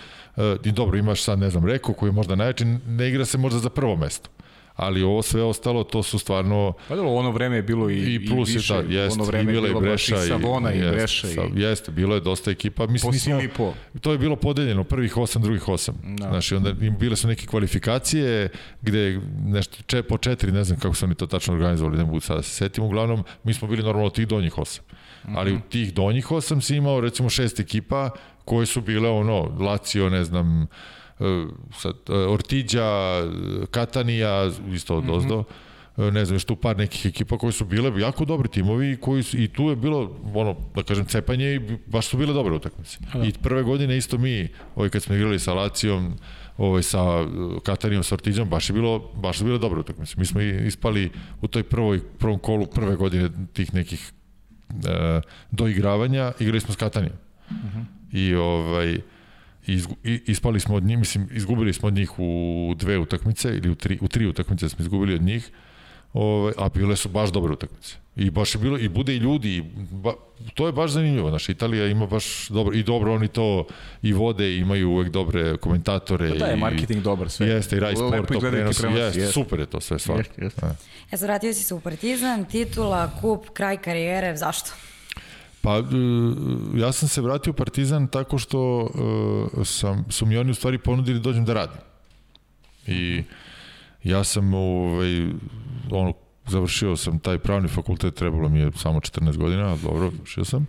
i dobro, imaš sad, ne znam, Reko, koji je možda najjači, ne igra se možda za prvo mesto ali ovo sve ostalo to su stvarno pa da ono vreme je bilo i i plus i više, je jeste ono vreme i bilo i Breša i Savona i, i Breša i jeste bilo je dosta ekipa mislim mi smo, po. to je bilo podeljeno prvih 8 drugih 8 no. Da. znači onda im bile su neke kvalifikacije gde nešto če, po četiri ne znam kako su oni to tačno organizovali ne mogu sada da se setim uglavnom mi smo bili normalno tih donjih 8 Mm -hmm. ali u tih donjih 8 si imao recimo šest ekipa koje su bile ono Lazio ne znam sad, e, Ortiđa, Katanija, isto od Ozdo, mm -hmm. ne znam, tu par nekih ekipa koji su bile jako dobri timovi koji su, i tu je bilo, ono, da kažem, cepanje i baš su bile dobre utakmice. Da. I prve godine isto mi, ovaj, kad smo igrali sa Lacijom, ovaj, sa Katanijom, sa Ortiđom, baš je bilo, baš su bile dobre utakmice. Mi smo ispali u toj prvoj, prvom kolu prve godine tih nekih e, doigravanja, igrali smo s Katanijom. Mm -hmm. I ovaj, i ispali smo od njih, mislim, izgubili smo od njih u dve utakmice ili u tri, u tri utakmice smo izgubili od njih, ove, a bile su baš dobre utakmice. I baš je bilo, i bude i ljudi, i ba, to je baš zanimljivo, znaš, Italija ima baš dobro, i dobro oni to i vode, imaju uvek dobre komentatore. Pa da je marketing i, dobar sve. Jeste, i Rai Sport to prenosi, jeste, jest. super je to sve stvarno. Jest, jest. E, sad vratio si se u Partizan, titula, kup, kraj karijere, zašto? Pa, e, ja sam se vratio u Partizan tako što uh, sam, su mi oni u stvari ponudili da dođem da radim. I ja sam ovaj, ono, završio sam taj pravni fakultet, trebalo mi je samo 14 godina, dobro, završio sam.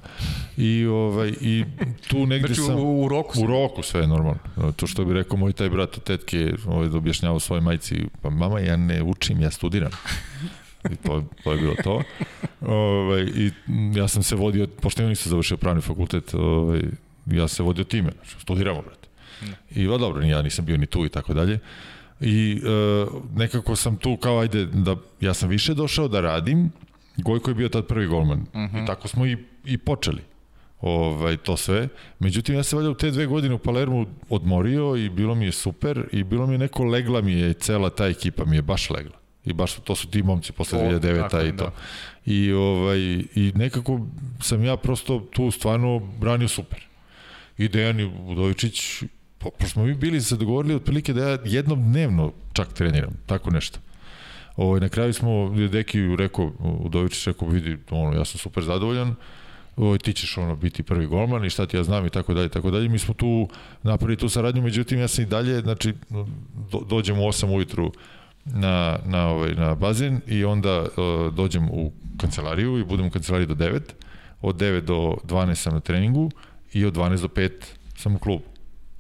I, ovaj, i tu negde znači, sam... U, u roku sve? U roku sve, normalno. To što bi rekao moj taj brat od tetke, ovaj, da objašnjava svojoj majci, pa mama, ja ne učim, ja studiram. I to, to je bilo to. Ove, ovaj, I ja sam se vodio, pošto ja nisam završio pravni fakultet, ove, ovaj, ja se vodio time, znači, studiramo, brate. I va dobro, ja nisam bio ni tu i tako dalje. I e, nekako sam tu kao, ajde, da ja sam više došao da radim, Gojko je bio tad prvi golman. Uh -huh. I tako smo i, i počeli ovaj, to sve. Međutim, ja se valjda u te dve godine u Palermu odmorio i bilo mi je super i bilo mi je neko legla mi je, cela ta ekipa mi je baš legla i baš to su ti momci posle 2009 i to. Da. I, ovaj, I nekako sam ja prosto tu stvarno branio super. I Dejan Udovičić, pošto smo mi bili se dogovorili otprilike da ja jednom dnevno čak treniram, tako nešto. Ovaj, na kraju smo, Deki rekao, Udovičić rekao, vidi, ono, ja sam super zadovoljan, ovaj, ti ćeš ono biti prvi golman i šta ti ja znam i tako dalje, tako dalje. Mi smo tu napravili tu saradnju, međutim ja sam i dalje, znači, do, dođem u 8 ujutru na, na, ovaj, na bazen i onda uh, dođem u kancelariju i budem u kancelariji do 9. Od 9 do 12 sam na treningu i od 12 do 5 sam u klubu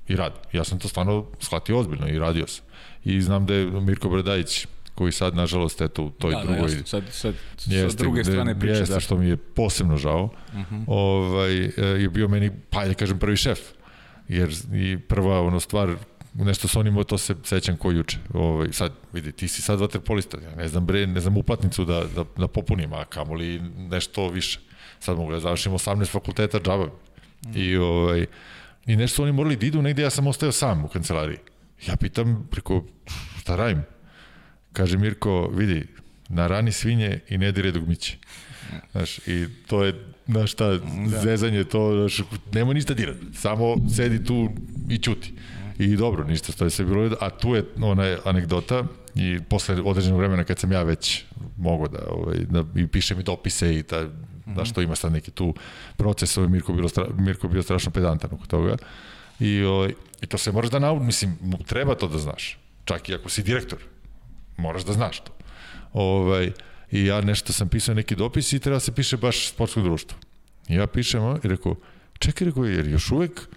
i radim. Ja sam to stvarno shvatio ozbiljno i radio sam. I znam da je Mirko Bradajić koji sad, nažalost, eto, u toj da, da drugoj... Da, jasno, sad, sad, jeste, sa druge strane priče. Jeste, da. što mi je posebno žao. Uh mhm. -huh. ovaj, e, je bio meni, pa da kažem, prvi šef. Jer i prva ono stvar nešto sa onim, to se sećam ko juče. Ovaj, sad, vidi, ti si sad vaterpolista, ja ne znam bre, ne znam uplatnicu da, da, da popunim, a kamoli nešto više. Sad mogu da završim 18 fakulteta džaba. Mm. I, ovaj, I nešto su oni morali da idu negde, ja sam ostao sam u kancelariji. Ja pitam, preko, šta radim? Kaže Mirko, vidi, na rani svinje i ne dire dugmiće. Znaš, i to je, znaš šta, da. zezanje, to, znaš, nema ništa dirati. Samo sedi tu i čuti. I dobro, ništa, to je sve bilo, a tu je ona anegdota i posle određenog vremena kad sam ja već mogao da, ovaj, da i piše mi dopise i ta, da što ima sad neki tu proces, ovaj Mirko, bilo stra, Mirko bio strašno pedantan oko toga. I, ovaj, I to se moraš da nauči, mislim, treba to da znaš. Čak i ako si direktor, moraš da znaš to. Ovaj, i ja nešto sam pisao neki dopis i treba se piše baš sportsko društvo. I ja pišem i rekao, čekaj, rekao, jer još uvek,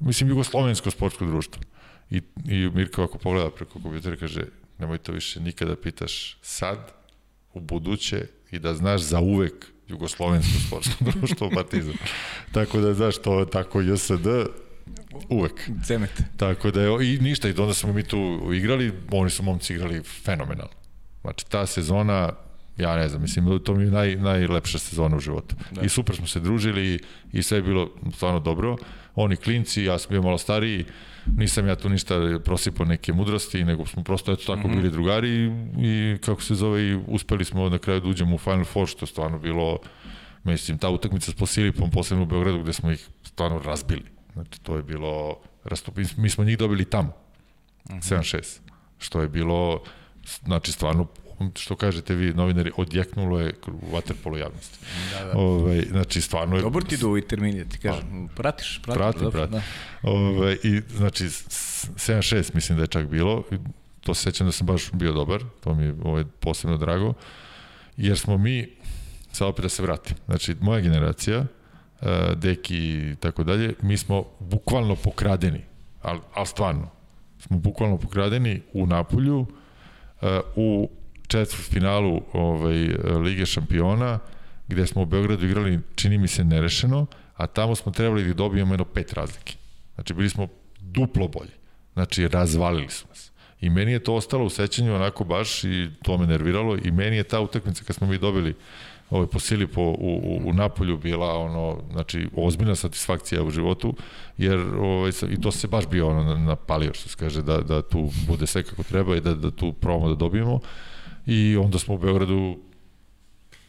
mislim, jugoslovensko sportsko društvo. I, i Mirko ako pogleda preko kompjutera kaže, nemoj to više nikada pitaš sad, u buduće i da znaš za uvek jugoslovensko sportsko društvo Partizan. tako da, znaš, to tako JSD, uvek. Cemet. Tako da je, i ništa, i onda smo mi tu igrali, oni su momci igrali fenomenalno. Znači, ta sezona, ja ne znam, mislim, to mi je naj, najlepša sezona u životu. Da. I super smo se družili i sve je bilo stvarno dobro. Oni klinci, ja sam bio malo stariji, nisam ja tu ništa prosipao neke mudrosti, nego smo prosto eto tako mm -hmm. bili drugari i, i kako se zove, i uspeli smo na kraju da uđemo u Final Four, što je stvarno bilo, mislim, ta utakmica s Posilipom, posebno u Beogradu, gde smo ih stvarno razbili. Znači, to je bilo, mi smo njih dobili tamo, mm -hmm. 7-6, što je bilo, znači, stvarno što kažete vi novinari, odjeknulo je waterpolo javnosti. Da, da. Ove, ovaj, znači, stvarno je... Dobro ti do ovi termini, ti kažem. Pa, pratiš, pratiš. Prati, dobro, prati. Da. Ove, ovaj, I, znači, 7-6 mislim da je čak bilo. To se sećam da sam baš bio dobar. To mi je ovaj, posebno drago. Jer smo mi, sad opet da se vratim, znači, moja generacija, uh, deki i tako dalje, mi smo bukvalno pokradeni, ali al stvarno, smo bukvalno pokradeni u Napolju, uh, u četvrt finalu ovaj, Lige šampiona, gde smo u Beogradu igrali, čini mi se, nerešeno, a tamo smo trebali da dobijemo jedno pet razlike. Znači, bili smo duplo bolji. Znači, razvalili su nas. I meni je to ostalo u sećanju onako baš i to me nerviralo i meni je ta utakmica kad smo mi dobili ovaj, po sili po, u, u, u Napolju bila ono, znači, ozbiljna satisfakcija u životu, jer ovaj, i to se baš bio ono napalio, što se kaže, da, da tu bude sve kako treba i da, da tu probamo da dobijemo i onda smo u Beogradu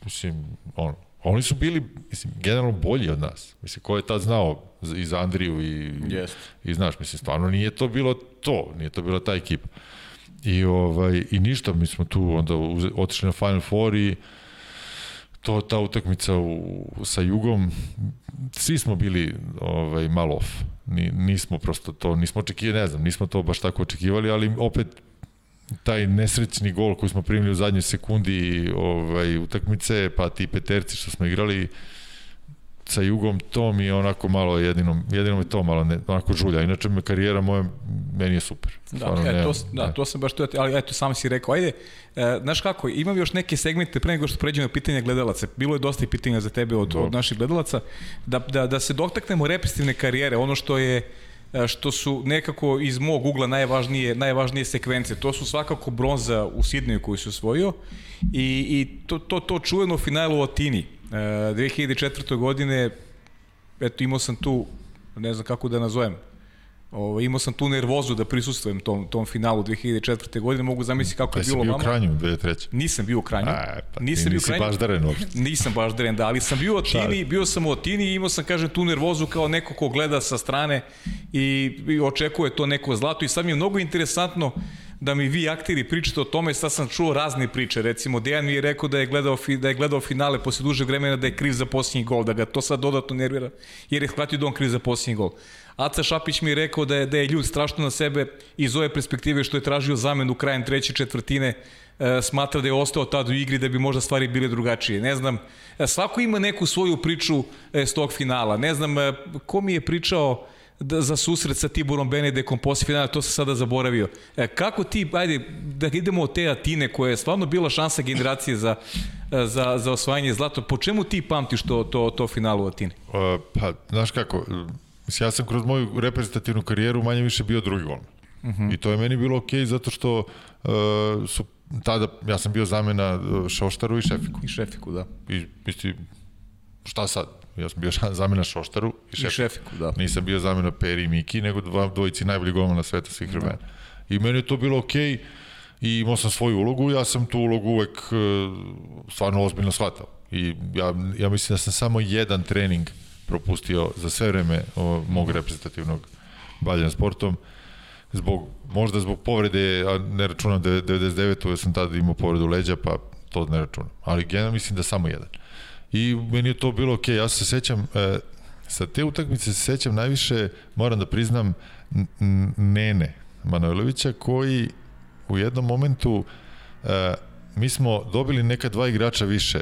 mislim, on, oni su bili, mislim, generalno bolji od nas. Mislim, ko je tad znao i za Andriju i, yes. i znaš, mislim, stvarno nije to bilo to, nije to bila ta ekipa. I, ovaj, i ništa, mi smo tu onda otišli na Final Four i to, ta utakmica u, sa Jugom, svi smo bili ovaj, malo off. Ni, nismo prosto to, nismo očekivali, ne znam, nismo to baš tako očekivali, ali opet taj nesrećni gol koji smo primili u zadnjoj sekundi ovaj, utakmice, pa ti peterci što smo igrali sa Jugom, to mi je onako malo jedino, jedino me to malo ne, onako žulja. Inače, me karijera moja, meni je super. Da, Stvarno, e, to, da, da, to sam baš to, ali eto, sam si rekao, ajde, e, znaš kako, imam još neke segmente pre nego što pređemo na pitanje gledalaca. Bilo je dosta pitanja za tebe od, od naših gledalaca. Da, da, da se dotaknemo represivne karijere, ono što je što su nekako iz mog ugla najvažnije, najvažnije sekvence. To su svakako bronza u Sidneju koju se osvojio i, i to, to, to čuveno finalu u Atini. E, 2004. godine, eto imao sam tu, ne znam kako da nazovem, Ovo, imao sam tu nervozu da prisustvujem tom, tom finalu 2004. godine, mogu zamisliti kako je bilo vama. Bio u Kranju 2003. Nisam bio u Kranju. A, pa nisam bio u Kranju. baš daren uopšte. Nisam baš daren, da, ali sam bio u Atini, bio sam u Atini i imao sam, kažem, tu nervozu kao neko ko gleda sa strane i, i očekuje to neko zlato i sad mi je mnogo interesantno da mi vi akteri pričate o tome, sad sam čuo razne priče, recimo Dejan mi je rekao da je gledao, da je gledao finale posle duže vremena da je kriv za posljednji gol, da ga to sad dodatno nervira, jer je shvatio da on kriv za posljednji gol. Aca Šapić mi je rekao da je, da je ljud strašno na sebe iz ove perspektive što je tražio zamenu krajem treće četvrtine, e, smatra da je ostao tad u igri da bi možda stvari bile drugačije. Ne znam, e, svako ima neku svoju priču e, s tog finala. Ne znam, ko mi je pričao da, za susret sa Tiborom Benedekom posle finala, to se sada zaboravio. E, kako ti, ajde, da idemo od te Atine koja je stvarno bila šansa generacije za, za, za osvajanje zlata, po čemu ti pamtiš to, to, to finalu? Uh, pa, znaš kako, Mislim, ja sam kroz moju reprezentativnu karijeru manje više bio drugi golman. Uh -huh. I to je meni bilo okej okay zato što uh, su tada, ja sam bio zamena uh, Šoštaru i Šefiku. I Šefiku, da. I mislim, šta sad? Ja sam bio zamena Šoštaru i Šefiku. I Šefiku, da. Nisam bio zamena Peri i Miki, nego dva dvojici najbolji golmana sveta svih vremena. Da. I meni je to bilo okej okay, i imao sam svoju ulogu, ja sam tu ulogu uvek uh, stvarno ozbiljno shvatao. I ja, ja mislim da sam samo jedan trening uh, propustio za sve vreme mog reprezentativnog bavljanja sportom zbog, možda zbog povrede, a ne računam 99. Ja sam tada imao povredu leđa, pa to ne računam. Ali generalno mislim da samo jedan. I meni je to bilo. Okay. Ja se sećam, e, sa te utakmice se sećam najviše, moram da priznam, Nene Manojlovića, koji u jednom momentu e, mi smo dobili neka dva igrača više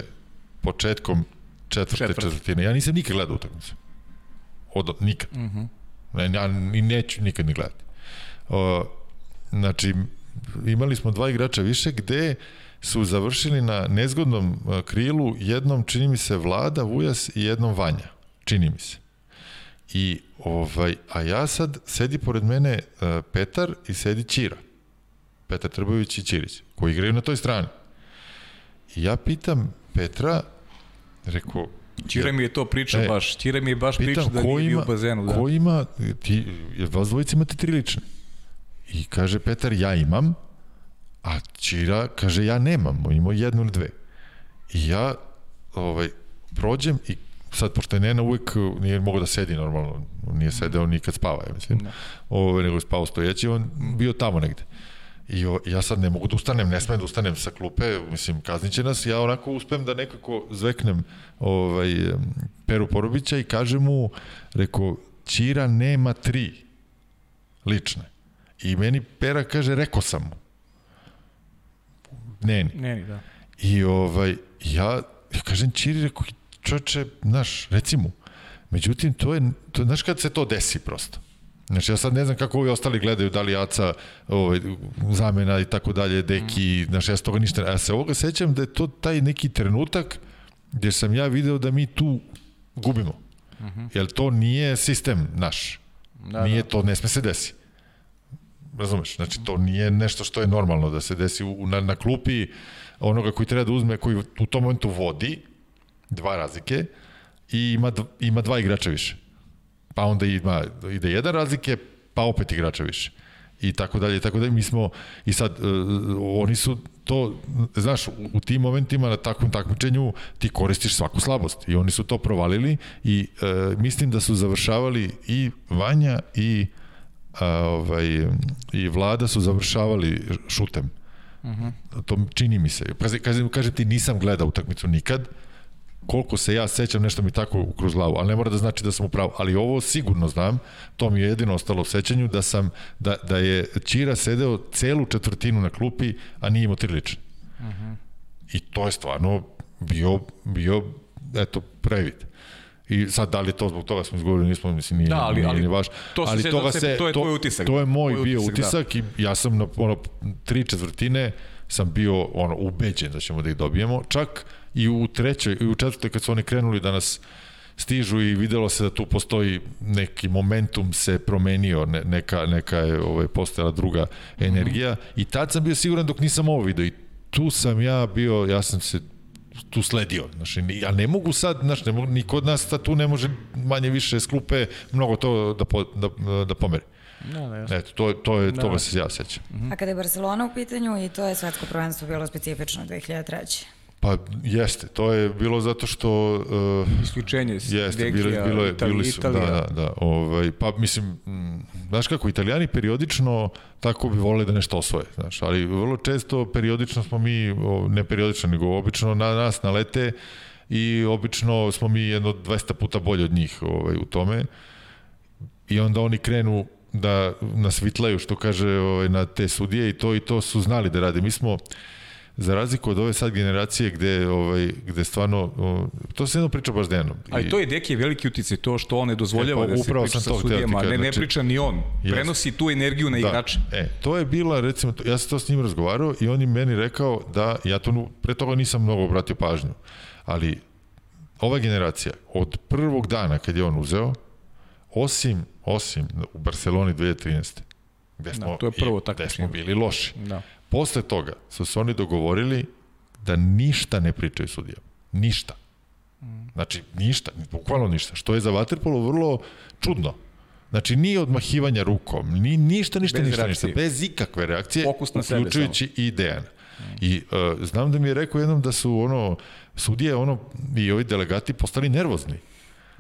početkom četvrte Četvrte. četvrtine. Ja nisam nikad gledao utakmicu. Od, nikad. Mm -hmm. ne, ja ni neću nikad ni gledati. O, znači, imali smo dva igrača više gde su završili na nezgodnom a, krilu jednom, čini mi se, Vlada, Vujas i jednom Vanja. Čini mi se. I, ovaj, a ja sad, sedi pored mene uh, Petar i sedi Ćira. Petar Trbović i Ćirić, koji igraju na toj strani. I ja pitam Petra, rekao, Ćira mi je to pričao E, baš. Ćira mi je baš pitam pričao da nije bio ima, u bazenu. Da. ko ima, ti, jer vas dvojica imate tri lične. I kaže Petar, ja imam, a Ćira kaže, ja nemam, imao jednu ili dve. I ja ovaj, prođem i sad, pošto je Nena uvek nije mogao da sedi normalno, nije sedeo ni kad spava, ja mislim, Da. ovaj, nego je spao stojeći, on bio tamo negde. I o, ja sad ne mogu da ustanem, ne smem da ustanem sa klupe, mislim, kazniće nas, ja onako uspem da nekako zveknem ovaj, Peru Porobića i kažem mu, reko, Ćira nema tri lične. I meni Pera kaže, rekao sam mu. Neni. Ne, ni, da. I ovaj, ja, ja kažem Čiri, rekao, čoče, znaš, reci mu. Međutim, to je, to, znaš kad se to desi prosto? Znači, ja sad ne znam kako ovi ostali gledaju, da li Aca, ovaj, zamena i tako dalje, Deki, mm. znači, ja s toga ništa, ne- ja se ovoga sećam da je to taj neki trenutak gde sam ja video da mi tu gubimo. Mm -hmm. Jer to nije sistem naš. Da, nije da. to, ne sme se desi. Razumeš? Znači, to nije nešto što je normalno da se desi u, na, na klupi onoga koji treba da uzme, koji u tom momentu vodi, dva razlike, i ima, dv- ima dva igrača više. Pa onda ima, ide jedan razlike, pa opet igrača više. I tako dalje, i tako dalje. Mi smo, i sad, uh, oni su to, znaš, u, u tim momentima na takvom takmičenju ti koristiš svaku slabost. I oni su to provalili i uh, mislim da su završavali i Vanja i a, ovaj, i vlada su završavali šutem. Uh -huh. To čini mi se. Kažem, kažem, kažem ti, nisam gledao utakmicu nikad, koliko se ja sećam, nešto mi tako kroz glavu, ali ne mora da znači da sam u pravu. Ali ovo sigurno znam, to mi je jedino ostalo u sećanju, da, sam, da, da je Ćira sedeo celu četvrtinu na klupi, a nije imao lične. Uh -huh. I to je stvarno bio, bio eto, previd. I sad, da li to zbog toga smo izgovorili, nismo, mislim, nije, Da, ali- nije, ali nije vaš. to se ali sećam toga se- se, to je tvoj utisak. To je moj Tvoj bio utisak, da. utisak i ja sam na ono, tri četvrtine sam bio ono, ubeđen da ćemo da ih dobijemo. Čak i u trećoj i u četvrtoj kad su oni krenuli da nas stižu i videlo se da tu postoji neki momentum se promenio, ne, neka, neka je ovaj, postojala druga energija i tad sam bio siguran dok nisam ovo video i tu sam ja bio, ja sam se tu sledio. Znači, ja ne mogu sad, znaš, ne mogu, niko od nas sad tu ne može manje više s klupe mnogo to da, po, da, da pomeri. Da, da, jasno. Eto, to, to je, Da. toga se ja sećam. A kada je Barcelona u pitanju i to je svetsko prvenstvo bilo specifično 2003. Pa jeste, to je bilo zato što uh, Isključenje s jeste, Dekija, bilo, bilo je, Italija, bili su, da, Italija. da, da, ovaj, pa mislim, mm, znaš kako, italijani periodično tako bi voleli da nešto osvoje, znaš, ali vrlo često periodično smo mi, ne periodično, nego obično na nas nalete i obično smo mi jedno 200 puta bolji od njih ovaj, u tome i onda oni krenu da nas vitlaju, što kaže ovaj, na te sudije i to i to su znali da rade. Mi smo, za razliku od ove sad generacije gde, ovaj, gde stvarno, to se jedno priča baš denom. Ali to je Deki je veliki uticaj, to što on ne dozvoljava E, pa da se priča sa sudijama, ne, ne znači- priča ni on, prenosi tu energiju na igrače. Da, e, to je bila, recimo, ja sam to s njim razgovarao i on je meni rekao da, ja to pre toga nisam mnogo obratio pažnju, ali ova generacija, od prvog dana kad je on uzeo, osim, osim u Barceloni 2013. Gde smo, Da, to je prvo i- Gde smo bili loši. Da. Posle toga su se oni dogovorili da ništa ne pričaju sudijama. Ništa. Znači, ništa, bukvalno ništa. Što je za vaterpolo vrlo čudno. Znači, ni odmahivanja rukom, ni, ništa, ništa, Bez ništa, reakcije. ništa. Bez ikakve reakcije, Fokus na sebe uključujući i Dejana. I uh, znam da mi je rekao jednom da su ono, sudije ono, i ovi delegati postali nervozni.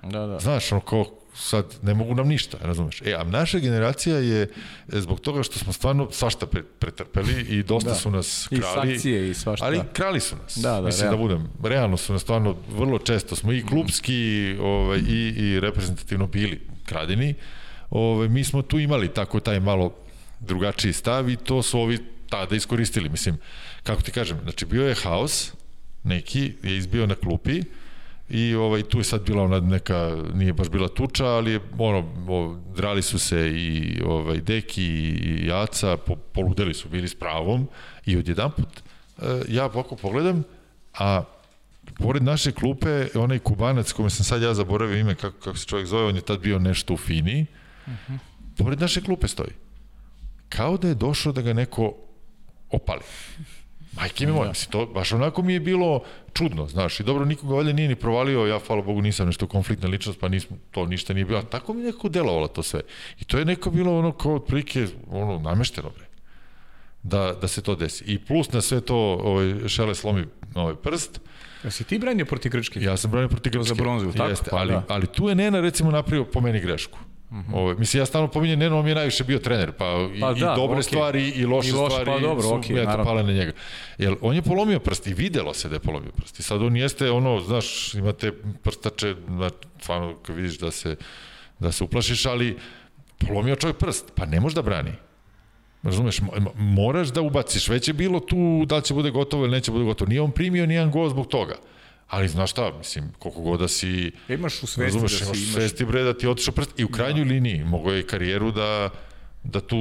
Da, da. Znaš, ono kao, sad ne mogu nam ništa, razumeš? E, a naša generacija je, e, zbog toga što smo stvarno svašta pre, pretrpeli i dosta Da. su nas I krali. sankcije i svašta. Ali krali su nas. Da, da, Mislim realno. da budem, realno su nas stvarno vrlo često smo i klubski ovaj, i, i reprezentativno bili kradeni. Ovaj, mi smo tu imali tako taj malo drugačiji stav i to su ovi tada iskoristili. Mislim, kako ti kažem, znači bio je haos, neki je izbio na klupi, i ovaj tu je sad bila ona neka nije baš bila tuča, ali je ono drali su se i ovaj Deki i Jaca, po, poludeli su bili s pravom i odjedanput e, ja ovako pogledam, a pored naše klupe, onaj kubanac kome sam sad ja zaboravio ime, kako, kako se čovjek zove, on je tad bio nešto u Fini, uh -huh. pored naše klupe stoji. Kao da je došao da ga neko opali. Majke mi moja, mislim, to baš onako mi je bilo čudno, znaš, i dobro, nikoga valjda nije ni provalio, ja, hvala Bogu, nisam nešto konfliktna ličnost, pa nismo, to ništa nije bilo, a tako mi nekako delovalo to sve. I to je neko bilo ono kao otprilike, ono, namešteno, bre da, da se to desi. I plus na sve to ovaj, Šele slomi ovaj prst. Ja si ti branio protiv Grčke? Ja sam branio protiv Grčke. Za bronzu, tako? Jeste, ali, da. ali tu je Nena recimo napravio po meni grešku. Mm -hmm. Ove, mislim, ja stalno pominjem, Neno mi je najviše bio trener, pa, pa i, da, i dobre okay. stvari i loše, I loše stvari pa dobro, su okay, eto, pale na njega. Jer on je polomio prst i videlo se da je polomio prst. I sad on jeste ono, znaš, imate prstače, znači, stvarno, kad vidiš da se, da se uplašiš, ali polomio čovjek prst, pa ne može da brani. Razumeš, moraš da ubaciš, već je bilo tu da li će bude gotovo ili neće bude gotovo. Nije on primio nijedan gol zbog toga. Ali znaš šta, mislim, koliko god da si... Imaš u svesti razumeš, da si... Imaš u svesti, bre, da ti otišao prst. I u krajnjoj da. liniji mogo je karijeru da, da tu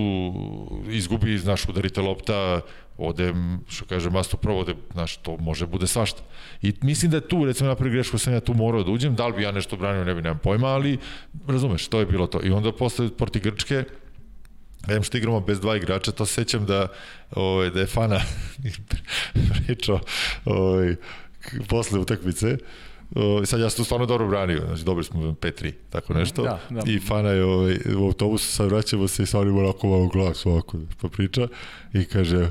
izgubi, znaš, udarite lopta, ode, što kaže, masto provode, znaš, to može bude svašta. I mislim da je tu, recimo, napravi grešku, sam ja tu morao da uđem, da li bi ja nešto branio, ne bi, nemam pojma, ali, razumeš, to je bilo to. I onda posle proti Grčke, Em što igramo bez dva igrača, to sećam da, ovaj, da je Fana pričao ovaj, posle utakmice, O, sad ja sam tu stvarno dobro branio, znači dobri smo 5-3, tako nešto. Da, da. I Fana je ovaj, u autobusu, sad vraćamo se i sa onim onako malo glas ovako, pa priča i kaže,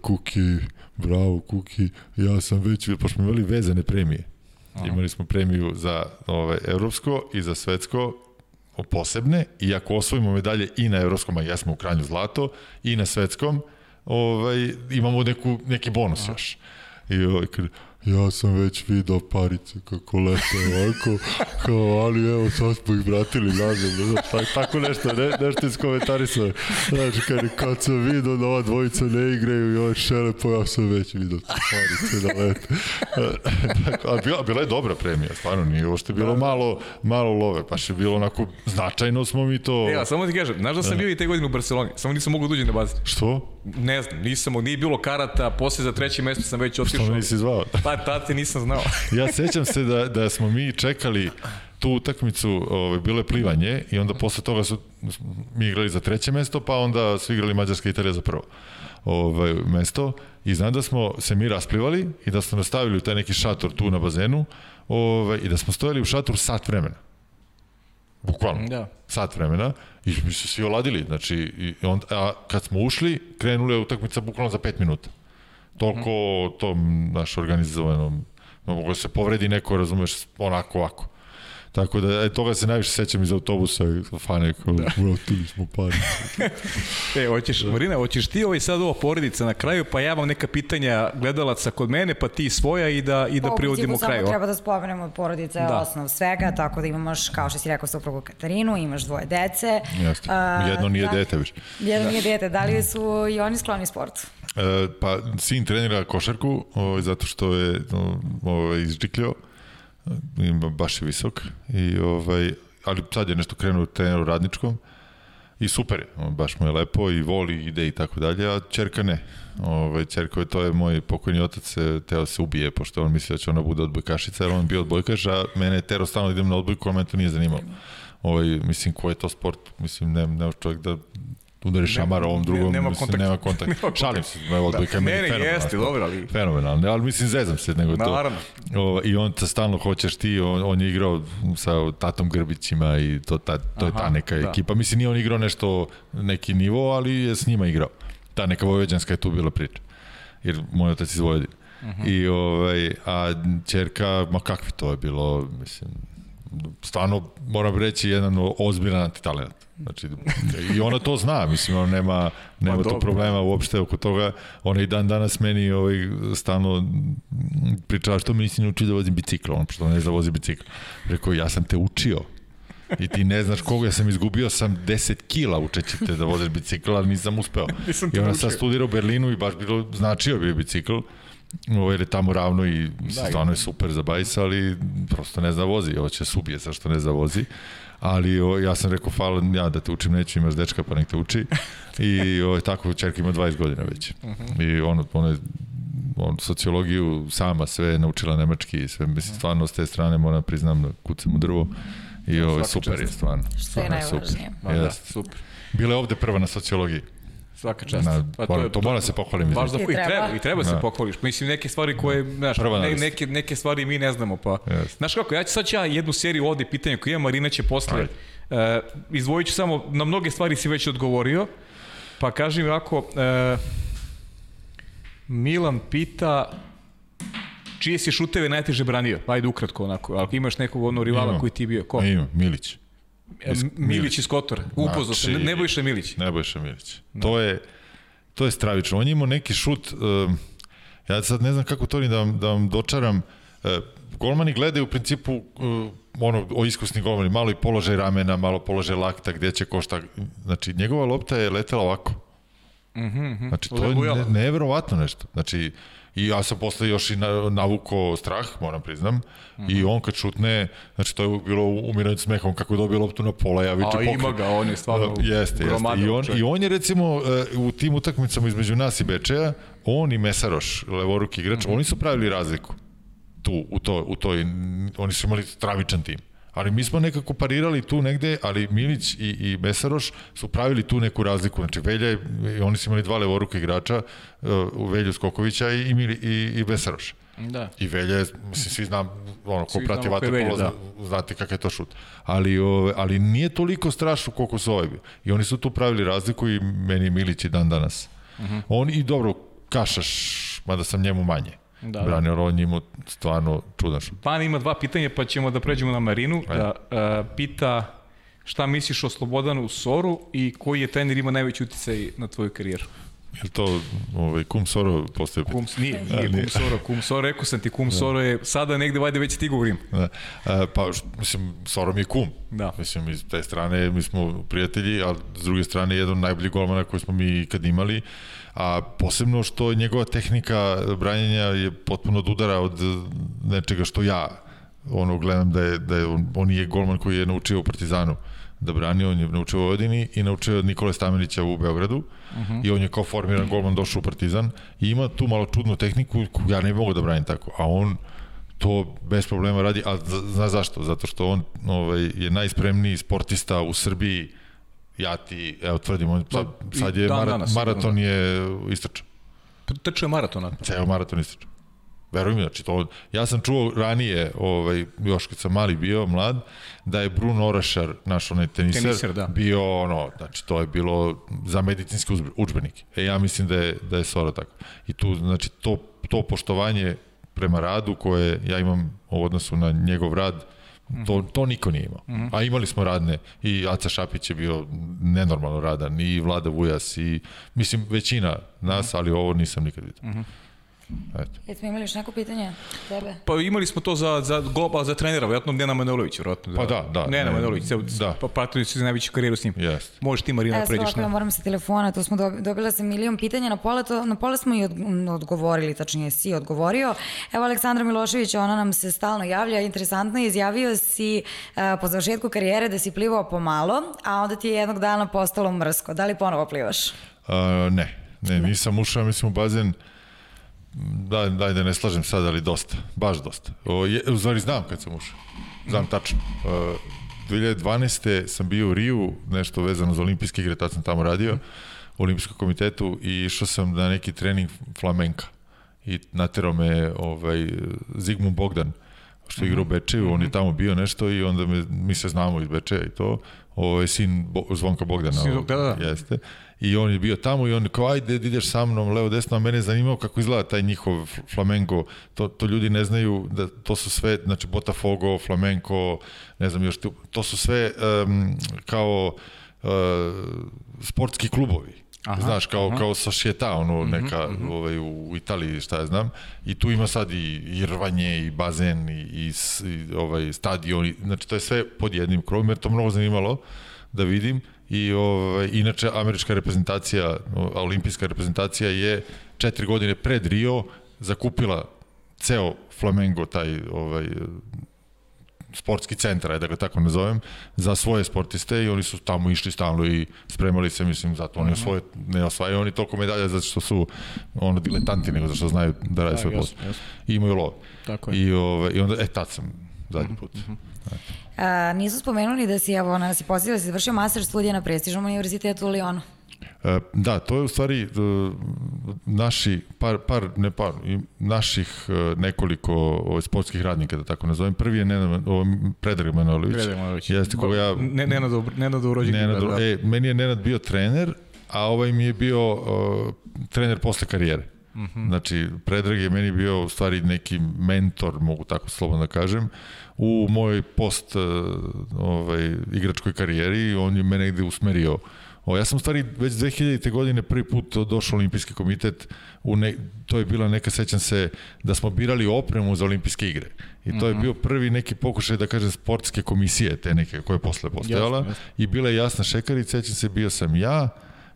Kuki, bravo Kuki, ja sam već, pošto smo imali vezane premije. Aha. Imali smo premiju za ovaj, evropsko i za svetsko posebne i ako osvojimo medalje i na evropskom, a jesmo u kralju zlato, i na svetskom, ovaj, imamo neku, neki bonus Aha. još. I ovaj, ja sam već video parice kako lete ovako, kao, ali evo, sad smo ih vratili nazad, znaš, tako, tako nešto, ne, nešto iskomentarisao. Znači, kad, kad sam video da ova dvojica ne igraju i ove šele, pa ja sam već video parice da lete. a bila, bila je dobra premija, stvarno, nije uopšte bilo da, malo, malo love, pa je bilo onako, značajno smo mi to... Ja, samo ti kažem, znaš da sam da. bio i te godine u Barceloni, samo nisam mogu da uđem na bazen. Što? Ne znam, nisam, nije bilo karata, posle za treće mesto sam već otišao. Što nisi zvao? Pa, tad te nisam znao. ja sećam se da, da smo mi čekali tu utakmicu, ovaj, bilo je plivanje i onda posle toga su mi igrali za treće mesto, pa onda su igrali Mađarska i Italija za prvo ovaj, mesto i znam da smo se mi rasplivali i da smo nastavili u taj neki šator tu na bazenu ovaj, i da smo stojali u šatoru sat vremena. Bukvalno. Da. Sat vremena i mi se svi oladili. Znači, i on, a kad smo ušli, krenula je utakmica bukvalno za 5 minuta. Toliko mm. tom naš organizovanom mogu se povredi neko, razumeš, onako ovako. Tako da, e, toga se najviše sećam iz autobusa, fane, kao, da. vratili smo pari. e, hoćeš, da. Marina, hoćeš ti ovaj sad ovo porodica na kraju, pa ja vam neka pitanja gledalaca kod mene, pa ti svoja i da, i da pa, privodimo kraju. Samo treba da spomenemo porodica je da. osnov svega, tako da imaš, kao što si rekao, suprugu Katarinu, imaš dvoje dece. Jeste, jedno nije da, dete više. Jedno da. nije dete, da li su i oni skloni sportu? E, pa, sin trenira košarku, ovaj, zato što je ovaj, izđiklio, ima baš je visok, i, ovaj, ali sad je nešto krenuo treneru radničkom, i super je, baš mu je lepo i voli, ide i tako dalje, a čerka ne. Ovaj, čerka je, to je moj pokojni otac, teo se ubije, pošto on misli da će ona bude odbojkašica, jer on bio odbojkaš, a mene je tero stalno da idem na odbojku, a mene to nije zanimalo. Ovaj, mislim, ko je to sport? Mislim, ne, ne čovjek da udari šamar ovom drugom, nema mislim, kontakt. nema kontakt. Šalim se, evo, odbojka da, meni fenomenalno. Jeste, dobro, ali... Fenomenalno, ali mislim, zezam se, nego to. Naravno. O, I on te stalno hoćeš ti, on, on je igrao sa tatom Grbićima i to, ta, to Aha, je ta neka da. ekipa. Mislim, nije on igrao nešto, neki nivo, ali je s njima igrao. Ta neka vojeđanska je tu bila priča. Jer moj otac iz Vojvodine. Uh mhm. -huh. I ovaj, a čerka, ma kakvi to je bilo, mislim, stvarno moram reći jedan ozbiljan antitalent. Znači, i ona to zna, mislim, ona nema, nema to problema uopšte oko toga. Ona i dan danas meni ovaj, stalno pričava što mi nisi naučio da vozim bicikl, on što ne zna da vozi bicikl. Rekao, ja sam te učio. I ti ne znaš koga, ja sam izgubio sam 10 kila učeći te da vozeš bicikl, ali nisam uspeo. Nisam I onda naučio. sam studirao u Berlinu i baš bilo, značio bi bicikl. Ovo jer je tamo ravno i Da, stvarno je super za bajs, ali prosto ne zna vozi. Ovo će subije sa što ne zna vozi. Ali o, ja sam rekao, hvala ja da te učim, neću, imaš dečka pa nek te uči. I o, tako, čerka ima 20 godina već. I ono, ono je on sociologiju sama sve je naučila nemački i sve mislim stvarno s te strane moram priznam da kucam u drvo i ovo je super je stvarno. Što je najvažnije. Ma da, Jeste. super. Bila je ovde prva na sociologiji. Svaka čast. Na, Pa moram, to mora se pohvalim. Baš da, i I treba, i treba se Da. pohvališ. Mislim, neke stvari koje, znaš, Prva na ne, neke, neke stvari mi ne znamo, pa... Jeste. Znaš kako, ja ću sad ću ja jednu seriju ovde pitanja koju imam, Marina će posle... Uh, izdvojit ću samo, na mnoge stvari si već odgovorio, pa kaži mi ovako, uh, Milan pita čije si šuteve najteže branio? Ajde ukratko onako, ako imaš nekog ono rivala Imam. koji ti je bio, ko? Ma Ima, Milić. E, Milić iz Kotora, upoznao Znači- Nebojša Milić. Nebojša Milić. To je to je stravično. On je imao neki šut um, ja sad ne znam kako to ni da vam, da vam dočaram. Uh, golmani gledaju u principu uh, ono, o iskusni golmani, malo i položaj ramena, malo položaj lakta, gde će ko šta. Znači, njegova lopta je letela ovako. Mhm, Znači, to je ne, neverovatno nešto. Znači, i ja sam posle još i na, navuko strah, moram priznam, i on kad šutne, znači to je bilo umiranje smehom kako je dobio loptu na pola, ja viču A ima ga, on je stvarno jeste, jeste. gromadan I on, čovjek. I on je recimo e, u tim utakmicama između nas i Bečeja, on i Mesaroš, levoruki igrač, Mhm. oni su pravili razliku tu, u, to, u toj, oni su imali stravičan tim. Ali mi smo nekako parirali tu negde, ali Milić i, i Mesaroš su pravili tu neku razliku. Znači, Velja je, i oni su imali dva levoruka igrača, uh, Velju Skokovića i, i, Mili, i, i Mesaroš. Da. I Velja je, mislim, svi znam, ono, ko Svi prati vaterpolo, zna, znate kakav je to šut. Ali, ove, ali nije toliko strašno koliko su ovaj bio. I oni su tu pravili razliku i meni Milić i dan danas. Uh Mhm. -huh. On i dobro, Kašaš, mada sam njemu manje. Da, Da, da. Branio, ali je imao stvarno čudan šut. Pan ima dva pitanja, pa ćemo da pređemo na Marinu. Ajde. Da, a, pita šta misliš o Slobodanu Soru i koji je trener ima najveći uticaj na tvoju karijeru? Je li to ovaj, Kum Soro postoje? Kum, nije, nije Kum Soro, Kum Soro, rekao sam ti, Kum Soro je sada negde, vajde već stigao u Rim. Da. A, pa, š- mislim, Soro mi je kum. Da. Mislim, iz te strane mi smo prijatelji, a s druge strane jedan od najboljih golmana koji smo mi ikad imali. A posebno što njegova tehnika branjenja je potpuno od udara od nečega što ja ono gledam da je, da je on, on je golman koji je naučio u Partizanu da brani, on je naučio u Vojvodini i naučio od Nikole Stamenića u Beogradu uh -huh. i on je kao formiran golman došao u Partizan i ima tu malo čudnu tehniku koju ja ne mogu da branim tako, a on to bez problema radi, a zna, zna zašto? Zato što on ovaj, je najspremniji sportista u Srbiji, ja ti, evo tvrdim, sad, Pa, sad je dan mara, danas, maraton je istračan. Trčao je maratona. Ceo maraton istračan. Veruj mi, znači to, ja sam čuo ranije, ovaj, još kad sam mali bio, mlad, da je Bruno Orašar, naš onaj teniser, Teniser, da. bio ono, znači to je bilo za medicinski uzbe- udžbenik. E ja mislim da je, da je Sora tako. I tu, znači, to, to poštovanje prema radu koje ja imam u odnosu na njegov rad, to, to niko nije imao. A imali smo radne. I Aca Šapić je bio nenormalno radan. I Vlada Vujas i mislim većina nas, ali ovo nisam nikad vidio. Eto. Jesmo imali još neko pitanje? Tebe? Pa imali smo to za, za globa, za trenera, vjerojatno Nena Manojlović, vjerojatno. Pa da, da, Nena ne, Manojlović, ceo, da. pa pratili su najveću karijeru s njim. Jeste. Možeš ti, Marina, Evo, pređeš na... moram sa telefona, tu smo dobi- dobila sam milion pitanja, na pola, to, na pola smo i od, odgovorili, tačnije si odgovorio. Evo, Aleksandra Milošević, ona nam se stalno javlja, interesantno je, izjavio si uh, po završetku karijere da si plivao pomalo, a onda ti je jednog dana postalo mrsko. Da li ponovo plivaš? A, ne, ne, nisam ušao, mislim u bazen, da, daj da ne slažem sad, ali dosta, baš dosta. O, je, u stvari znam kad sam ušao, znam tačno. O, 2012. sam bio u Riju, nešto vezano za olimpijske igre, tad sam tamo radio, u olimpijskom komitetu i išao sam na neki trening flamenka i naterao me ovaj, Zigmund Bogdan, što je igrao u Bečeju, on je tamo bio nešto i onda me, mi se znamo iz Bečeja i to, ovaj, sin Bo, Zvonka Bogdana. Sin da, da. Jeste. I on je bio tamo i on kao, ajde, ideš sa mnom, levo, desno, a mene je zanimao kako izgleda taj njihov fl- flamengo. To, to ljudi ne znaju, da to su sve, znači Botafogo, flamenko, ne znam još, to su sve um, kao uh, sportski klubovi. Aha, Znaš, kao, aha. kao Societa, ono, mhm, neka, mm -hmm. ovaj, u Italiji, šta ja znam. I tu ima sad i, i rvanje, i bazen, i, i, i ovaj, stadion. I, znači, to je sve pod jednim krovom, jer to mnogo zanimalo da vidim. I, ovaj, inače, američka reprezentacija, olimpijska reprezentacija je četiri godine pred Rio zakupila ceo Flamengo, taj ovaj, sportski centar, da ga tako nazovem, za svoje sportiste i oni su tamo išli stalno i spremali se, mislim, zato oni mhm. osvoje, ne osvajaju oni toliko medalja zato što su ono diletanti, nego zato što znaju da rade svoj posao. I imaju lov. Tako je. I, ove, I onda, e, tad sam zadnji put. Mm -hmm. A, nisu spomenuli da si, evo, nas si pozivio da si završio master studija na prestižnom univerzitetu u Lyonu. E, da, to je u stvari e, naši, par, par, ne par, naših e, nekoliko sportskih radnika, da tako nazovem. Prvi je Nenad, Predrag Manojlović. Predrag Manojlović. Jeste, koga ja... Ne, Nenad, Nenad urođen. Nenad, da. E, meni je Nenad bio trener, a ovaj mi je bio uh, trener posle karijere. -huh. Znači, Predrag je meni bio u stvari neki mentor, mogu tako slobodno da kažem, u mojoj post uh, ovaj, igračkoj karijeri. On je mene negde usmerio O, ja sam stvari već 2000. godine prvi put došao u olimpijski komitet, u ne, to je bila neka, sećam se, da smo birali opremu za olimpijske igre. I to je mhm. bio prvi neki pokušaj, da kažem, sportske komisije, te neke koje je posle postojala. Jasne, jasne. I bila je jasna šekarica, sećam se, bio sam ja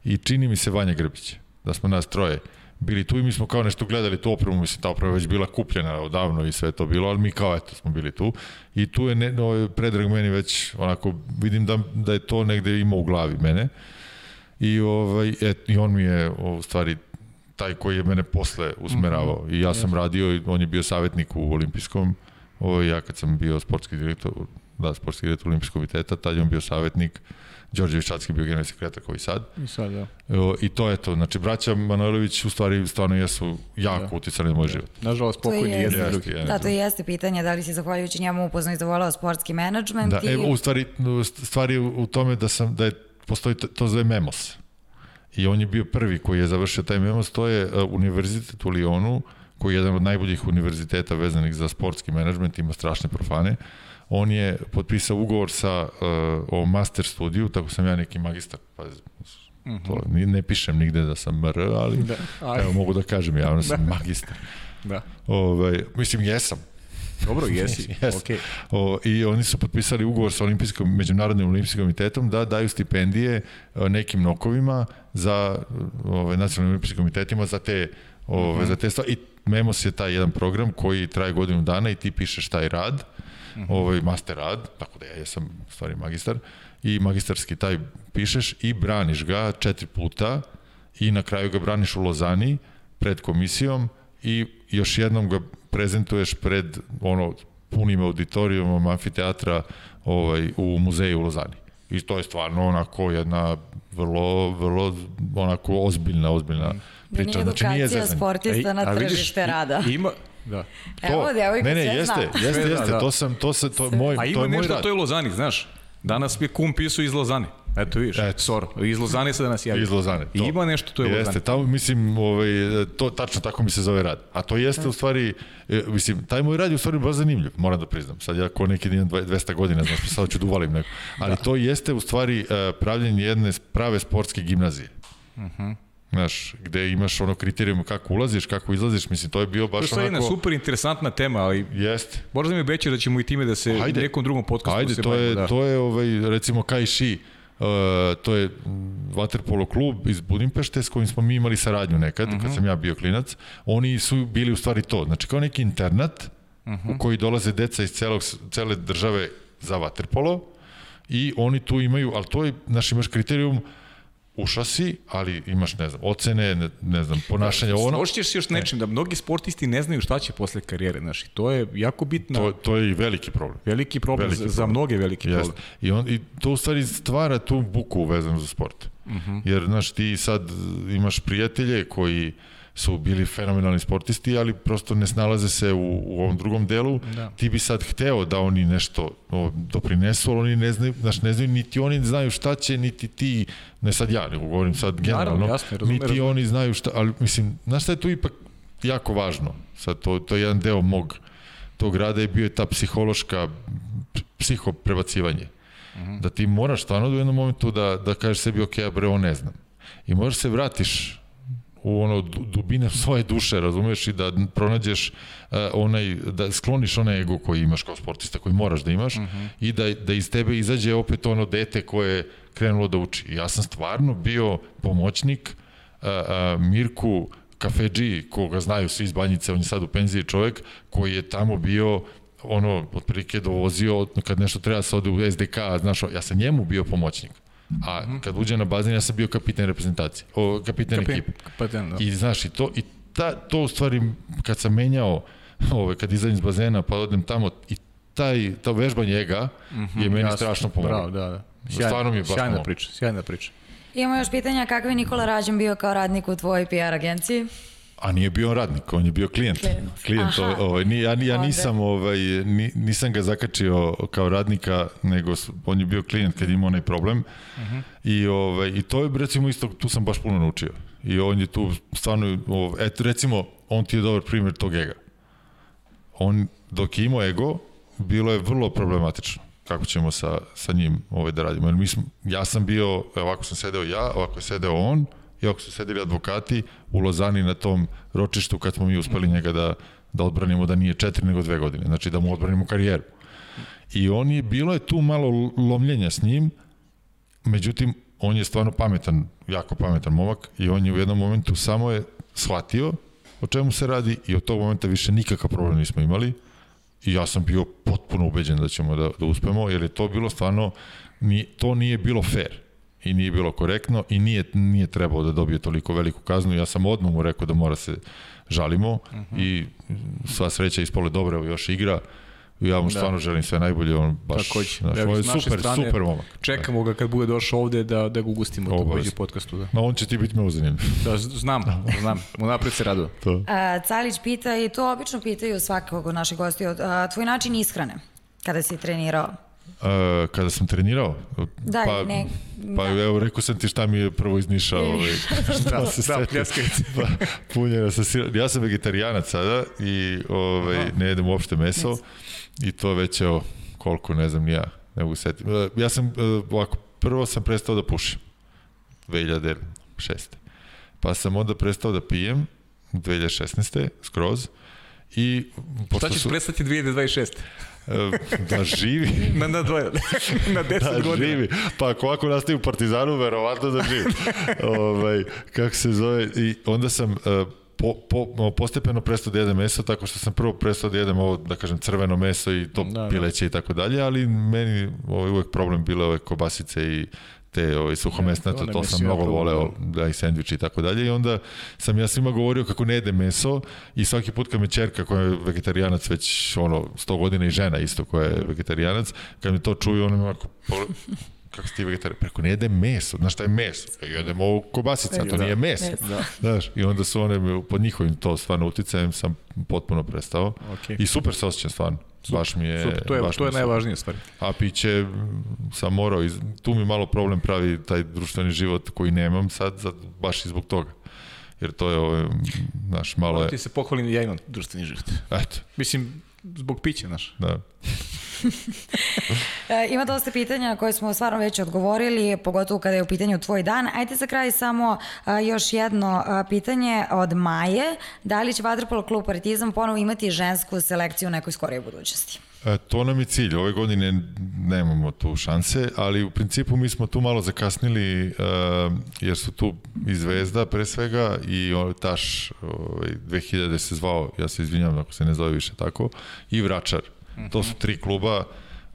i čini mi se Vanja Grbić, da smo nas troje bili tu i mi smo kao nešto gledali tu opremu, mislim ta oprema već bila kupljena odavno i sve to bilo, ali mi kao eto smo bili tu. I tu je ne, no, predrag meni već onako vidim da, da je to negde ima u glavi mene. I, ovaj, et, i on mi je u stvari taj koji je mene posle usmeravao. -hmm. i ja sam radio i on je bio savjetnik u olimpijskom. Ovaj, ja kad sam bio sportski direktor da, sportski direktor olimpijskog komiteta, tad je on bio savjetnik Đorđe Viščatski bio generalni sekretar koji sad. I sad, ja. I to je to. Znači, braća Manojlović u stvari stvarno jesu jako da. uticali na moj život. Nažalost, pokojni jedni jeste, drugi. Da, to jeste pitanje, da li si zahvaljujući njemu upoznao i zavolao sportski menadžment. Da, i... e, u stvari, stvari u tome da sam, da je, postoji to, to zove MEMOS i on je bio prvi koji je završio taj MEMOS, to je uh, univerzitet u Lyonu, koji je jedan od najboljih univerziteta vezanih za sportski menadžment, ima strašne profane. On je potpisao ugovor sa uh, o master studiju, tako sam ja neki magistar, pa Mm -hmm. To, ne pišem nigde da sam MR, ali da, evo mogu da kažem javno sam da. magistar. Da. Ove, ovaj, mislim, jesam. Dobro, jesi. yes. okay. o, I oni su potpisali ugovor sa olimpijskom, Međunarodnim olimpijskim komitetom da daju stipendije e, nekim nokovima za ove, nacionalnim olimpijskim komitetima za te, ove, uh mhm. -huh. za te stvari. I MEMOS je taj jedan program koji traje godinu dana i ti pišeš taj rad, mhm. -huh. ovaj master rad, tako da ja jesam stvari magistar, i magistarski taj pišeš i braniš ga četiri puta i na kraju ga braniš u Lozani pred komisijom i još jednom ga prezentuješ pred ono punim auditorijumom amfiteatra ovaj, u muzeju u Lozani. I to je stvarno onako jedna vrlo, vrlo onako ozbiljna, ozbiljna priča. Nije znači, nije sportista Ej, na tržište rada. Ima, Da. To, Evo, devojka ne, ne, jeste, jeste, jeste, jeste, da, da. to sam, to se, to, moj, A ima to je moj nešto, rad. to je u Lozani, znaš. Danas mi je kum pisao iz Lozane. Eto vidiš, Eto. Soro, iz Lozane se danas javi. Iz Lozane. To. I ima nešto, to je jeste, Lozane. tamo, mislim, ovaj, to, tačno tako mi se zove rad. A to jeste u stvari, e, mislim, taj moj rad je u stvari baš zanimljiv, moram da priznam. Sad ja ko neki dan 200 godina, znači sad ću da uvalim neko. Ali da. to jeste u stvari e, pravljenje jedne prave sportske gimnazije. Uh mhm. -huh. Znaš, gde imaš ono kriterijum kako ulaziš, kako izlaziš, mislim, to je bio baš onako... To je jedna super interesantna tema, ali... Jeste. Možda mi obećaš da ćemo i time da se Ajde. nekom drugom podcastu Ajde, se to bavimo, je, da. to je, ovaj, recimo, Kaiši, Uh, to je Waterpolo klub iz Budimpešte s kojim smo mi imali saradnju nekad, uh -huh. kad mhm. sam ja bio klinac. Oni su bili u stvari to, znači kao neki internat uh -huh. u mhm. koji dolaze deca iz celog, cele države za Waterpolo i oni tu imaju, ali to je, znaš, imaš kriterijum ušao si, ali imaš, ne znam, ocene, ne, ne znam, ponašanje, da, ono... Složiš se još nečim, da mnogi sportisti ne znaju šta će posle karijere, znaš, i to je jako bitno. To, to je i veliki problem. Veliki problem, veliki za, problem. za mnoge veliki Jest. problem. I, on, I to u stvari stvara tu buku vezanu za sport. Uh mhm. -huh. Jer, znaš, ti sad imaš prijatelje koji su bili fenomenalni sportisti, ali prosto ne snalaze se u, u ovom drugom delu. Da. Ti bi sad hteo da oni nešto o, doprinesu, ali oni ne znaju, znaš, ne znaju, niti oni znaju šta će, niti ti, ne sad ja, nego govorim sad generalno, Naravno, jasne, razum, niti razum. oni znaju šta, ali mislim, znaš šta je tu ipak jako važno? Sad to, to je jedan deo mog tog rada i bio je ta psihološka psiho prebacivanje. Uh mhm. Da ti moraš stvarno u jednom momentu da, da kažeš sebi, ok, bre, ovo ne znam I možeš se vratiš u ono dubine svoje duše, razumeš, i da pronađeš uh, onaj, da skloniš onaj ego koji imaš kao sportista, koji moraš da imaš, uh Mhm. -huh. i da, da iz tebe izađe opet ono dete koje je krenulo da uči. I ja sam stvarno bio pomoćnik uh, uh, Mirku Kafeđi, koga znaju svi iz Banjice, on je sad u penziji čovek, koji je tamo bio ono, otprilike dovozio, kad nešto treba da se ode u SDK, znaš, ja sam njemu bio pomoćnik. A kad uđe na bazen, ja sam bio kapiten reprezentacije, o, kapiten Kapin, ekipe. kapiten, da. I znaš, i to, i ta, to u stvari, kad sam menjao, ove, kad izađem iz bazena, pa odem tamo, i taj, to vežbanje ega mm -hmm, je meni Jasno. strašno pomoglo. Bravo, da, da. Stvarno mi je baš Sjajna pomoglo. priča, sjajna priča. Imamo još pitanja kakav je Nikola Rađan bio kao radnik u tvojoj PR agenciji? A nije bio on radnik, on je bio klijent. Klijent. Klijent, Aha. ovaj, ni, ja, ja nisam, ovaj, ni, nisam ga zakačio kao radnika, nego on je bio klijent kad imao onaj problem. Uh -huh. I, ovaj, I to je, recimo, isto, tu sam baš puno naučio. I on je tu stvarno, ovaj, eto, recimo, on ti je dobar primjer tog ega. On, dok je imao ego, bilo je vrlo problematično kako ćemo sa, sa njim ovaj, da radimo. Jer mi smo, ja sam bio, ovako sam sedeo ja, ovako je sedeo on, i ovako su sedeli advokati u Lozani na tom ročištu kad smo mi uspeli njega da, da odbranimo da nije četiri nego dve godine, znači da mu odbranimo karijeru. I on je, bilo je tu malo lomljenja s njim, međutim, on je stvarno pametan, jako pametan momak i on je u jednom momentu samo je shvatio o čemu se radi i od tog momenta više nikakav problem nismo imali. I ja sam bio potpuno ubeđen da ćemo da, da uspemo, jer je to bilo stvarno, ni, to nije bilo fair i nije bilo korektno i nije, nije trebao da dobije toliko veliku kaznu. Ja sam odmah mu rekao da mora se žalimo uh -huh. i sva sreća ispole dobro, evo još igra. Ja mu Da. stvarno želim sve najbolje, on baš, Takođe. znaš, Evo, on je super, strane, super momak. Čekamo ga kad bude došao ovde da, da ga ugustimo Obavezno. takođe u podcastu. Da. No, on će ti biti meuzanjen. da, znam, znam. Unapred se radujem. to. A, Calić pita, i to obično pitaju svakog od naših gostiju, a, tvoj način ishrane kada si trenirao? Uh, kada sam trenirao, Da, pa, ne- pa da. evo rekao sam ti šta mi je prvo iz Niša, ovaj, šta Da, se da, pa, punjena sa sir... Ja sam vegetarijanac sada i ovaj, ne jedem uopšte meso i to već evo koliko, ne znam ja, ne mogu setiti. Uh, Ja sam, uh, ovako, prvo sam prestao da pušim, 2006. Pa sam onda prestao da pijem, 2016. skroz, i Šta ćeš su, prestati 2026? Uh, da živi, Na, na, dvoje, na 10 da godina. živi. Pa ako ovako nastavi u Partizanu, verovatno da živi. ovaj, kako se zove, i onda sam uh, po, po, postepeno prestao da jedem meso, tako što sam prvo prestao da jedem ovo, da kažem, crveno meso i to Da, da, da. pileće i tako dalje, ali meni ovaj, uvek problem bile ove kobasice i te ovaj, suhomesnato, to ne to mi sam mnogo voleo, da i sendviči i tako dalje i onda sam ja svima govorio kako ne jedem meso i svaki put kad me čerka koja je vegetarijanac već ono 100 godina i žena isto koja je vegetarijanac, kad me to čuju ona me ovako kako si ti vegetarijan? Preko ne jedem meso. Znaš šta je meso? Ja jedem ovo kobasica, to Da. nije meso. Da. Znaš, i onda su one, pod njihovim to stvarno uticajem sam potpuno prestao. Okej. I super se osjećam stvarno. Baš mi je... Super, to je, baš to je super. najvažnija stvar. A piće sam morao, iz, tu mi malo problem pravi taj društveni život koji nemam sad, sad baš i zbog toga. Jer to je, ovaj, znaš, malo je, ti se pohvalim ja imam društveni život. eto, Mislim, zbog pića, znaš. da. E, ima dosta pitanja koje smo stvarno već odgovorili, pogotovo kada je u pitanju tvoj dan. Ajde za kraj samo a, još jedno a, pitanje od Maje. Da li će Vatrpolo klub Partizan ponovo imati žensku selekciju u nekoj skorijoj budućnosti? E, to nam je cilj. Ove godine nemamo tu šanse, ali u principu mi smo tu malo zakasnili, jer su tu i Zvezda pre svega i ovaj Taš ovaj, 2000 se zvao, ja se izvinjam ako se ne zove više tako, i Vračar. To su tri kluba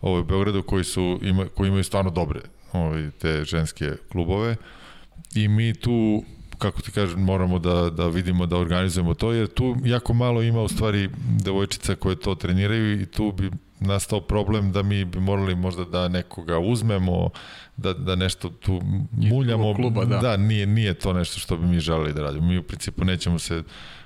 ovaj, u Beogradu koji, su, ima, koji imaju stvarno dobre ovaj, te ženske klubove i mi tu kako ti kažem, moramo da, da vidimo da organizujemo to, jer tu jako malo ima u stvari devojčica koje to treniraju i tu bi nastao problem da mi bi morali možda da nekoga uzmemo, da, da nešto tu muljamo. kluba, da. da nije, nije to nešto što bi mi želeli da radimo. Mi u principu nećemo se,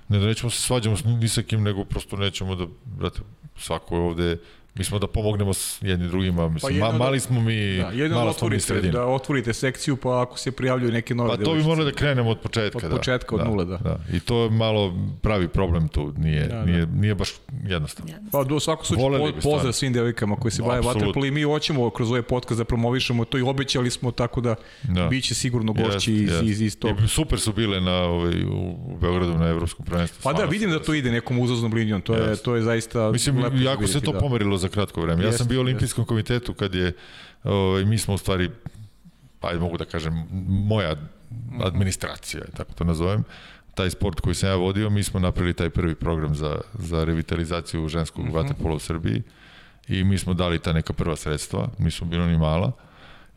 ne da nećemo se svađamo s ni sa kim, nego prosto nećemo da, brate, svako je ovde Mi smo da pomognemo s jedni drugima, mislim, jedno ma, da- mali smo mi, Da, jedino da mala smo mi otvorite, sredina. da otvorite sekciju, pa ako se prijavljuju neke nove Pa to bi morali da krenemo od početka. Od da. početka, od da, nule, da. da. I to je malo pravi problem tu, nije, Da, da. nije, nije baš jednostavno. Pa do svakog slučaja po, pozdrav svim devojkama koji se bave Apsolutno. vaterpolo i mi hoćemo kroz ovaj podcast da promovišemo to i obećali smo tako da, Da. biće sigurno gošći Jest, iz, jest. iz, iz tog. I super su bile na, ovaj, u, Beogradu na evropskom prvenstvu. Pa da, vidim da to ide nekom uzaznom linijom, to je, Jest. to je zaista Mislim, jako se to da. pomerilo za kratko vreme. Ja Jest, sam bio u olimpijskom komitetu kad je, ovaj, mi smo u stvari, pa ajde mogu da kažem, moja administracija, tako to nazovem, taj sport koji sam ja vodio, mi smo napravili taj prvi program za, za revitalizaciju ženskog Mhm. vaterpola u Srbiji i mi smo dali ta neka prva sredstva, nismo bilo ni mala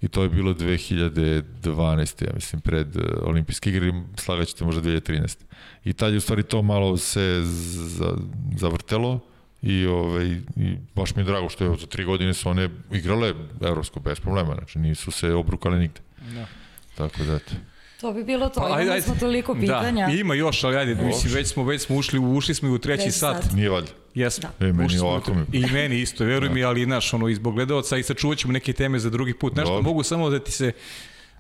i to je bilo 2012. ja mislim, pred uh, olimpijske igre, slagaćete možda 2013. I tad je u stvari to malo se za, zavrtelo i, ovaj, i baš mi je drago što je za tri godine su one igrale evropsko bez problema, znači nisu se obrukale nigde. Da. Tako da, eto. To bi bilo to. Pa, ajde, Imali ajde. smo toliko pitanja. Da, ima još, ali ajde, mislim, već smo, već smo ušli, ušli smo i u treći Treći sat. sat. Nije valjda. Jesmo. E, meni ovako mi- I meni isto, veruj mi, ali naš, ono, izbog gledalaca i sačuvat ćemo neke teme za drugi put. Nešto, mogu samo da ti se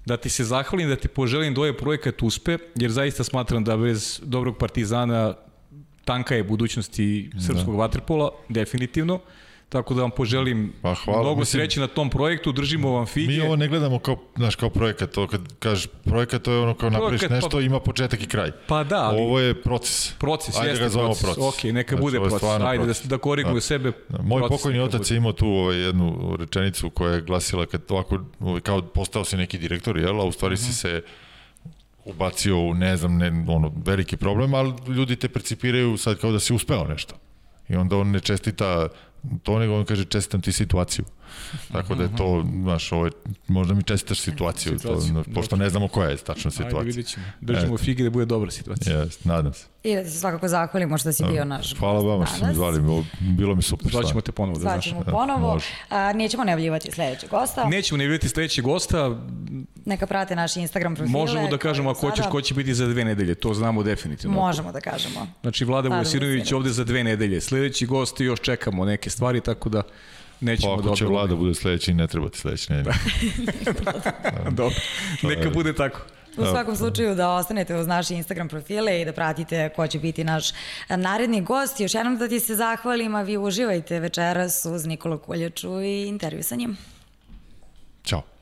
da ti se zahvalim, da ti poželim da ovaj projekat uspe, jer zaista smatram da bez dobrog partizana tanka je budućnosti srpskog Da. vaterpola, definitivno. Tako da vam poželim Pa hvala, mnogo mislim- sreće na tom projektu, držimo vam fige. Mi ovo ne gledamo kao, znaš, kao projekat, to kad kažeš projekat, to je ono kao napraviš Projekat, nešto, pa- ima početak i kraj. Pa da, ali Ovo je proces. proces, Ajde jeste ga zovemo proces. proces. Ok, neka Znači, bude proces. Ajde proces. da, da koriguju Da. sebe. Da, Moj proces pokojni otac bude. je imao tu ovaj, jednu rečenicu koja je glasila kad ovako, ovaj, kao postao si neki direktor, jel, a u stvari Mhm. si se ubacio u, ne znam, ne, ono, veliki problem, ali ljudi te percipiraju sad kao da si uspeo nešto. I onda on ne čestita to, nego on kaže čestitam ti situaciju. Tako da je to, znaš, ovo je, možda mi čestitaš situaciju, Situaciju, to, pošto ne znamo koja je tačna Ajde, situacija. vidjet ćemo. Držimo Eto. fige da bude dobra situacija. Jes, nadam se. I da ti se svakako zahvalimo što si bio naš Hvala vama što ste zvali, bilo mi super. Zvaćemo te ponovo da znaš. Zvaćemo Da, ponovo. može. A, nećemo najavljivati sledećeg gosta. Nećemo ne vidjeti sledećeg gosta, Neka prate naš Instagram profile. možemo da kažemo ako hoćeš ko će biti za dve nedelje, to znamo definitivno. Možemo da kažemo. Znači Vlada Vujasinović ovde za dve nedelje. Sledeći gost još čekamo neke stvari, tako da nećemo Pa da ako će vlada bude sledeći, ne treba ti sledeći nedelje. Dobro, neka bude tako. U svakom slučaju da ostanete uz naše Instagram profile i da pratite ko će biti naš eh, naredni gost. Još jednom da ti se zahvalim, a vi uživajte večeras uz Nikolu Kuljaču i intervju sa njim. Ćao.